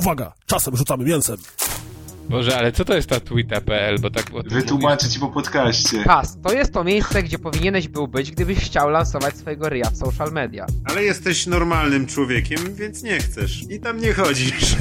Uwaga, czasem rzucamy mięsem. Boże, ale co to jest ta Twitter.pl, bo tak Wytłumaczę ci po podcaście. Pas, to jest to miejsce, gdzie powinieneś był być, gdybyś chciał lansować swojego ryja w social media. Ale jesteś normalnym człowiekiem, więc nie chcesz. I tam nie chodzisz.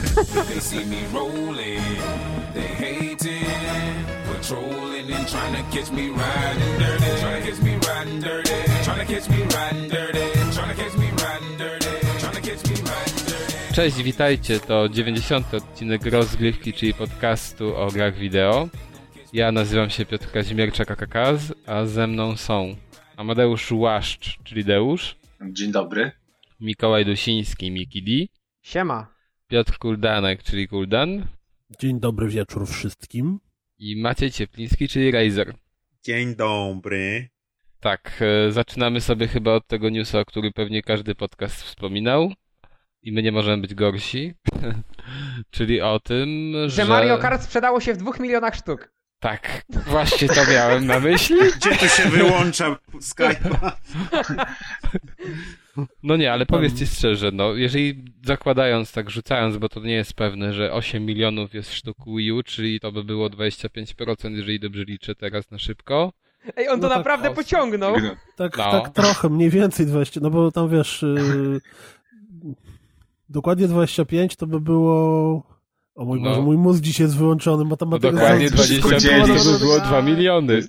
Cześć, witajcie, to 90. odcinek rozgrywki, czyli podcastu o grach wideo. Ja nazywam się Piotr Kazimierczak AKKaz, a ze mną są Amadeusz Łaszcz, czyli Deusz, Dzień dobry. Mikołaj Dusiński, Miki D, Siema. Piotr Kuldanek, czyli Kuldan Dzień dobry wieczór wszystkim. i Maciej Ciepliński, czyli Razer. Dzień dobry. Tak, e, zaczynamy sobie chyba od tego newsa, o który pewnie każdy podcast wspominał i my nie możemy być gorsi, czyli o tym, że... Że Mario Kart sprzedało się w dwóch milionach sztuk. Tak, właśnie to miałem na myśli. Gdzie tu się wyłącza Skype'a? No nie, ale powiedzcie szczerze, no, jeżeli zakładając, tak rzucając, bo to nie jest pewne, że 8 milionów jest sztuk Wii U, czyli to by było 25%, jeżeli dobrze liczę teraz na szybko. Ej, on to No tak, naprawdę pociągnął. Tak, No. tak trochę, mniej więcej 20, no bo tam wiesz, yy, dokładnie 25 to by było... O mój No. Boże, mój mózg dzisiaj jest wyłączony, No matematyka... dokładnie wszystko 25 to by było 2 miliony.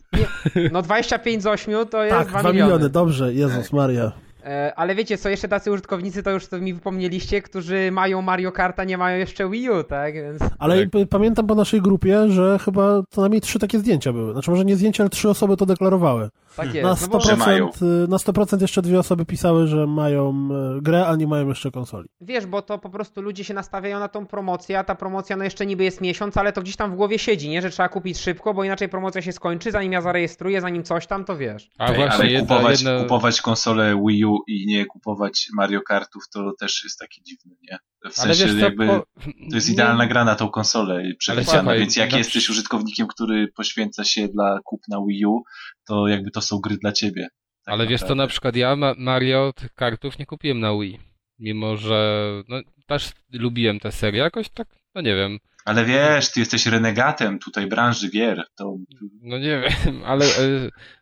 No 25 z 8 to jest Tak, 2 2 miliony. miliony, dobrze, Jezus Maria. E, ale wiecie co, jeszcze tacy użytkownicy, to już to mi wypomnieliście, którzy mają Mario Karta, nie mają jeszcze Wii U, tak? Więc... Ale Tak. pamiętam po naszej grupie, że chyba co najmniej trzy takie zdjęcia były. Znaczy może nie zdjęcia, ale trzy osoby to deklarowały. Tak Na jest. No bo, 100%, mają. y, na 100% jeszcze dwie osoby pisały, że mają y, grę, a nie mają jeszcze konsoli. wiesz, bo to po prostu ludzie się nastawiają na tą promocję, a ta promocja no jeszcze niby jest miesiąc, ale to gdzieś tam w głowie siedzi, nie? Że trzeba kupić szybko, bo inaczej promocja się skończy, zanim ja zarejestruję, zanim coś tam, to wiesz. A Ej, właśnie ale jedna, kupować, jedna... kupować konsolę Wii U i nie kupować Mario Kartów to też jest takie dziwne, nie? W Ale sensie wiesz jakby po... to jest nie- idealna gra na tą konsolę słuchaj, więc jak jesteś użytkownikiem, który poświęca się dla kupna Wii U, to jakby to są gry dla ciebie. Tak Ale wiesz to na przykład ja Ma- Mario tych kartów nie kupiłem na Wii. Mimo, że no, też lubiłem tę serię jakoś tak, no nie wiem. Ale wiesz, ty jesteś renegatem tutaj branży gier, to No nie wiem, ale e,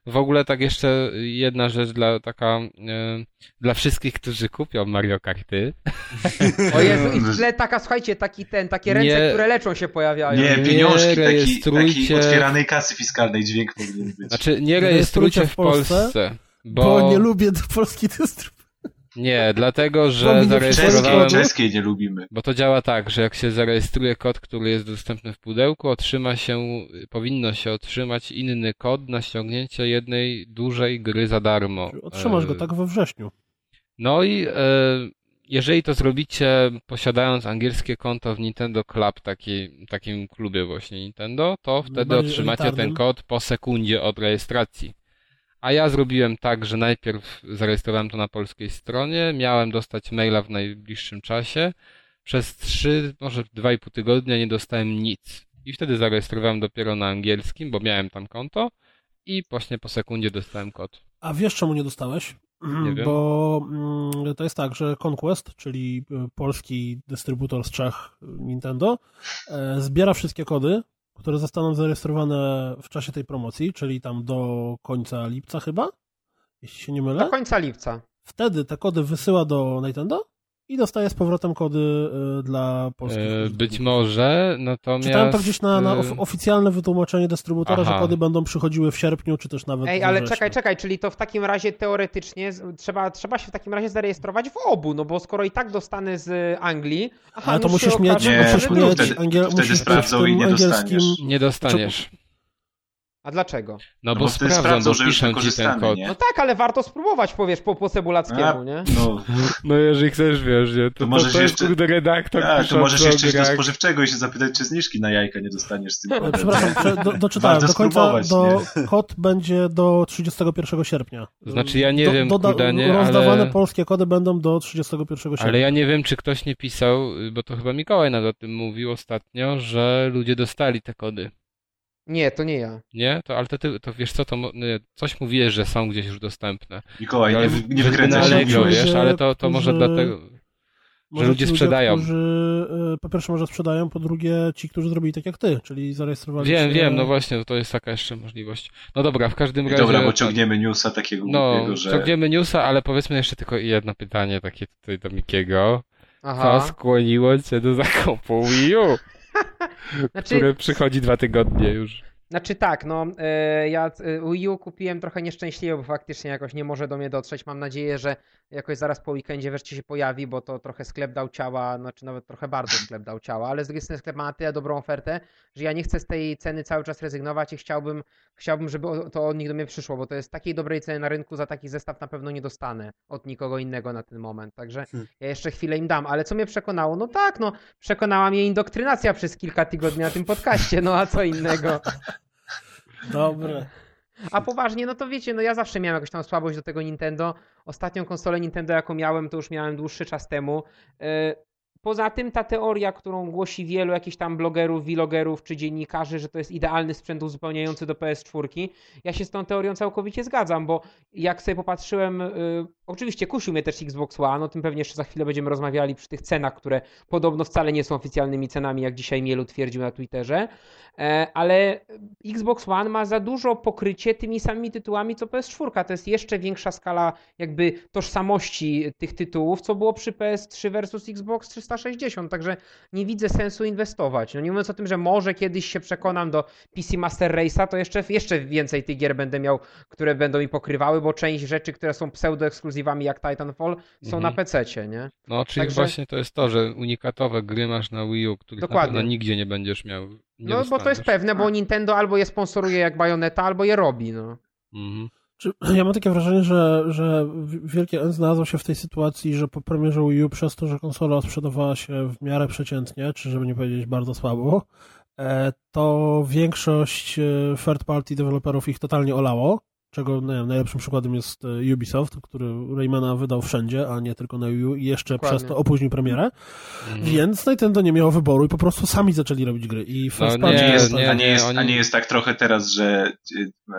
w ogóle tak jeszcze jedna rzecz dla taka e, dla wszystkich, którzy kupią Mario Karty. O Jezu, i w tle taka, słuchajcie, taki ten, takie ręce, Nie. które leczą się pojawiają. nie, nie pieniążki, taki, taki rejestrujcie- otwieranej kasy fiskalnej dźwięk powinien być. Znaczy nie rejestrujcie w Polsce, Bo, bo nie lubię polskiej dystrybucji. Nie, dlatego że zarejestrowałem Czeskiej- czeskiej nie lubimy. Bo to działa tak, że jak się zarejestruje kod, który jest dostępny w pudełku, otrzyma się, powinno się otrzymać inny kod na ściągnięcie jednej dużej gry za darmo. Otrzymasz E, go tak we wrześniu. No i e, jeżeli to zrobicie posiadając angielskie konto w Nintendo Club, taki, takim klubie właśnie Nintendo, to wtedy otrzymacie elitarnym. ten kod po sekundzie od rejestracji. A ja zrobiłem tak, że najpierw zarejestrowałem to na polskiej stronie, miałem dostać maila w najbliższym czasie. Przez 3, może 2,5 tygodnia nie dostałem nic. I wtedy zarejestrowałem dopiero na angielskim, bo miałem tam konto. I właśnie po sekundzie dostałem kod. A wiesz czemu nie dostałeś? Nie wiem. Bo mm, to jest tak, że Conquest, czyli y, polski dystrybutor z Czech Nintendo, e, zbiera wszystkie kody, które zostaną zarejestrowane w czasie tej promocji, czyli tam do końca lipca chyba, jeśli się nie mylę. Do końca lipca. Wtedy te kody wysyła do Nintendo i dostaje z powrotem kody y, dla polskich E. Być może, natomiast... Czytałem to gdzieś na, na e, of- oficjalne wytłumaczenie dystrybutora, Aha. że kody będą przychodziły w sierpniu, czy też nawet Ej, ale czekaj, czekaj, czyli to w takim razie teoretycznie trzeba, trzeba się w takim razie zarejestrować w obu, no bo skoro i tak dostanę z Anglii, aha, Ale to musisz mieć, Nie, musisz mieć, wtedy- angiel, wtedy musisz mieć sprawdzą w tym nie angielskim... dostaniesz. Nie dostaniesz. A dlaczego? No, No bo sprawdzą, sprawdzą, bo że już piszą ci ten kod. nie? No tak, ale warto spróbować, powiesz, po, po cebulackiemu, A, nie? No, No jeżeli chcesz, wiesz, nie, to, To możesz to jeszcze- kurde redaktor tak, to możesz jeszcze iść do spożywczego i się zapytać, czy zniżki na jajka nie dostaniesz z tym E, kodem. Przepraszam, prze, do, doczytałem. Warto Do końca spróbować, do, kod będzie do 31 sierpnia. Znaczy ja nie Do- wiem, doda- kurde, nie, Rozdawane ale, polskie kody będą do 31 sierpnia. ale ja nie wiem, czy ktoś nie pisał, bo to chyba Mikołaj nawet o tym mówił ostatnio, że ludzie dostali te kody. Nie, to nie ja. Nie? To, ale to, ty, to wiesz co, to coś mówiłeś, że są gdzieś już dostępne. Mikołaj, Ale nie, nie że wykręcaj się wiesz, ale to, to może że- dlatego... Może ludzie sprzedają. Którzy, e, po pierwsze może sprzedają, po drugie ci, którzy zrobili tak jak ty, czyli zarejestrowali Wiem, się... wiem, no właśnie, to jest taka jeszcze możliwość. No dobra, w każdym razie... Dobra, bo ciągniemy newsa takiego No, głupiego, że... ciągniemy newsa, ale powiedzmy jeszcze tylko jedno pytanie takie tutaj do Mikiego. Co Aha. skłoniło cię do zakupu Wii U, Znaczy, które przychodzi dwa tygodnie już? Znaczy tak, no e, ja e, Wii U kupiłem trochę nieszczęśliwie, bo faktycznie jakoś nie może do mnie dotrzeć. Mam nadzieję, że jakoś zaraz po weekendzie wreszcie się pojawi, bo to trochę sklep dał ciała, znaczy nawet trochę bardzo sklep dał ciała, ale z drugiej strony sklep ma na tyle dobrą ofertę, że ja nie chcę z tej ceny cały czas rezygnować i chciałbym, chciałbym żeby to od nich do mnie przyszło, bo to jest takiej dobrej ceny na rynku, za taki zestaw na pewno nie dostanę od nikogo innego na ten moment, także Hmm. ja jeszcze chwilę im dam, ale co mnie przekonało? No tak, no przekonała mnie indoktrynacja przez kilka tygodni na tym podcaście, no a co innego. Dobre. A poważnie, no to wiecie, no ja zawsze miałem jakąś tam słabość do tego Nintendo. Ostatnią konsolę Nintendo, jaką miałem, to już miałem dłuższy czas temu. Poza tym ta teoria, którą głosi wielu jakichś tam blogerów, vlogerów czy dziennikarzy, że to jest idealny sprzęt uzupełniający do PS4, ja się z tą teorią całkowicie zgadzam, bo jak sobie popatrzyłem, y, oczywiście kusił mnie też Xbox One, o tym pewnie jeszcze za chwilę będziemy rozmawiali przy tych cenach, które podobno wcale nie są oficjalnymi cenami, jak dzisiaj Mielu twierdził na Twitterze, E, ale Xbox One ma za dużo pokrycie tymi samymi tytułami co PS4. To jest jeszcze większa skala jakby tożsamości tych tytułów, co było przy PS3 versus Xbox 360, także nie widzę sensu inwestować. No nie mówiąc o tym, że może kiedyś się przekonam do PC Master Race'a, to jeszcze, jeszcze więcej tych gier będę miał, które będą mi pokrywały, bo część rzeczy, które są pseudo-ekskluzywami jak Titanfall są Mhm. na PC-cie, nie? No, czyli Także- właśnie to jest to, że unikatowe gry masz na Wii U, których Dokładnie. na pewno nigdzie nie będziesz miał. Nie No bo to jest dostaniesz. pewne, bo Nintendo albo je sponsoruje jak Bayonetta, albo je robi, no. Mhm. Czy, ja mam takie wrażenie, że, że Wielkie N znalazło się w tej sytuacji, że po premierze Wii U przez to, że konsola sprzedawała się w miarę przeciętnie, czy żeby nie powiedzieć bardzo słabo, e, to większość e, third party deweloperów ich totalnie olało, czego nie wiem, najlepszym przykładem jest e, Ubisoft, który Raymana wydał wszędzie, a nie tylko na Wii U i jeszcze Dokładnie. przez to opóźnił premierę, Mhm. więc Nintendo nie miało wyboru i po prostu sami zaczęli robić gry i first No nie, Nie, jest, nie, a, nie nie, jest, oni- a nie jest tak trochę teraz, że,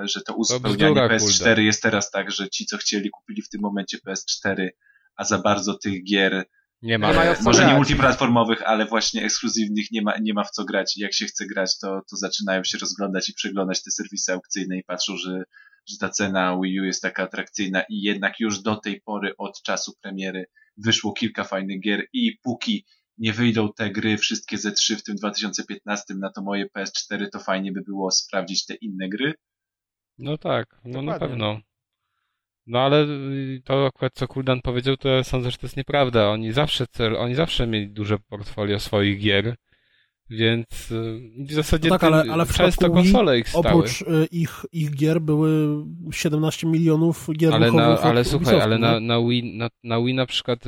że to uzupełnianie bzdura, PS4 kurde. jest teraz tak, że ci, co chcieli, kupili w tym momencie PS4, a za bardzo tych gier, Nie ma. Nie e, może nie grać. multiplatformowych, ale właśnie ekskluzywnych nie ma, nie ma w co grać. I jak się chce grać, to, to zaczynają się rozglądać i przeglądać te serwisy aukcyjne i patrzą, że, że ta cena Wii U jest taka atrakcyjna i jednak już do tej pory od czasu premiery wyszło kilka fajnych gier i póki nie wyjdą te gry wszystkie ze trzy w tym 2015 na to moje PS4, to fajnie by było sprawdzić te inne gry. No tak, no na Dokładnie. pewno. No ale y, to akurat co Kuldan powiedział, to ja sądzę, że to jest nieprawda. Oni zawsze cel, oni zawsze mieli duże portfolio swoich gier, więc y, w zasadzie No tak, ale- ale w często konsole ich stały. Oprócz y, ich, ich gier były 17 milionów gier Ale, na, ale słuchaj, ale na, na, Wii, na, na Wii na przykład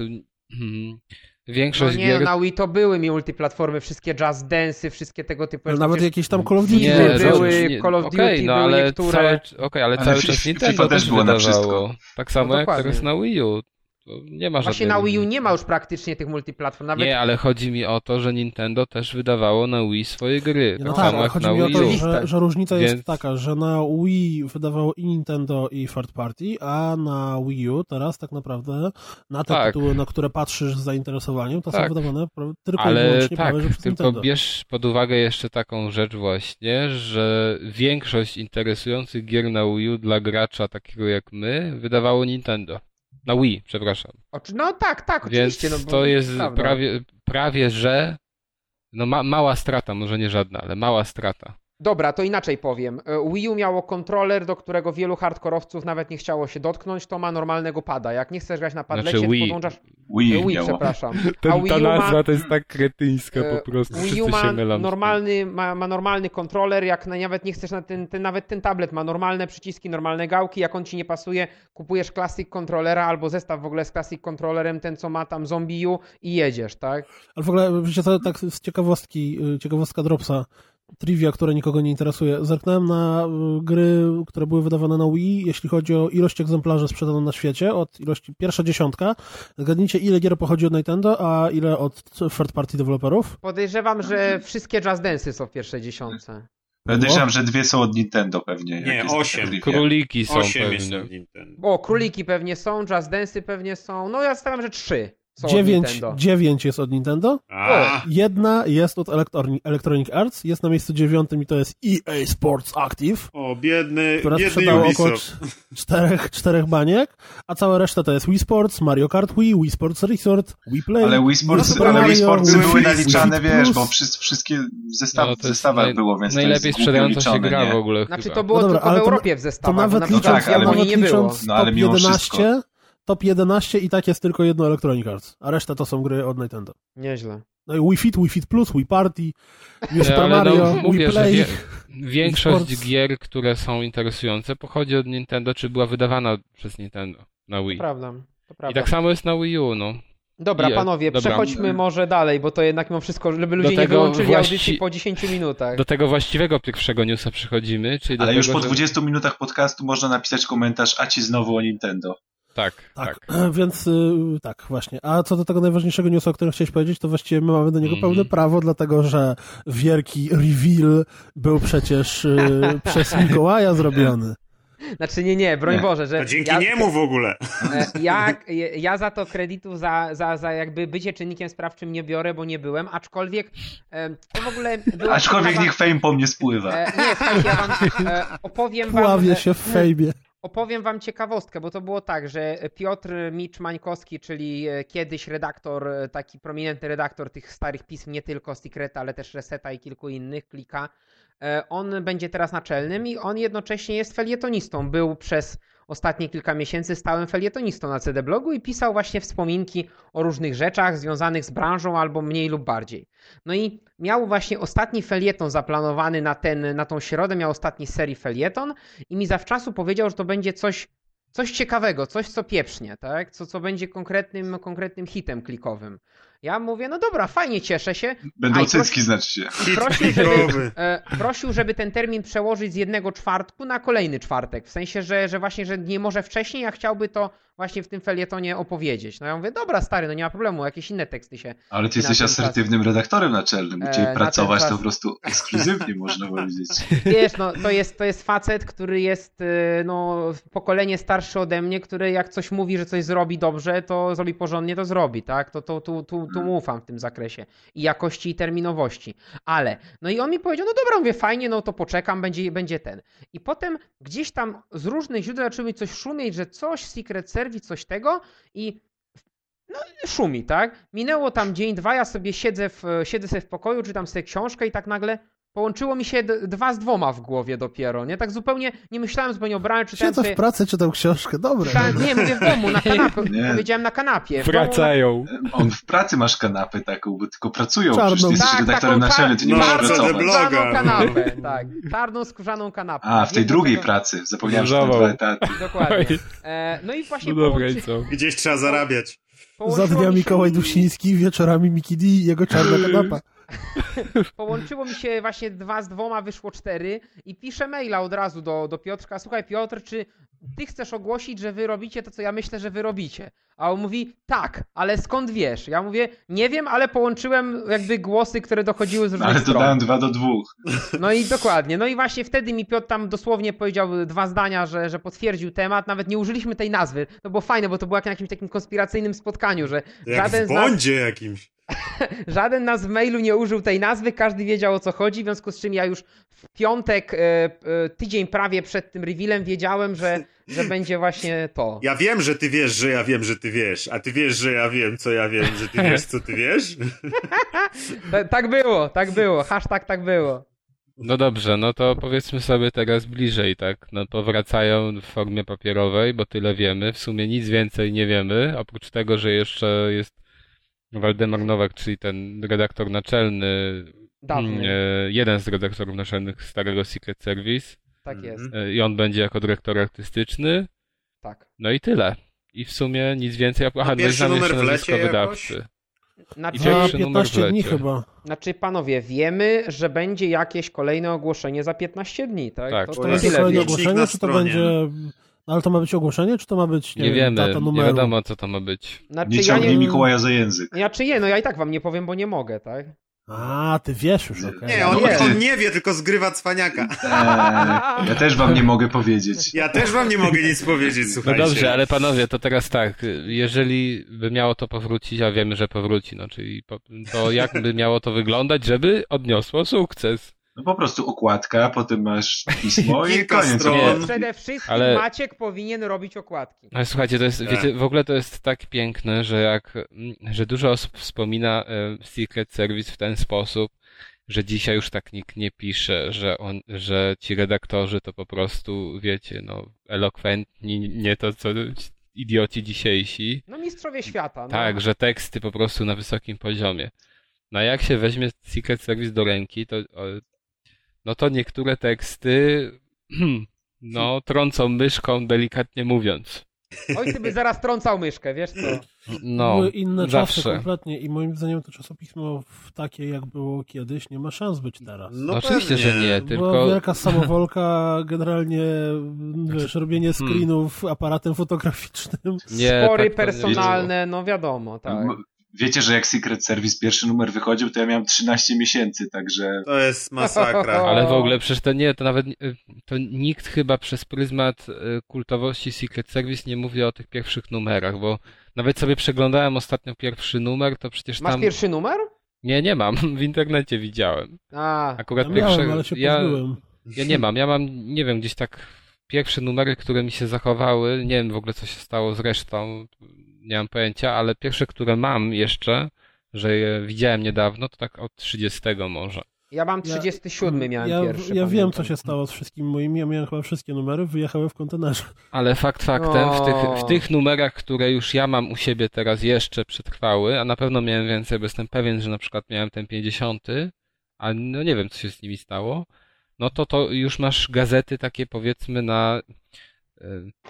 hmm, No większość nie, gier... na Wii to były multiplatformy, wszystkie Just Dance'y, wszystkie tego typu Ale rzeczy. nawet jakieś tam Call of Duty Nie, były. były. Call of okej, Duty, no były ale niektóre. Cały, okej, ale Ale cały czas Nintendo też też było na wszystko. Tak samo No jak teraz na Wii U. To nie ma Właśnie żadnej na Wii U nie ma już praktycznie tych multiplatform. Nawet Nie, ale chodzi mi o to, że Nintendo też wydawało na Wii swoje gry. Tak No tak, jak chodzi na mi o Wii to, że, że różnica jest Więc- taka, że na Wii wydawało i Nintendo i third party, a na Wii U teraz tak naprawdę na te Tak. tytuły, na które patrzysz z zainteresowaniem, to są Tak. wydawane pra- tylko i Ale wyłącznie tak, prawie, że przez tylko Nintendo. bierz pod uwagę jeszcze taką rzecz właśnie, że większość interesujących gier na Wii U dla gracza takiego jak my wydawało Nintendo. Na Wii, przepraszam. No tak, tak, Więc oczywiście. No, bo to jest prawie, prawie że no ma, mała strata, może nie żadna, ale mała strata. Dobra, to inaczej powiem. E, Wii U miało kontroler, do którego wielu hardkorowców nawet nie chciało się dotknąć, to ma normalnego pada. Jak nie chcesz grać na padlecie, Znaczy to Wii. podłączasz... Wii, E, Wii, przepraszam. Ten, A Wii ta U ma- nazwa to jest tak kretyńska E, po prostu, Wii U ma normalny, ma, ma normalny kontroler, jak na, nawet nie chcesz na ten, ten, nawet ten tablet ma normalne przyciski, normalne gałki, jak on ci nie pasuje, kupujesz Classic Controllera albo zestaw w ogóle z Classic Controllerem, ten co ma tam Zombie U i jedziesz, tak? Ale w ogóle, wiecie co, tak z ciekawostki, y, ciekawostka Dropsa, trivia, które nikogo nie interesuje. Zerknąłem na y, gry, które były wydawane na Wii, jeśli chodzi o ilość egzemplarzy sprzedaną na świecie, od ilości, pierwsza dziesiątka. Zgadnijcie, ile gier pochodzi od Nintendo, a ile od third party deweloperów? Podejrzewam, że wszystkie Just Dance'y są w pierwszej dziesiątce. Podejrzewam, że dwie są od Nintendo pewnie. Nie, osiem. Króliki są Osiem jest pewnie. od Nintendo. O, króliki pewnie są, Just Dance'y pewnie są, no ja stawiam, że trzy. Są od Dziewięć, Nintendo. dziewięć jest od Nintendo. A, Jedna jest od Electroni- Electronic Arts, jest na miejscu dziewiątym i to jest EA Sports Active, o, biedny, która biedny około Ubisoft. cz- czterech, czterech baniek, a cała reszta to jest Wii Sports, Mario Kart Wii, Wii Sports Resort, Wii Play, Ale Wii Sports, Super ale Wii Mario, Sportsy Wii były naliczane, Wii wiesz, bo wszyscy, wszystkie w zestaw, No, to zestawach naj- było, więc najlepiej to sprzedająca się gra nie? w ogóle Znaczy to było No dobra, tylko w to- Europie w To zestawach, nawet bo na przykład licząc, tak, ale nawet nie było. No, ale top mimo 11, top 11 i tak jest tylko jedno Electronic Arts, a reszta to są gry od Nintendo. Nieźle. No i Wii Fit, Wii Fit Plus, Wii Party, Wii Super ale Mario, no, Wii mówię, że Play. wie, większość gier, które są interesujące, pochodzi od Nintendo, czy była wydawana przez Nintendo na To Wii. prawda. To I prawda. tak samo jest na Wii U, no. Dobra, Je- panowie, dobra. przechodźmy może dalej, bo to jednak mimo wszystko, żeby ludzie nie wyłączyli właści- audycji po 10 minutach. Do tego właściwego pierwszego newsa przechodzimy, czyli do Ale tego, już po że... 20 minutach podcastu można napisać komentarz, a ci znowu o Nintendo. Tak, Tak, tak. więc y, tak, właśnie. A co do tego najważniejszego newsa, o którym chciałeś powiedzieć, to właściwie my mamy do niego Mhm. pełne prawo, dlatego że wielki reveal był przecież y, przez Mikołaja zrobiony. Znaczy nie, nie, broń Nie. Boże, że To dzięki ja, niemu w ogóle. e, ja, ja za to kredytów za, za, za jakby bycie czynnikiem sprawczym nie biorę, bo nie byłem, aczkolwiek e, to w ogóle była Aczkolwiek ciekawa- niech fame po mnie spływa. E, nie, słuchajcie, ja wam opowiem wam... Pławię się w fejbie. Opowiem wam ciekawostkę, bo to było tak, że Piotr Micz Mańkowski, czyli e, kiedyś redaktor, e, taki prominentny redaktor tych starych pism, nie tylko Secreta, ale też Reseta i kilku innych, klika, e, on będzie teraz naczelnym i on jednocześnie jest felietonistą. Był przez ostatnie kilka miesięcy stałym felietonistą na CD Blogu i pisał właśnie wspominki o różnych rzeczach związanych z branżą albo mniej lub bardziej. No i miał właśnie ostatni felieton zaplanowany na, ten, na tą środę, miał ostatni serii felieton i mi zawczasu powiedział, że to będzie coś, coś ciekawego, coś co pieprznie, tak? Co, co będzie konkretnym, konkretnym hitem klikowym. Ja mówię, no dobra, fajnie, cieszę się. Będą cycki, znaczy się. Prosił, żeby, e, prosił, żeby ten termin przełożyć z jednego czwartku na kolejny czwartek. W sensie, że, że właśnie, że nie może wcześniej, a chciałby to właśnie w tym felietonie opowiedzieć. No ja mówię, dobra, stary, no nie ma problemu, jakieś inne teksty się. Ale ty jesteś ten czas. asertywnym redaktorem naczelnym. U E, ciebie pracować to po prostu ekskluzywnie, można powiedzieć. Wiesz, no to jest, to jest facet, który jest e, no, pokolenie starszy ode mnie, który jak coś mówi, że coś zrobi dobrze, to zrobi porządnie, to zrobi, tak? To, to tu, tu, tu mu ufam w tym zakresie. I jakości, i terminowości. Ale, no i on mi powiedział, no dobra, mówię, fajnie, no to poczekam, będzie, będzie ten. I potem gdzieś tam z różnych źródeł zaczęło mi coś szumieć, że coś, Secret Service, coś tego i no szumi, tak? Minęło tam dzień, dwa, ja sobie siedzę, w, siedzę sobie w pokoju, czytam sobie książkę i tak nagle połączyło mi się d- dwa z dwoma w głowie dopiero, nie? Tak zupełnie, nie myślałem zupełnie o braniu, czytałem Siedzę sobie... w pracy, czytam książkę, dobre. czytałem- nie, mówię w domu, na kanapie, Nie. powiedziałem na kanapie. Wracają. On w pracy masz kanapę taką, bo tylko pracują. Czarną. Przecież ty jesteś Tak, redaktorem taką naczelnym, ty nie możesz no, pracować. skórzaną kanapę, tak. Czarną skórzaną kanapę. A, w tej Wiem, drugiej pracy. Zapomniałem, że dwa etaty. Dokładnie. E, no i właśnie No dobra, i połączy, co? Gdzieś trzeba zarabiać. Za dnia się- Mikołaj Dusiński, wieczorami Miki D i jego czarna kanapa. Połączyło mi się właśnie dwa z dwoma, wyszło cztery i piszę maila od razu do, do Piotrka. Słuchaj Piotr, czy ty chcesz ogłosić, że wy robicie to, co ja myślę, że wy robicie? A on mówi, tak, ale skąd wiesz? Ja mówię, nie wiem, ale połączyłem jakby głosy, które dochodziły z różnych Ale stron. dałem dwa do dwóch. No i dokładnie. No i właśnie wtedy mi Piotr tam dosłownie powiedział dwa zdania, że, że potwierdził temat. Nawet nie użyliśmy tej nazwy. To było fajne, bo to było jak na jakimś takim konspiracyjnym spotkaniu, że Jak żaden w z nas jakimś. Żaden nas w mailu nie użył tej nazwy, każdy wiedział o co chodzi, w związku z czym ja już w piątek, e, e, tydzień prawie przed tym revealem wiedziałem, że, że będzie właśnie to. Ja wiem, że ty wiesz, że ja wiem, że ty wiesz, a ty wiesz, że ja wiem, co ja wiem, że ty wiesz, co ty wiesz? Ta- tak było, tak było, hashtag tak było. No dobrze, no to powiedzmy sobie teraz bliżej, tak? No to wracają w formie papierowej, bo tyle wiemy. W sumie nic więcej nie wiemy, oprócz tego, że jeszcze jest Waldemar Nowak, czyli ten redaktor naczelny, Dawny, e, jeden z redaktorów naczelnych starego Secret Service tak jest, Mhm. e, i on będzie jako dyrektor artystyczny. tak. No i tyle. I w sumie nic więcej. Aha, no pierwszy znam jeszcze numer w lecie wydawcy. Znaczy, I Za pierwszy numer w 15 dni chyba. znaczy, panowie, wiemy, że będzie jakieś kolejne ogłoszenie za 15 dni, tak? Tak, to, To to jest kolejne ogłoszenie, czy to będzie... Ale to ma być ogłoszenie, czy to ma być, nie, Nie wiem, wiemy, data nie numeru? wiadomo co to ma być. Znaczy, Nie ja ciągnij nie, Mikołaja za język. ja czy nie, no ja i tak wam nie powiem, bo nie mogę, tak? A, ty wiesz już, okej. Nie, on, on nie wie, tylko zgrywa cwaniaka. Eee, ja też wam nie mogę powiedzieć. Ja też wam nie mogę nic powiedzieć, No słuchajcie. dobrze, ale panowie, to teraz tak, jeżeli by miało to powrócić, a wiemy, że powróci, no czyli po, to jak by miało to wyglądać, żeby odniosło sukces? No po prostu okładka, potem masz pismo i koniec. stron. Nie. Przede wszystkim Ale- Maciek powinien robić okładki. Ale słuchajcie, to jest, Tak. wiecie, w ogóle to jest tak piękne, że jak, że dużo osób wspomina e, Secret Service w ten sposób, że dzisiaj już tak nikt nie pisze, że on, że ci redaktorzy to po prostu, wiecie, no, elokwentni, nie to co idioci dzisiejsi. No mistrzowie świata. No. Tak, że teksty po prostu na wysokim poziomie. No a jak się weźmie Secret Service do ręki, to no to niektóre teksty no trącą myszką, delikatnie mówiąc. Oj, ty by zaraz trącał myszkę, wiesz co? No, Były inne czasy zawsze. kompletnie i moim zdaniem to czasopismo w takie jak było kiedyś nie ma szans być teraz. No Oczywiście, że nie, Była tylko wielka samowolka, generalnie wiesz, robienie Hmm. screenów aparatem fotograficznym. nie, Spory tak to nie personalne, no wiadomo, tak. Wiecie, że jak Secret Service pierwszy numer wychodził, to ja miałem 13 miesięcy, także To jest masakra. Ale w ogóle przecież to nie, to nawet to nikt chyba przez pryzmat y, kultowości Secret Service nie mówi o tych pierwszych numerach, bo nawet sobie przeglądałem ostatnio pierwszy numer, to przecież Masz tam... pierwszy numer? Nie, nie mam, w internecie widziałem. A, Akurat Ja pierwsze... miałem, ale się ja, pozbyłem. Ja nie mam, ja mam, nie wiem, gdzieś tak pierwsze numery, które mi się zachowały, nie wiem w ogóle co się stało z resztą, nie mam pojęcia, ale pierwsze, które mam jeszcze, że je widziałem niedawno, to tak od 30 może. ja mam Ja- 37 miałem ja, pierwszy. Ja wiem, co się stało z wszystkimi moimi. Ja miałem chyba wszystkie numery, wyjechały w kontenerze. Ale fakt faktem, w tych, w tych numerach, które już ja mam u siebie teraz jeszcze przetrwały, a na pewno miałem więcej, bo jestem pewien, że na przykład miałem ten 50, a no nie wiem, co się z nimi stało, no to to już masz gazety takie powiedzmy na e,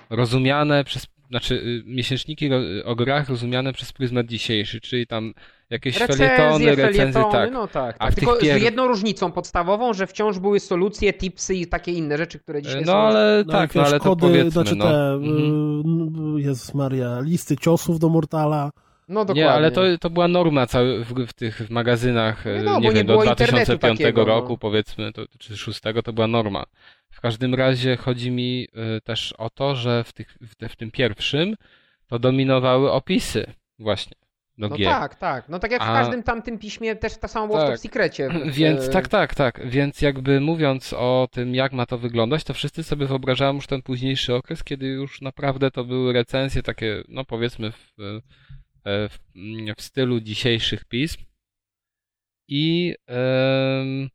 rozumiane przez, znaczy y, miesięczniki o grach rozumiane przez pryzmat dzisiejszy, czyli tam jakieś Recenzje, felietony, recenzje, tak. no tak. A tak. tych Tylko pier- z jedną różnicą podstawową, że wciąż były solucje, tipsy i takie inne rzeczy, które dzisiaj No są. ale No, tak, wiesz, no ale to kody, powiedzmy, znaczy no. te, Mhm. y, Jezus Maria, listy ciosów do Mortala. No dokładnie. Nie, ale to, to była norma cały, w, w tych magazynach, No, no, nie nie wiem, do było internetu 2005 takiego, no. roku powiedzmy, to, czy 6 to była norma. W każdym razie chodzi mi e, też o to, że w, tych, w, te, w tym pierwszym to dominowały opisy właśnie do No gier. tak, tak. No tak jak w A- każdym tamtym piśmie też tak samo było w Tak. Top Secrecie. Więc tak, tak, tak. Więc jakby mówiąc o tym, jak ma to wyglądać, to wszyscy sobie wyobrażają już ten późniejszy okres, kiedy już naprawdę to były recenzje takie, no powiedzmy w, w, w stylu dzisiejszych pism. I em,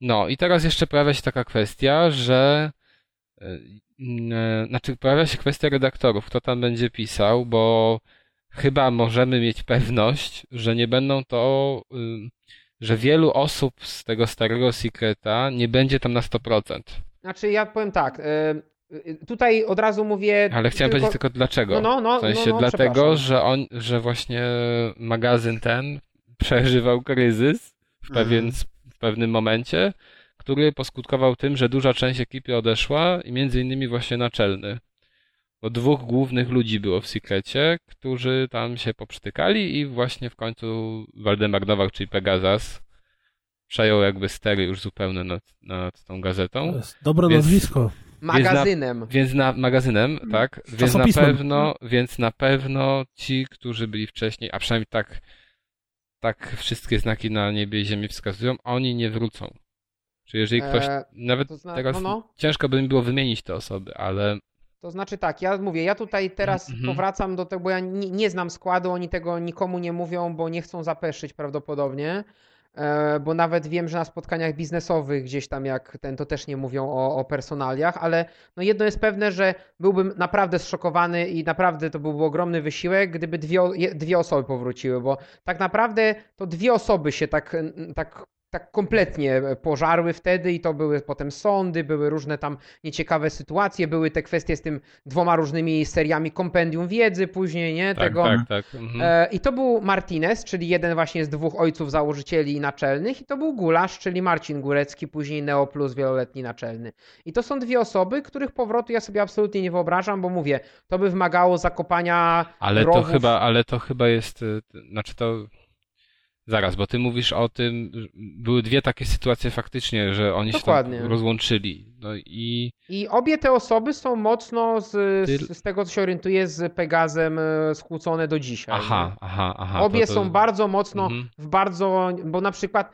no, i teraz jeszcze pojawia się taka kwestia, że e, e, znaczy pojawia się kwestia redaktorów, kto tam będzie pisał, bo chyba możemy mieć pewność, że nie będą to, ym, że wielu osób z tego starego Secreta nie będzie tam na 100%. Znaczy ja powiem tak, e, tutaj od razu mówię... Ale chciałem powiedzieć tylko dlaczego. No, no, no, W sensie no, no, dlatego, że on, że właśnie magazyn ten przeżywał kryzys w, pewien, w pewnym momencie, który poskutkował tym, że duża część ekipy odeszła i między innymi właśnie naczelny. Bo dwóch głównych ludzi było w Secrecie, którzy tam się poprztykali i właśnie w końcu Waldemar Nowak, czyli Pegazas, przejął jakby stery już zupełne nad, nad tą To gazetą. jest dobre Więc- nazwisko. Magazynem. Więc na magazynem, tak? Więc na pewno, więc na pewno ci, którzy byli wcześniej, a przynajmniej tak, tak wszystkie znaki na niebie i ziemi wskazują, oni nie wrócą. Czyli jeżeli ktoś, E, nawet to zna- teraz no, no. ciężko by mi było wymienić te osoby, ale To znaczy tak, ja mówię, ja tutaj teraz Mhm. powracam do tego, bo ja nie, nie znam składu, oni tego nikomu nie mówią, bo nie chcą zapeszyć prawdopodobnie. E, Bo nawet wiem, że na spotkaniach biznesowych gdzieś tam jak ten, to też nie mówią o, o personaliach, ale no jedno jest pewne, że byłbym naprawdę zszokowany i naprawdę to byłby ogromny wysiłek, gdyby dwie, dwie osoby powróciły, bo tak naprawdę to dwie osoby się tak, tak, tak kompletnie pożarły wtedy i to były potem sądy, były różne tam nieciekawe sytuacje, były te kwestie z tym dwoma różnymi seriami kompendium wiedzy później, nie? tak, Tego, tak, tak. Mhm. E, I to był Martinez, czyli jeden właśnie z dwóch ojców założycieli naczelnych, i to był Gulasz, czyli Marcin Górecki, później Neo Plus, wieloletni naczelny. I to są dwie osoby, których powrotu ja sobie absolutnie nie wyobrażam, bo mówię, to by wymagało zakopania Ale to chyba, ale to chyba jest, t- znaczy to Zaraz, bo ty mówisz o tym, były dwie takie sytuacje faktycznie, że oni Dokładnie. się rozłączyli. No i I obie te osoby są mocno, z, z, z tego co się orientuję, z Pegazem e, skłócone do dzisiaj. aha, aha, aha. Obie to, to... są bardzo mocno Mhm. w bardzo, bo na przykład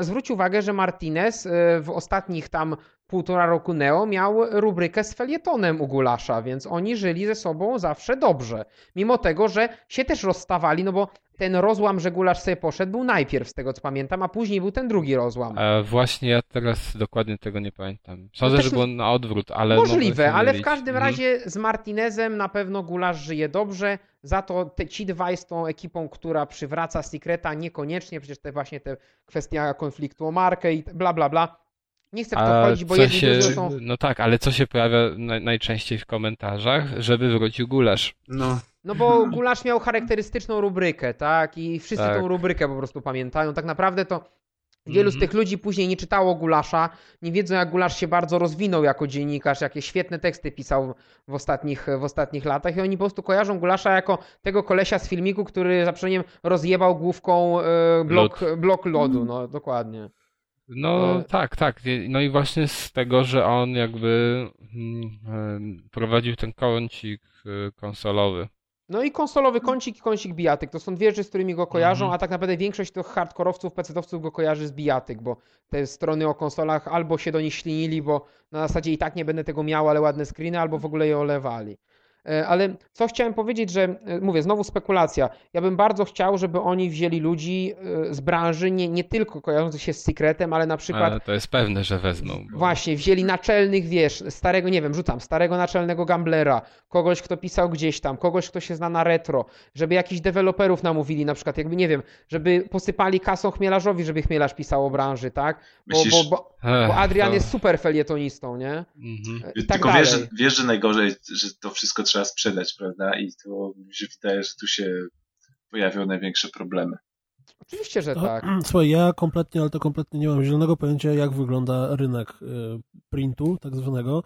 zwróć uwagę, że Martinez e, w ostatnich tam półtora roku Neo miał rubrykę z felietonem u Gulasza, więc oni żyli ze sobą zawsze dobrze. Mimo tego, że się też rozstawali, no bo ten rozłam, że Gulasz sobie poszedł, był najpierw z tego co pamiętam, a później był ten drugi rozłam. E, właśnie ja teraz dokładnie tego nie pamiętam. Sądzę, też że było na odwrót, ale. Możliwe, ale w każdym Mhm. razie z Martinezem na pewno Gulasz żyje dobrze. Za to te, ci dwaj z tą ekipą, która przywraca Secreta, niekoniecznie, przecież te właśnie te kwestia konfliktu o markę i bla bla bla. Nie chcę w to wchodzić, bo jedni się, są. No tak, ale co się pojawia na, najczęściej w komentarzach? Żeby wrócił gulasz. No, No bo Gulasz miał charakterystyczną rubrykę, tak? I wszyscy Tak. tą rubrykę po prostu pamiętają. Tak naprawdę to wielu z Mhm. tych ludzi później nie czytało Gulasza, nie wiedzą jak Gulasz się bardzo rozwinął jako dziennikarz, jakie świetne teksty pisał w ostatnich, w ostatnich latach i oni po prostu kojarzą Gulasza jako tego kolesia z filmiku, który za przeproszeniem rozjebał główką e, blok, blok lodu, no dokładnie. No E. tak, tak. No i właśnie z tego, że on jakby mm, em, prowadził ten kącik y, konsolowy. No i konsolowy kącik i kącik bijatyk. To są dwie rzeczy, z którymi go kojarzą, Mhm. a tak naprawdę większość tych hardkorowców, pecetowców go kojarzy z bijatyk, bo te strony o konsolach albo się do nich ślinili, bo na zasadzie i tak nie będę tego miał, ale ładne screeny, albo w ogóle je olewali. E, Ale co chciałem powiedzieć, że e, mówię, znowu spekulacja. Ja bym bardzo chciał, żeby oni wzięli ludzi e, z branży, nie, nie tylko kojarzących się z Secretem, ale na przykład Ale to jest pewne, że wezmą. Bo... Właśnie, wzięli naczelnych, wiesz, starego, nie wiem, rzucam, starego naczelnego gamblera, kogoś, kto pisał gdzieś tam, kogoś, kto się zna na retro, żeby jakichś deweloperów namówili, na przykład, jakby, nie wiem, żeby posypali kasą chmielarzowi, żeby chmielarz pisał o branży, tak? Bo, Myślisz, bo, bo, Ech, bo Adrian to- jest super felietonistą, nie? Mhm. I tak Tylko dalej. wiesz, wiesz, że najgorzej, że to wszystko trzeba sprzedać, prawda? I to mi się wydaje, że tu się pojawią największe problemy. Oczywiście, że tak. Słuchaj, ja kompletnie, ale to kompletnie nie mam zielonego pojęcia, jak wygląda rynek y, printu, tak zwanego,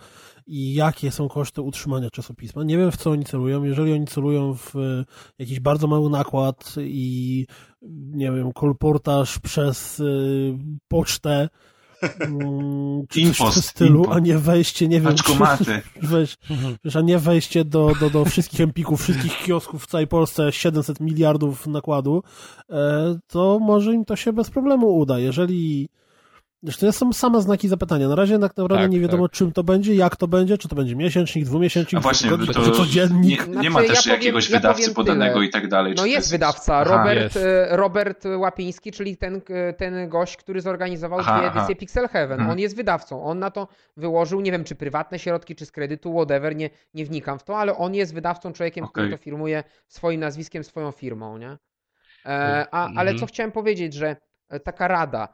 i jakie są koszty utrzymania czasopisma. Nie wiem, w co oni celują. Jeżeli oni celują w y, jakiś bardzo mały nakład i, nie wiem, kolportaż przez y, pocztę, mm, coś w stylu, impost. a nie wejście, nie wiem, Paczkomaty. Weź, a nie wejście do, do, do wszystkich empików, wszystkich kiosków w całej Polsce, 700 miliardów nakładu, e, to może im to się bez problemu uda. Jeżeli. Zresztą to są same znaki zapytania. Na razie tak naprawdę Tak, nie wiadomo, tak. czym to będzie, jak to będzie, czy to będzie miesięcznik, dwumiesięcznik, A właśnie, tygodnik, to czy codziennik. nie, nie Znaczy, ma ja też powiem- jakiegoś ja wydawcy podanego tyle. i tak dalej. No czy to jest wydawca, Aha. Robert, Jest. e, Robert Łapiński, czyli ten, ten gość, który zorganizował Aha, dwie aha. edycje Pixel Heaven. Mhm. On jest wydawcą, on na to wyłożył, nie wiem czy prywatne środki, czy z kredytu, whatever, nie, nie wnikam w to, ale on jest wydawcą, człowiekiem, który Okej. to firmuje swoim nazwiskiem, swoją firmą, nie? E, a, ale Mhm. co chciałem powiedzieć, że e, taka rada,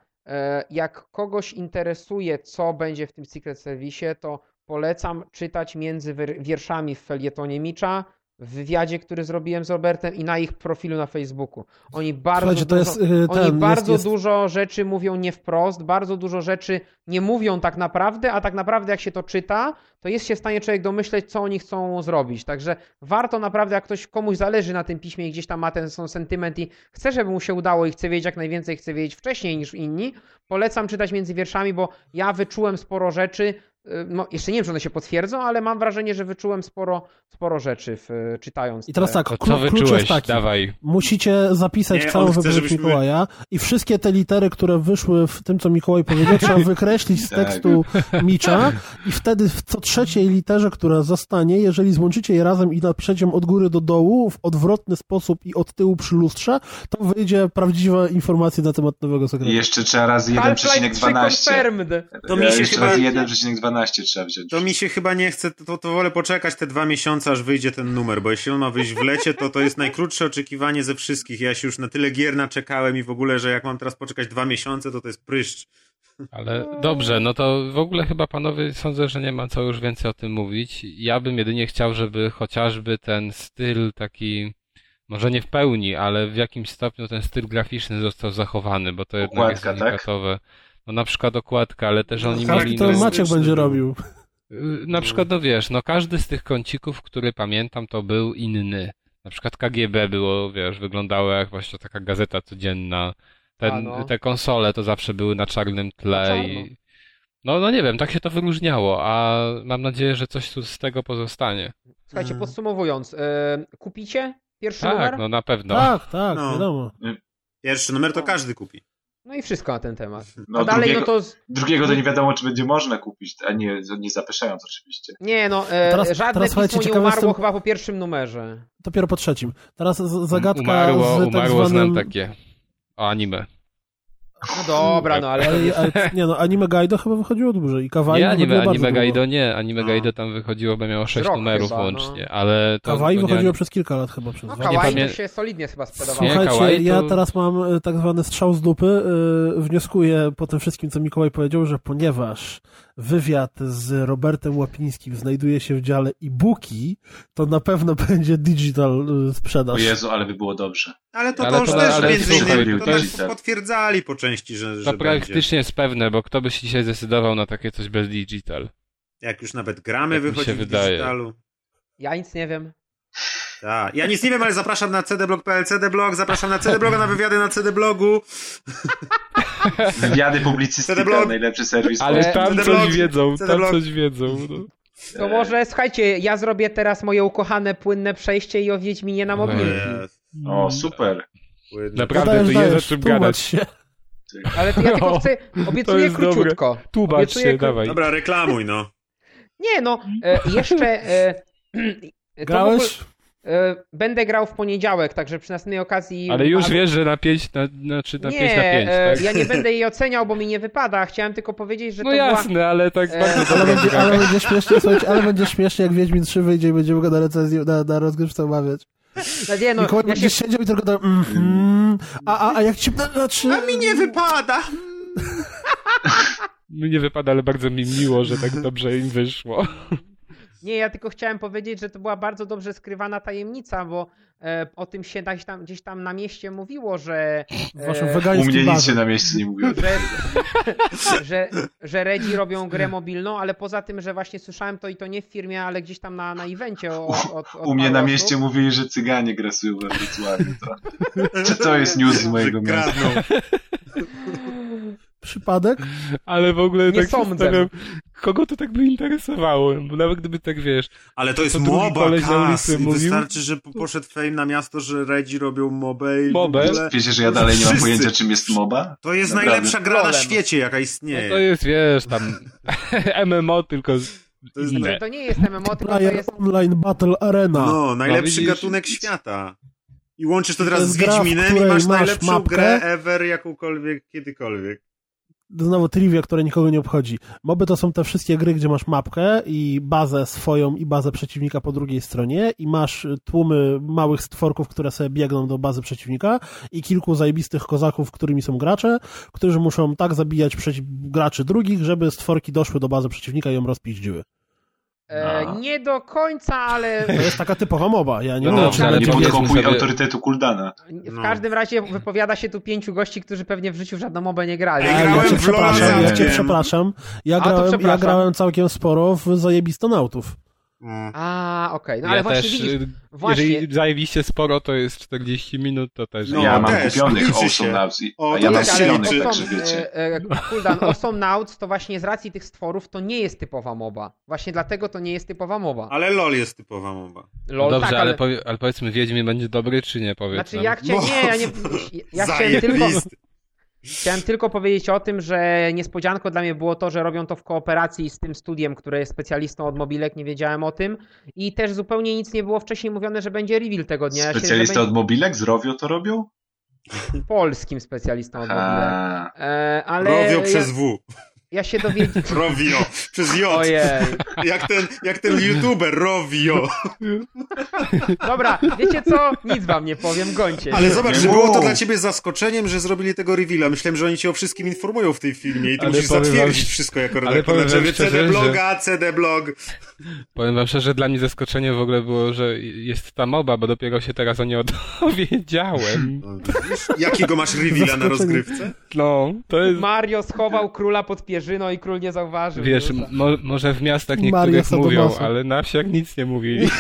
jak kogoś interesuje, co będzie w tym Secret Service, to polecam czytać między wierszami w felietonie Micza, w wywiadzie, który zrobiłem z Robertem i na ich profilu na Facebooku. Oni bardzo Słuchajcie, dużo, jest, y, oni ten, bardzo jest, dużo rzeczy mówią nie wprost, bardzo dużo rzeczy nie mówią tak naprawdę, a tak naprawdę jak się to czyta, to jest się w stanie człowiek domyśleć, co oni chcą zrobić. Także warto naprawdę, jak ktoś komuś zależy na tym piśmie i gdzieś tam ma ten son sentyment i chce, żeby mu się udało i chce wiedzieć jak najwięcej, chce wiedzieć wcześniej niż inni, polecam czytać między wierszami, bo ja wyczułem sporo rzeczy, Y, no, jeszcze nie wiem, czy one się potwierdzą, ale mam wrażenie, że wyczułem sporo, sporo rzeczy w, czytając. I teraz tak, te... co wyczułeś? Taki. Dawaj. Musicie zapisać nie, całą wypowiedź żebyśmy... Mikołaja i wszystkie te litery, które wyszły w tym, co Mikołaj powiedział, trzeba wykreślić z tak. tekstu Micza i wtedy w co trzeciej literze, która zostanie, jeżeli złączycie je razem i napiszecie ją od góry do dołu w odwrotny sposób i od tyłu przy lustrze, to wyjdzie prawdziwa informacja na temat nowego sekretu. Jeszcze trzeba razy 1,12. To mi się chyba... 1,12 12 trzeba wziąć. To mi się chyba nie chce, to, to wolę poczekać te dwa miesiące, aż wyjdzie ten numer, bo jeśli on ma wyjść w lecie, to to jest najkrótsze oczekiwanie ze wszystkich. Ja się już na tyle gier naczekałem i w ogóle, że jak mam teraz poczekać dwa miesiące, to to jest pryszcz. Ale dobrze, no to w ogóle chyba panowie sądzę, że nie ma co już więcej o tym mówić. Ja bym jedynie chciał, żeby chociażby ten styl taki, może nie w pełni, ale w jakimś stopniu ten styl graficzny został zachowany, bo to jednak Układka, jest unikatowe. Tak? No na przykład okładka, ale też oni Tak, mieli... to no, Maciek będzie robił. y, na przykład, no wiesz, no każdy z tych kącików, który pamiętam, to był inny. Na przykład KGB było, wiesz, wyglądało jak właśnie taka gazeta codzienna. Ten, no. Te konsole to zawsze były na czarnym Na tle czarno. i... No, no nie wiem, tak się to wyróżniało, a mam nadzieję, że coś tu z tego pozostanie. Słuchajcie, Mm. podsumowując, e, kupicie pierwszy Tak, numer? no na pewno. Tak, tak, No. wiadomo. Pierwszy numer to każdy kupi. No i wszystko na ten temat. No, A dalej, drugiego, no to. z- drugiego to nie wiadomo, czy będzie można kupić, a nie, nie zapeszając oczywiście. Nie, no, e, Teraz- żadne teraz, pismo nie umarło jestem- chyba po pierwszym numerze. Dopiero po trzecim. Teraz z- zagadka umarło, z tak umarło zwanym... znam takie o anime. No dobra, no ale. to Ale, ale, nie no, anime Gaido chyba wychodziło dłużej i Kawaii Nie wychodziło anime, bardzo anime długo. Gaido nie, anime No. Gaido tam wychodziło, bo miało 6 Rok numerów chyba, no. łącznie, ale to... Kawaii to nie- wychodziło przez kilka lat chyba. Przez No dwa. nie kawaii pamię- to się solidnie chyba sprzedawało. Nie, Słuchajcie, kawaii ja to- teraz mam e, tak zwany strzał z dupy. e, Wnioskuję po tym wszystkim, co Mikołaj powiedział, że ponieważ wywiad z Robertem Łapińskim znajduje się w dziale e-booki, to na pewno będzie digital e, O sprzedaż. Jezu, ale by było dobrze. Ale to, Ale to to- też ale między innymi to tak. potwierdzali po części, że, że To będzie. praktycznie jest pewne, bo kto by się dzisiaj zdecydował na takie coś bez digital? Jak już nawet gramy mi wychodzi się w wydaje. digitalu. Ja nic nie wiem. Tak. Ja nic nie wiem, ale zapraszam na cdblog.pl, cdblog, zapraszam na cdbloga, na wywiady na cdblogu. Wywiady publicystyka, Cedeblog. najlepszy serwis. Ale tam coś wiedzą, tam coś wiedzą. No. To może, słuchajcie, ja zrobię teraz moje ukochane płynne przejście i o Wiedźminie na mobilki. Jest. O, super. Naprawdę, Dajesz, to jest dajesz, o czym gadać. się. Ale to ja tylko chcę, obiecuję jest dobre. króciutko. Tłumacz Obiecuję się, kró- dawaj. Dobra, reklamuj, no. Nie no, e, jeszcze... E, to w ogóle- Grałeś? E, będę grał w poniedziałek, także przy następnej okazji. Ale już wiesz, że na 5 na, znaczy na nie, 5 na 5, e, tak? ja nie będę jej oceniał, bo mi nie wypada. Chciałem tylko powiedzieć, że No to jasne, ale tak E, bardzo Ale będzie, ale będzie śmiesznie, słuchajcie, ale będzie śmiesznie, jak Wiedźmin 3 wyjdzie i będziemy go na recenzji, na, na rozgrywce omawiać. była. Nie, no, Mikołaj ja się, siedział i tylko tak, mhm, a, a, a jak ci, znaczy... A mi nie wypada. Mi nie wypada, ale bardzo mi miło, że tak dobrze im wyszło. Nie, ja tylko chciałem powiedzieć, że to była bardzo dobrze skrywana tajemnica, bo e, o tym się gdzieś tam, gdzieś tam na mieście mówiło, że. W waszym e, U wegańskim mnie nic się na mieście nie mówiło. że, że, że Redzi robią grę mobilną, ale poza tym, że właśnie słyszałem to i to nie w firmie, ale gdzieś tam na, na evencie od, od, od U mnie na osób. mieście mówili, że cyganie grasują we Wrocławiu. To, czy to jest news z mojego miasta? Przypadek? Ale w ogóle Nie tak sądzę. kogo to tak by interesowało, bo nawet gdyby tak wiesz, Ale to jest moba, kas. I mówił. wystarczy, że po- poszedł fame na miasto, że Redzi robią mobę i w Mobę? ogóle... Wiecie, że ja dalej nie mam Wszyscy. pojęcia, czym jest MOBA? To jest Naprawdę. najlepsza gra na świecie, jaka no istnieje. to jest, wiesz, tam MMO tylko To jest inne. To nie jest MMO, tylko to jest Online Battle Arena. No, najlepszy widzisz? gatunek świata. I łączysz to teraz z Wiedźminem i masz masz najlepszą mapkę. grę ever jakąkolwiek, kiedykolwiek. Znowu trivia, które nikogo nie obchodzi. Moby to są te wszystkie gry, gdzie masz mapkę i bazę swoją i bazę przeciwnika po drugiej stronie i masz tłumy małych stworków, które sobie biegną do bazy przeciwnika i kilku zajebistych kozaków, którymi są gracze, którzy muszą tak zabijać graczy drugich, żeby stworki doszły do bazy przeciwnika i ją rozpiździły. E, No. nie do końca, ale To jest taka typowa moba. Ja nie No dobrze, ale Nie podkopuj sobie- autorytetu Kuldana. w No. każdym razie wypowiada się tu pięciu gości, którzy pewnie w życiu w żadną mobę nie grali. Ja Ja, cię przepraszam, ja cię przepraszam. Ja grałem, ja grałem całkiem sporo w zajebistonautów. Mm. A, okej, no ale ja właśnie też, widzisz, y, właśnie- jeżeli zajebiście sporo, to jest 40 minut, to też. No, ja mam też, kupionych Awesome i- O, ja mam ale liczy. także wiecie. e, e, Kuldan, Awesome Nauts to właśnie z racji tych stworów to nie jest typowa moba. Właśnie dlatego to nie jest typowa moba. Ale LOL jest typowa moba. No Lol, dobrze, tak, ale, ale... powie, ale powiedzmy, Wiedźmin będzie dobry, czy nie, powiedz Znaczy nam. ja chciałem, No, nie, ja nie, ja chciałem tylko, Zajebisty. Chciałem tylko powiedzieć o tym, że niespodzianką dla mnie było to, że robią to w kooperacji z tym studiem, które jest specjalistą od mobilek, nie wiedziałem o tym i też zupełnie nic nie było wcześniej mówione, że będzie reveal tego dnia. Specjalista od mobilek z Rovio to robią? polskim specjalistą od mobilek. E, ale Rovio przez W. ja się dowiedziałem... Rovio. Przez J. Ojej. Jak ten, jak ten youtuber Rovio. Dobra, wiecie co? Nic wam nie powiem, gońcie. Ale zobacz, że było to dla ciebie zaskoczeniem, że zrobili tego reveala. Myślałem, że oni cię o wszystkim informują w tej filmie i ty Ale musisz powiem zatwierdzić wam- wszystko jako ale redaktor. powiem wam Znaczy, szczerze, CD bloga, CD blog. Powiem wam szczerze, dla mnie zaskoczenie w ogóle było, że jest ta moba, bo dopiero się teraz o niej dowiedziałem. Jakiego masz reveala na rozgrywce? No, to jest... Mario schował króla pod piersi leży, no i król nie zauważył. Wiesz, no, mo może w miastach niektórych mówią, ale na wsiach nic nie mówili.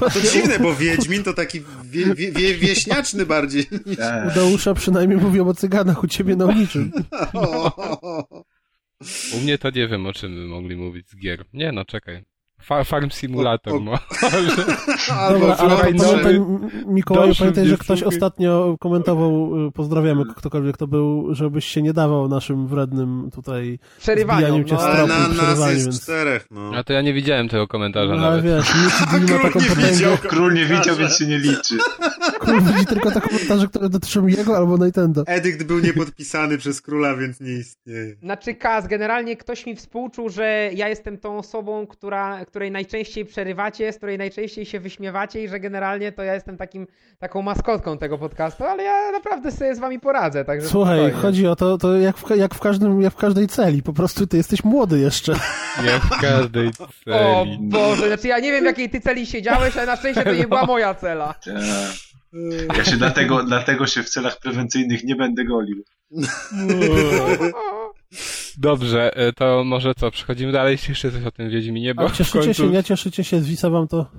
To dziwne, bo Wiedźmin to taki wie, wie, wie, wieśniaczny bardziej. Tak. U Deusza przynajmniej mówią o cyganach, u ciebie na niczym. U mnie to nie wiem, o czym by mogli mówić z gier. Nie no, czekaj. Fa farm Simulator O- o- może. Dobra, ale pamiętaj, Mikołaju, pamiętaj, że ktoś ostatnio komentował, y, pozdrawiamy ktokolwiek to był, żebyś się nie dawał naszym wrednym tutaj zbijaniem cię no. z Ale na nas przerywaniu, jest więc... czterech, no. A to ja nie widziałem tego komentarza No, ale nawet. wiesz, Miki ma taką nie potęgę, widział. Król nie widział, więc się nie liczy. Król widzi tylko te komentarze, które dotyczą jego albo Nintendo. Edykt był niepodpisany przez króla, więc nie istnieje. Znaczy Kaz, generalnie ktoś mi współczuł, że ja jestem tą osobą, która, której najczęściej przerywacie, z której najczęściej się wyśmiewacie i że generalnie to ja jestem takim, taką maskotką tego podcastu, ale ja naprawdę sobie z wami poradzę, także Słuchaj, spokojnie. chodzi o to, to jak, w, jak, w każdym, jak w każdej celi, po prostu ty jesteś młody jeszcze. Nie w każdej O celi. Boże, znaczy ja nie wiem w jakiej ty celi siedziałeś, ale na szczęście to nie była moja cela. Ja się dlatego, dlatego się w celach prewencyjnych nie będę golił. Dobrze, e, to może co, przechodzimy dalej, jeszcze coś o tym Wiedźminie, bo A cieszycie końcu... się, nie cieszycie się, zwisa wam to?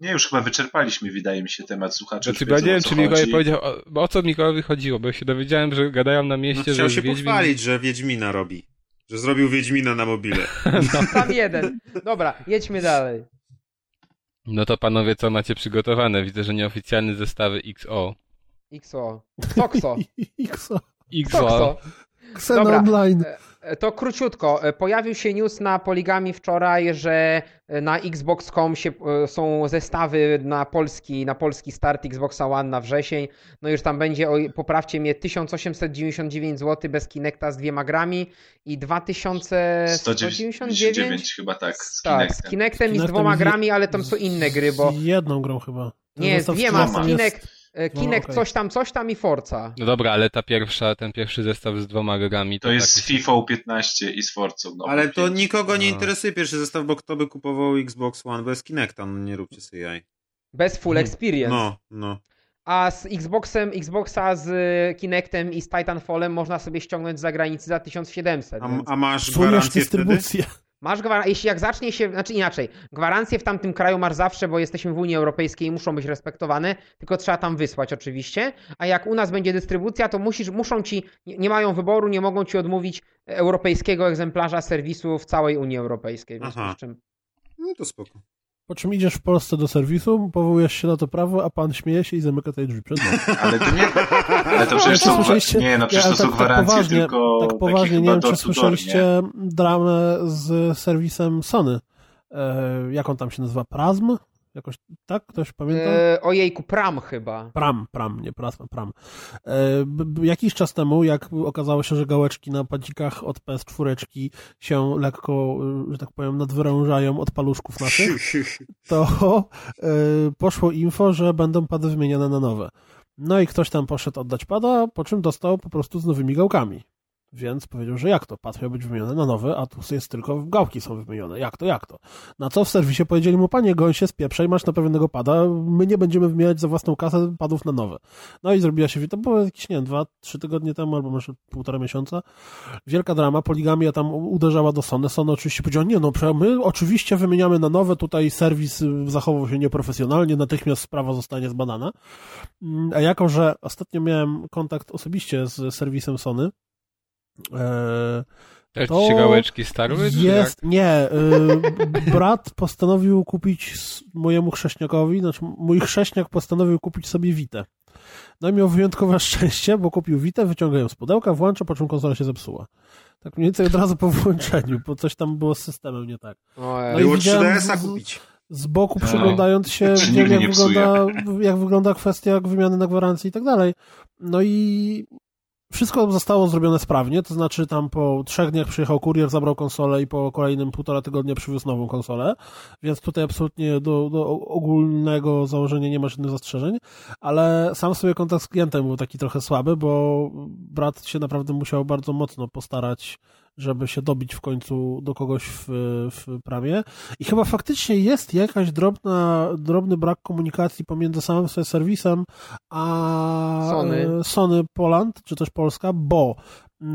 Nie, już chyba wyczerpaliśmy, wydaje mi się, temat słuchaczy. Znaczy, ja nie wiem, czy Mikołaj powiedział, o, bo o co Mikołajowi chodziło, bo ja się dowiedziałem, że gadają na No, mieście, że chciał się Wiedźmin... pochwalić, że Wiedźmina robi. Że zrobił Wiedźmina na mobile. Tam jeden. Dobra, jedźmy dalej. No to panowie, co macie przygotowane? Widzę, że nieoficjalne zestawy XO. XO. Toxo. Xo. XO. Xena Dobra. Online. E, To króciutko. E, Pojawił się news na Poligami wczoraj, że e, na Xbox.com się, są zestawy na polski, na polski start Xboxa One na wrzesień. No już tam będzie, o, poprawcie mnie, 1899 zł bez Kinecta z dwiema grami i 2199 199 chyba tak. Z tak, z Kinectem. Kinectem i z Kinectem dwoma grami, ale tam są inne gry, bo Z jedną grą chyba. Ten nie, z zestaw dwiema, Kinectem z jest- Kinect, No, okej. coś tam, coś tam i Forza. No dobra, ale ta pierwsza, ten pierwszy zestaw z dwoma grami to, To jest z taki... FIFA 15 i z Forzą. No, Ale to nikogo nie No. interesuje pierwszy zestaw, bo kto by kupował Xbox One bez Kinecta? No nie róbcie sobie jaj. Bez full experience. No, no. A z Xboxem, Xboxa z Kinectem i z Titanfallem można sobie ściągnąć z zagranicy za 1700. A, więc a masz gwarancję wtedy? Masz gwarancję, jeśli jak zacznie się, znaczy inaczej, gwarancje w tamtym kraju masz zawsze, bo jesteśmy w Unii Europejskiej i muszą być respektowane, tylko trzeba tam wysłać oczywiście, a jak u nas będzie dystrybucja, to musisz, muszą ci, nie, mają wyboru, nie mogą ci odmówić europejskiego egzemplarza serwisu w całej Unii Europejskiej, w związku z czym... No to spoko. Po czym idziesz w Polsce do serwisu, powołujesz się na to prawo, a pan śmieje się i zamyka tej drzwi przed nami. Ale to nie. Ale to przecież są. Nie, no przecież ale to są gwarancje poważnie, tylko. tak poważnie, nie wiem, czy słyszeliście dramę z serwisem Sony. E, jak on tam się nazywa? Prazm? Jakoś tak? Ktoś pamięta? E, ojejku, Pram chyba. Pram, Pram, nie Prazma, Pram. E, jakiś czas temu, jak okazało się, że gałeczki na padzikach od PS4 się lekko, e, że tak powiem, nadwyrężają od paluszków naszych, to e, poszło info, że będą pady wymieniane na nowe. No i ktoś tam poszedł oddać pada, po czym dostał po prostu z nowymi gałkami. Więc powiedział, że jak to? Pad miał być wymieniony na nowy, a tu jest tylko gałki są wymienione. Jak to, jak to? Na co w serwisie powiedzieli mu, panie Gońsie, spieprzaj, masz naprawionego pada, my nie będziemy wymieniać za własną kasę padów na nowe. No i zrobiła się, to było jakieś, nie wiem, dwa, trzy tygodnie temu, albo może półtora miesiąca. Wielka drama, poligamia tam uderzała do Sony. Sony oczywiście powiedział, nie no, my oczywiście wymieniamy na nowe, tutaj serwis y, zachował się nieprofesjonalnie, natychmiast sprawa zostanie zbadana. Mm, A jako, że ostatnio miałem kontakt osobiście z serwisem Sony, e, To się gałeczki starły? czy jest, nie. Y, brat postanowił kupić mojemu chrześniakowi, znaczy mój chrześniak postanowił kupić sobie Witę. No i miał wyjątkowe szczęście, bo kupił Witę, wyciąga ją z pudełka, włącza, po czym konsola się zepsuła. Tak mniej więcej od razu po włączeniu, bo coś tam było z systemem nie tak. No i Było widziałem 3DS-a z- kupić. Z boku Tak. przyglądając się, widziałem, nigdy jak wygląda, jak wygląda kwestia wymiany na gwarancję i tak dalej. No i wszystko zostało zrobione sprawnie, to znaczy tam po trzech dniach przyjechał kurier, zabrał konsolę i po kolejnym półtora tygodnia przywiózł nową konsolę, więc tutaj absolutnie do, do ogólnego założenia nie ma żadnych zastrzeżeń, ale sam sobie kontakt z klientem był taki trochę słaby, bo brat się naprawdę musiał bardzo mocno postarać, żeby się dobić w końcu do kogoś w, w pramie. I chyba faktycznie jest jakaś drobna, drobny brak komunikacji pomiędzy samym sobie serwisem a Sony. e, Sony Poland, czy też Polska, bo e,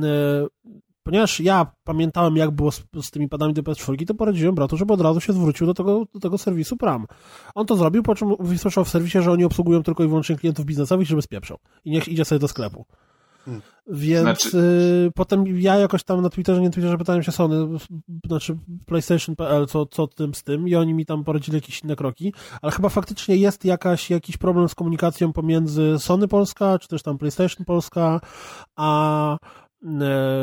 ponieważ ja pamiętałem, jak było z, z tymi padami do PS4, to poradziłem bratu, żeby od razu się zwrócił do tego, do tego serwisu Pram. On to zrobił, po czym wysłyszał w serwisie, że oni obsługują tylko i wyłącznie klientów biznesowych, żeby spieprzał. I niech idzie sobie do sklepu. Hmm. Więc Znaczy- y, potem ja jakoś tam na Twitterze, nie Twitterze, pytałem się Sony, znaczy PlayStation.pl, co, co tym z tym i oni mi tam poradzili jakieś inne kroki, ale chyba faktycznie jest jakaś, jakiś problem z komunikacją pomiędzy Sony Polska, czy też tam PlayStation Polska, a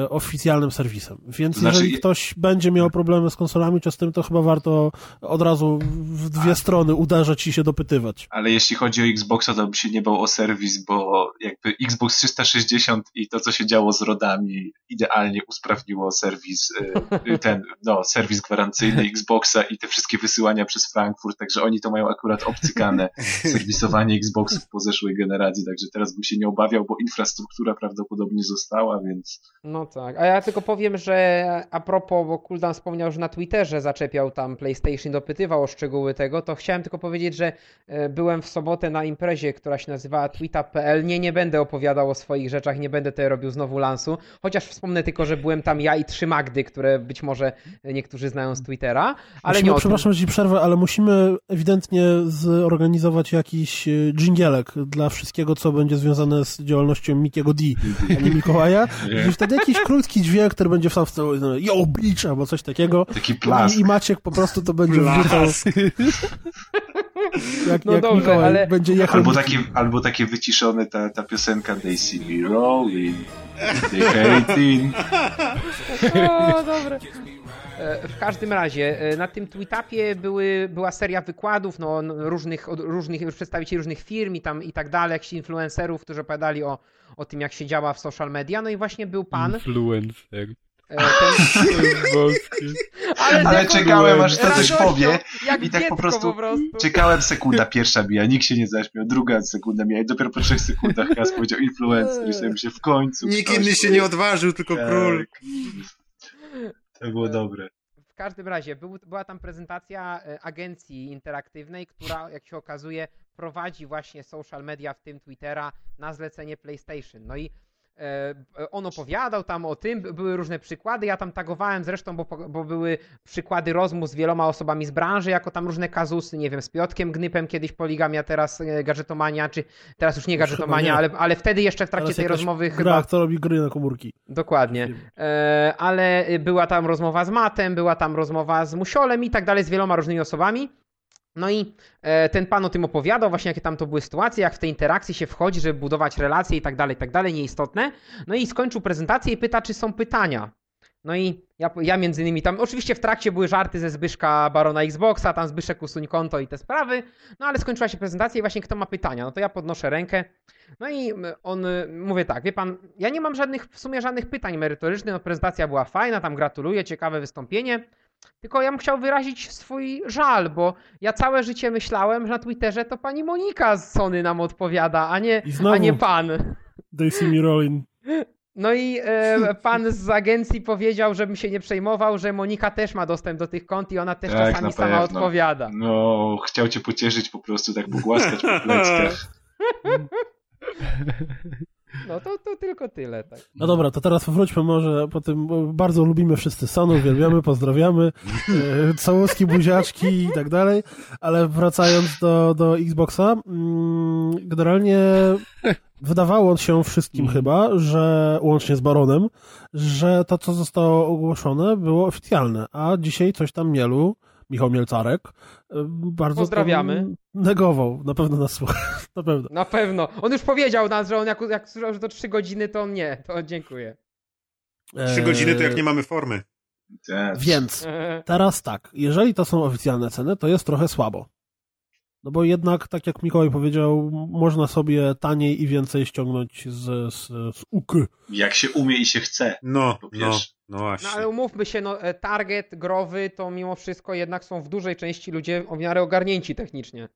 oficjalnym serwisem. Więc znaczy- jeżeli ktoś będzie miał problemy z konsolami czy z tym, to chyba warto od razu w dwie strony uderzać i się dopytywać. Ale jeśli chodzi o Xboxa, to bym się nie bał o serwis, bo jakby Xbox 360 i to, co się działo z rodami, idealnie usprawniło serwis, y, ten, no, serwis gwarancyjny Xboxa i te wszystkie wysyłania przez Frankfurt, także oni to mają akurat obcykane, serwisowanie Xboxów po zeszłej generacji, także teraz bym się nie obawiał, bo infrastruktura prawdopodobnie została, więc No tak, a ja tylko powiem, że a propos, bo Kuldan wspomniał, że na Twitterze zaczepiał tam PlayStation, dopytywał o szczegóły tego, to chciałem tylko powiedzieć, że e, byłem w sobotę na imprezie, która się nazywała tweetup.pl. Nie, nie będę opowiadał o swoich rzeczach, nie będę tutaj robił znowu lansu, chociaż wspomnę tylko, że byłem tam ja i trzy Magdy, które być może niektórzy znają z Twittera, ale musimy, nie przepraszam, że ci przerwę, ale musimy ewidentnie zorganizować jakiś e, dżingielek dla wszystkiego, co będzie związane z działalnością Mikiego D, a nie Mikołaja. I wtedy jakiś krótki dźwięk, który będzie w sam w tył, no, yo, bitch, albo coś takiego. taki plask. I, I Maciek po prostu to będzie wrzucał. jak No jak dobrze, Mikołaj ale- będzie jechał. Albo takie, albo takie wyciszone ta, ta piosenka They see me rolling, they hating. O, dobre. W każdym razie, e, na tym tweetupie były, była seria wykładów no, różnych, od różnych przedstawicieli różnych firm i tam i tak dalej, jakichś influencerów, którzy opowiadali o, o tym, jak się działa w social media. No i właśnie był pan. Influencer. e, Ten, ale Ale czekałem, aż to coś powie. I tak po prostu po prostu. Czekałem sekunda pierwsza mija, nikt się nie zaśmiał, druga sekunda mija i dopiero po trzech sekundach Kas powiedział influencer i sobie się w końcu. Nikt inny się nie odważył, tylko Tak. król. To było dobre. Każdym razie był, była tam prezentacja e, agencji interaktywnej, która, jak się okazuje, prowadzi właśnie social media, w tym Twittera, na zlecenie PlayStation. No i on opowiadał tam o tym, by- były różne przykłady. Ja tam tagowałem zresztą, bo, bo były przykłady rozmów z wieloma osobami z branży, jako tam różne kazusy, nie wiem, z Piotkiem Gnypem kiedyś Poligamia, teraz e, Gadżetomania, czy teraz już nie chyba Gadżetomania, nie. ale, ale wtedy jeszcze w trakcie tej rozmowy gra, chyba... kto robi gry na komórki. Dokładnie. E, ale była tam rozmowa z Matem, była tam rozmowa z Musiolem i tak dalej, z wieloma różnymi osobami. No i e, ten pan o tym opowiadał, właśnie jakie tam to były sytuacje, jak w tej interakcji się wchodzi, żeby budować relacje i tak dalej, i tak dalej, nieistotne. No i skończył prezentację i pyta, czy są pytania. No i ja, ja między innymi tam, oczywiście w trakcie były żarty ze Zbyszka Barona Xboxa, tam Zbyszek usuń konto i te sprawy, no ale skończyła się prezentacja i właśnie kto ma pytania, no to ja podnoszę rękę, no i on, mówię tak, wie pan, ja nie mam żadnych, w sumie żadnych pytań merytorycznych, no prezentacja była fajna, tam gratuluję, ciekawe wystąpienie, tylko ja bym chciał wyrazić swój żal, bo ja całe życie myślałem, że na Twitterze to pani Monika z Sony nam odpowiada, a nie, I znowu. a nie pan. They see me rolling. No i e, pan z agencji powiedział, żebym się nie przejmował, że Monika też ma dostęp do tych kont i ona też Tak, czasami sama odpowiada. No, chciał cię pocieszyć po prostu, tak pogłaskać po pleckach. No to, to tylko tyle. Tak. No dobra, to teraz wróćmy może po tym, bo bardzo lubimy wszyscy Sony, uwielbiamy, pozdrawiamy, e, całuski, buziaczki i tak dalej, ale wracając do, do Xboxa, mm, generalnie wydawało się wszystkim chyba, że łącznie z Baronem, że to, co zostało ogłoszone, było oficjalne, a dzisiaj coś tam mielu, Michał Mielcarek, e, bardzo Pozdrawiamy. negował, na pewno nas słucha, na pewno. Na pewno. On już powiedział nas, że on jak, jak słyszał, że to 3 godziny, to on nie. To dziękuję. Trzy godziny to jak E, nie mamy formy. Tak. Więc E, Teraz tak, jeżeli to są oficjalne ceny, to jest trochę słabo. No bo jednak, tak jak Mikołaj powiedział, można sobie taniej i więcej ściągnąć z, z, z UK. Jak się umie i się chce. No, Po no, no No właśnie. ale umówmy się, no e, target growy to mimo wszystko jednak są w dużej części ludzie o miarę ogarnięci technicznie.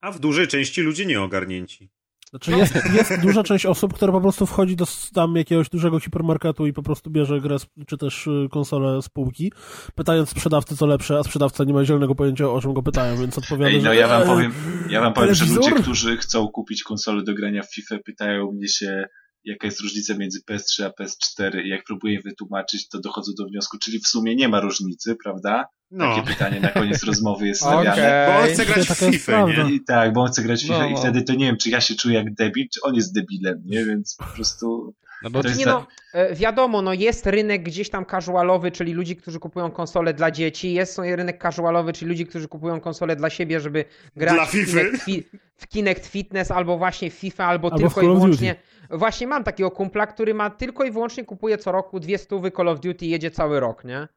A w dużej części ludzie nie ogarnięci. Znaczy jest, jest duża część osób, która po prostu wchodzi do tam jakiegoś dużego hipermarketu i po prostu bierze grę, czy też y, konsolę z półki, pytając sprzedawcy co lepsze, a sprzedawca nie ma zielonego pojęcia o czym go pytają, więc odpowiada, Ej, no że ja wam e, powiem, ja wam powiem, że ludzie, którzy chcą kupić konsolę do grania w FIFA, pytają mnie się, jaka jest różnica między PS3 a PS4 i jak próbuję wytłumaczyć, to dochodzą do wniosku, czyli w sumie nie ma różnicy, prawda? No, Takie pytanie na koniec rozmowy jest stawiane. Okej. bo on chce grać w FIFA, nie? I tak, bo on chce grać w FIFA No, i no. wtedy to nie wiem, czy ja się czuję jak debil, czy on jest debilem, nie? Więc po prostu No bo jest Nie no, e, wiadomo, no jest rynek gdzieś tam casualowy, czyli ludzi, którzy kupują konsole dla dzieci, jest rynek casualowy, czyli ludzi, którzy kupują konsole dla siebie, żeby grać Dla w. Kinect, fi, w Kinect Fitness albo właśnie w FIFA, albo, Albo tylko i wyłącznie. Właśnie mam takiego kumpla, który ma tylko i wyłącznie kupuje co roku dwie stówy Call of Duty i jedzie cały rok, nie?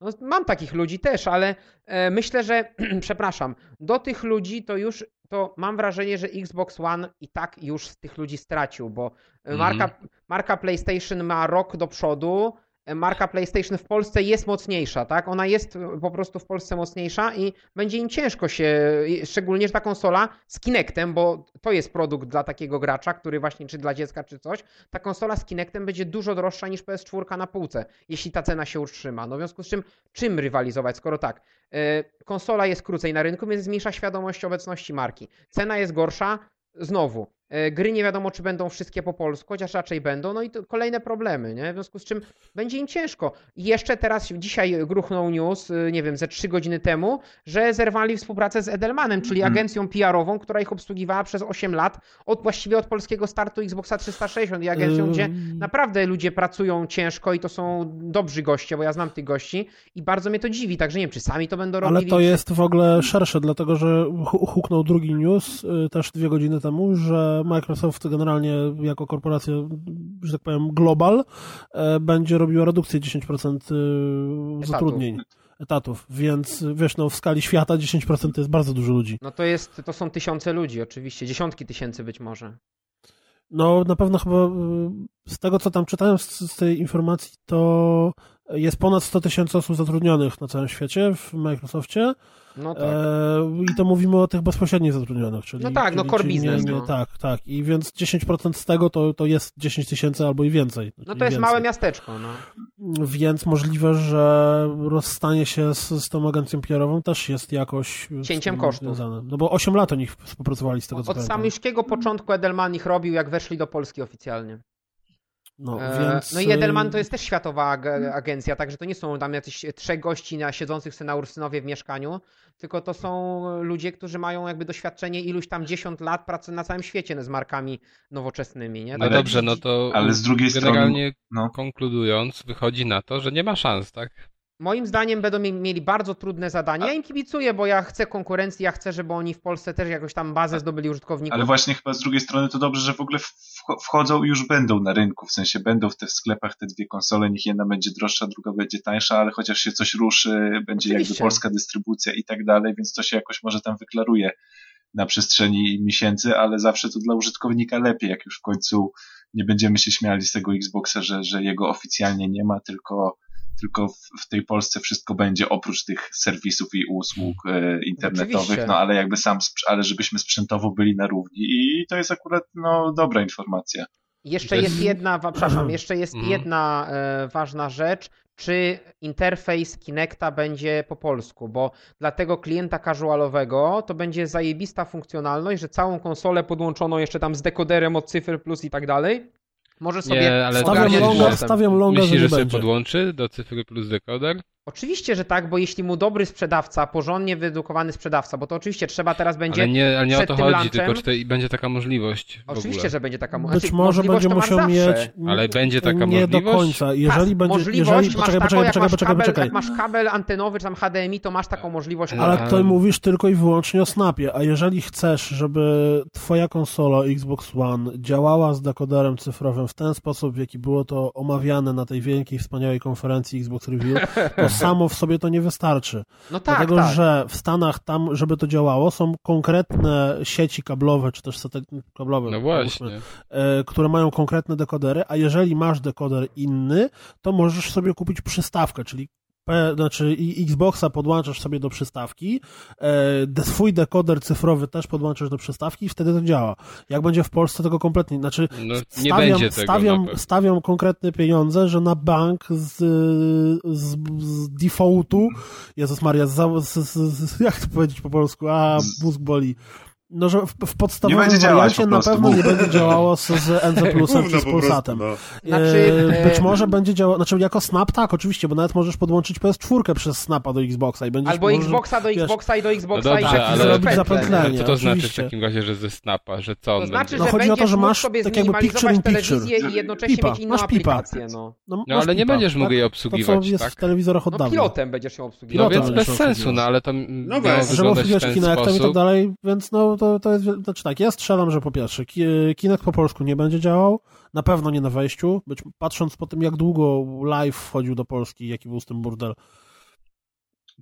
No, mam takich ludzi też, ale e, myślę, że, przepraszam, do tych ludzi to już, to mam wrażenie, że Xbox One i tak już z tych ludzi stracił, bo e, Mhm. marka, marka PlayStation ma rok do przodu, marka PlayStation w Polsce jest mocniejsza, tak? Ona jest e, po prostu w Polsce mocniejsza i będzie im ciężko się, szczególnie, że ta konsola z Kinectem, bo to jest produkt dla takiego gracza, który właśnie, czy dla dziecka, czy coś, ta konsola z Kinectem będzie dużo droższa niż PS4 na półce, jeśli ta cena się utrzyma. No w związku z czym, czym rywalizować, skoro tak, e, konsola jest krócej na rynku, więc zmniejsza świadomość obecności marki. Cena jest gorsza, znowu. E, Gry nie wiadomo, czy będą wszystkie po polsku, chociaż raczej będą, no i to kolejne problemy, nie? W związku z czym będzie im ciężko. I jeszcze teraz, dzisiaj gruchnął news, y, nie wiem, ze trzy godziny temu, że zerwali współpracę z Edelmanem, czyli Mhm. agencją PR-ową, która ich obsługiwała przez 8 lat, od właściwie od polskiego startu Xboxa 360 i agencją, gdzie naprawdę ludzie pracują ciężko i to są dobrzy goście, bo ja znam tych gości i bardzo mnie to dziwi, także nie wiem, czy sami to będą robili. Ale to jest w ogóle szersze, dlatego że hu- huknął drugi news y, też dwie godziny temu, że Microsoft generalnie jako korporacja, że tak powiem, global, e, będzie robiła redukcję 10% y, zatrudnień, etatów, więc wiesz, no w skali świata 10% to jest bardzo dużo ludzi. No to jest, to są tysiące ludzi oczywiście, dziesiątki tysięcy być może. No na pewno chyba y, z tego, co tam czytałem z, z tej informacji, to jest ponad 100 tysięcy osób zatrudnionych na całym świecie w Microsoftie. No tak. E, I to mówimy o tych bezpośrednio zatrudnionych, czyli. No tak, no czyli, core czyli business, Nie, nie, no. Tak, tak. I więc 10% z tego to, to jest 10 tysięcy albo i więcej. No to jest więcej. małe miasteczko, no. Więc możliwe, że rozstanie się z, z tą agencją PR-ową też jest jakoś. Cięciem kosztów. No bo 8 lat oni współpracowali z tego co Od pamiętam. samego początku Edelman ich robił, jak weszli do Polski oficjalnie. No, E, więc, no i Edelman y, to jest też światowa ag- agencja, także to nie są tam jacyś trzech gości na siedzących sobie na Ursynowie w mieszkaniu, tylko to są ludzie, którzy mają jakby doświadczenie iluś tam 10 lat pracy na całym świecie z markami nowoczesnymi, nie? No Ale- dobrze, no to ale z drugiej strony- generalnie no. konkludując, wychodzi na to, że nie ma szans, tak? Moim zdaniem będą mie- mieli bardzo trudne zadanie. Ja im kibicuję, bo ja chcę konkurencji, ja chcę, żeby oni w Polsce też jakoś tam bazę zdobyli użytkowników. Ale właśnie chyba z drugiej strony to dobrze, że w ogóle wch- wchodzą i już będą na rynku, w sensie będą w te sklepach te dwie konsole, niech jedna będzie droższa, druga będzie tańsza, ale chociaż się coś ruszy, będzie jakby Oczywiście. polska dystrybucja i tak dalej, więc to się jakoś może tam wyklaruje na przestrzeni miesięcy, ale zawsze to dla użytkownika lepiej, jak już w końcu nie będziemy się śmiali z tego Xboxa, że, że jego oficjalnie nie ma, tylko tylko w, w tej Polsce wszystko będzie oprócz tych serwisów i usług e, internetowych, Oczywiście. no ale jakby sam, ale żebyśmy sprzętowo byli na równi i to jest akurat no dobra informacja. Jeszcze jest- jest jedna, przepraszam, jeszcze jest Mhm. jedna e, ważna rzecz, czy interfejs Kinecta będzie po polsku, bo dla tego klienta casualowego to będzie zajebista funkcjonalność, że całą konsolę podłączoną jeszcze tam z dekoderem od cyfr plus i tak dalej, może sobie Nie, ale Stawiam longa, stawiam longa, Myślisz, że że będzie. podłączy do cyfry plus dekoder? Oczywiście, że tak, bo jeśli mu dobry sprzedawca, porządnie wyedukowany sprzedawca, bo to oczywiście trzeba teraz będzie Ale nie, ale nie o to chodzi, lunchem- tylko czy to, i będzie taka możliwość w Oczywiście, ogóle. że będzie taka Być znaczy, może możliwość będzie to masz musiał mieć. Ale będzie taka nie do możliwość? końca. Jeżeli Tak, będzie. możliwość Jeżeli, masz poczekaj, taką, poczekaj, jak poczekaj, masz poczekaj, kabel, poczekaj. jak masz kabel antenowy, czy tam HDMI, to masz taką możliwość. Ale Ale- tutaj mówisz tylko i wyłącznie o snapie, a jeżeli chcesz, żeby twoja konsola Xbox One działała z dekoderem cyfrowym w ten sposób, w jaki było to omawiane na tej wielkiej, wspaniałej konferencji Xbox Review, to samo w sobie to nie wystarczy. No tak, Dlatego, tak. że w Stanach tam, żeby to działało, są konkretne sieci kablowe, czy też satelity kablowe, No właśnie. e, które mają konkretne dekodery, a jeżeli masz dekoder inny, to możesz sobie kupić przystawkę, czyli P, znaczy i- Xboxa podłączasz sobie do przystawki, e, swój dekoder cyfrowy też podłączasz do przystawki i wtedy to działa. Jak będzie w Polsce, tego kompletnie, znaczy No, stawiam, tego stawiam, stawiam konkretne pieniądze, że na bank z, z, z defaultu, Jezus Maria, z, z, z, jak to powiedzieć po polsku, a mózg boli, No, że w, w podstawowym Nie będzie działać wariancie po na pewno nie będzie działało z, z NZ Plusem Gówno czy z po prostu, no. Znaczy, E, Być e, może będzie działało, znaczy jako Snap tak, oczywiście, bo nawet możesz podłączyć PS4 przez Snapa do Xboxa i będziesz Albo możesz, Xboxa do wiesz, Xboxa i do Xboxa No i dobrze, tak ale- zrobić zapętlenie. co to znaczy w takim razie, że ze Snapa, że co on To znaczy, będzie? No chodzi o to, że masz sobie tak jakby picture in picture. i jednocześnie Pipa, mieć inną masz pipa. aplikację. No. No, No ale nie pipa, będziesz mógł tak? jej To, obsługiwać, co jest tak? w telewizorach od no dawna. pilotem będziesz ją No obsługiwał. Pilotem więc bez sensu, no ale to No miało wyglądać w obsługiwać ten i tak sposób. dalej, więc no to, to jest, znaczy tak, ja strzelam, że po pierwsze, Ki- Kinect po polsku nie będzie działał, na pewno nie na wejściu, być, patrząc po tym, jak długo live wchodził do Polski, jaki był z tym burdel,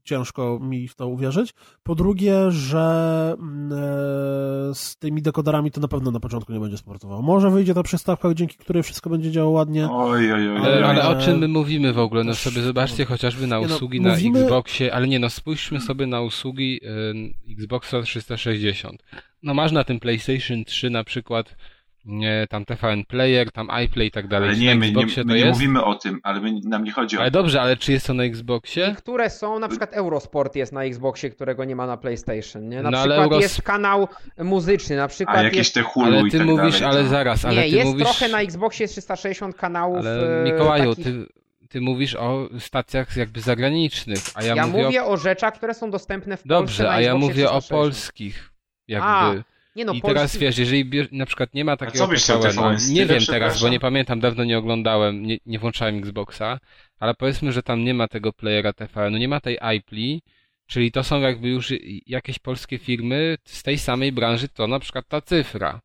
ciężko mi w to uwierzyć. Po drugie, że mm, e, z tymi dekoderami to na pewno na początku nie będzie sportowało. Może wyjdzie ta przystawka, dzięki której wszystko będzie działało ładnie. Oj, oj, oj. Ale, oj, ale o czym my mówimy w ogóle? No sobie zobaczcie chociażby na no, usługi mówimy- na Xboxie, ale nie no, spójrzmy sobie na usługi y, Xboxa 360. No masz na tym PlayStation 3 na przykład nie, tam TVN Player, tam iPlay i tak dalej. Ale nie, my, nie, my nie jest? mówimy o tym, ale my, nam nie chodzi o Ale dobrze, ale czy jest to na Xboxie? Niektóre są, na przykład Eurosport jest na Xboxie, którego nie ma na PlayStation. Nie? Na No, ale przykład Euros- jest kanał muzyczny, na przykład A jakieś jest... te Hulu Ale i ty tak mówisz, dalej. ale to... zaraz, ale Nie, ty jest mówisz... trochę na Xboxie 360 kanałów Ale e, Mikołaju, takich... ty, ty mówisz o stacjach jakby zagranicznych, a ja, Ja, mówię, mówię, o... o... rzeczach, które są dostępne w Polsce Dobrze, na a ja mówię o 360. polskich. Jakby. A, Nie no, I polski... teraz wiesz, jeżeli bierz, na przykład nie ma takiego co byś chciał, TVN, TVN nie wiem teraz, bo nie pamiętam, dawno nie oglądałem, nie, nie włączałem Xboxa, ale powiedzmy, że tam nie ma tego playera TVN, nie ma tej iPli, czyli to są jakby już jakieś polskie firmy z tej samej branży, to na przykład ta cyfra,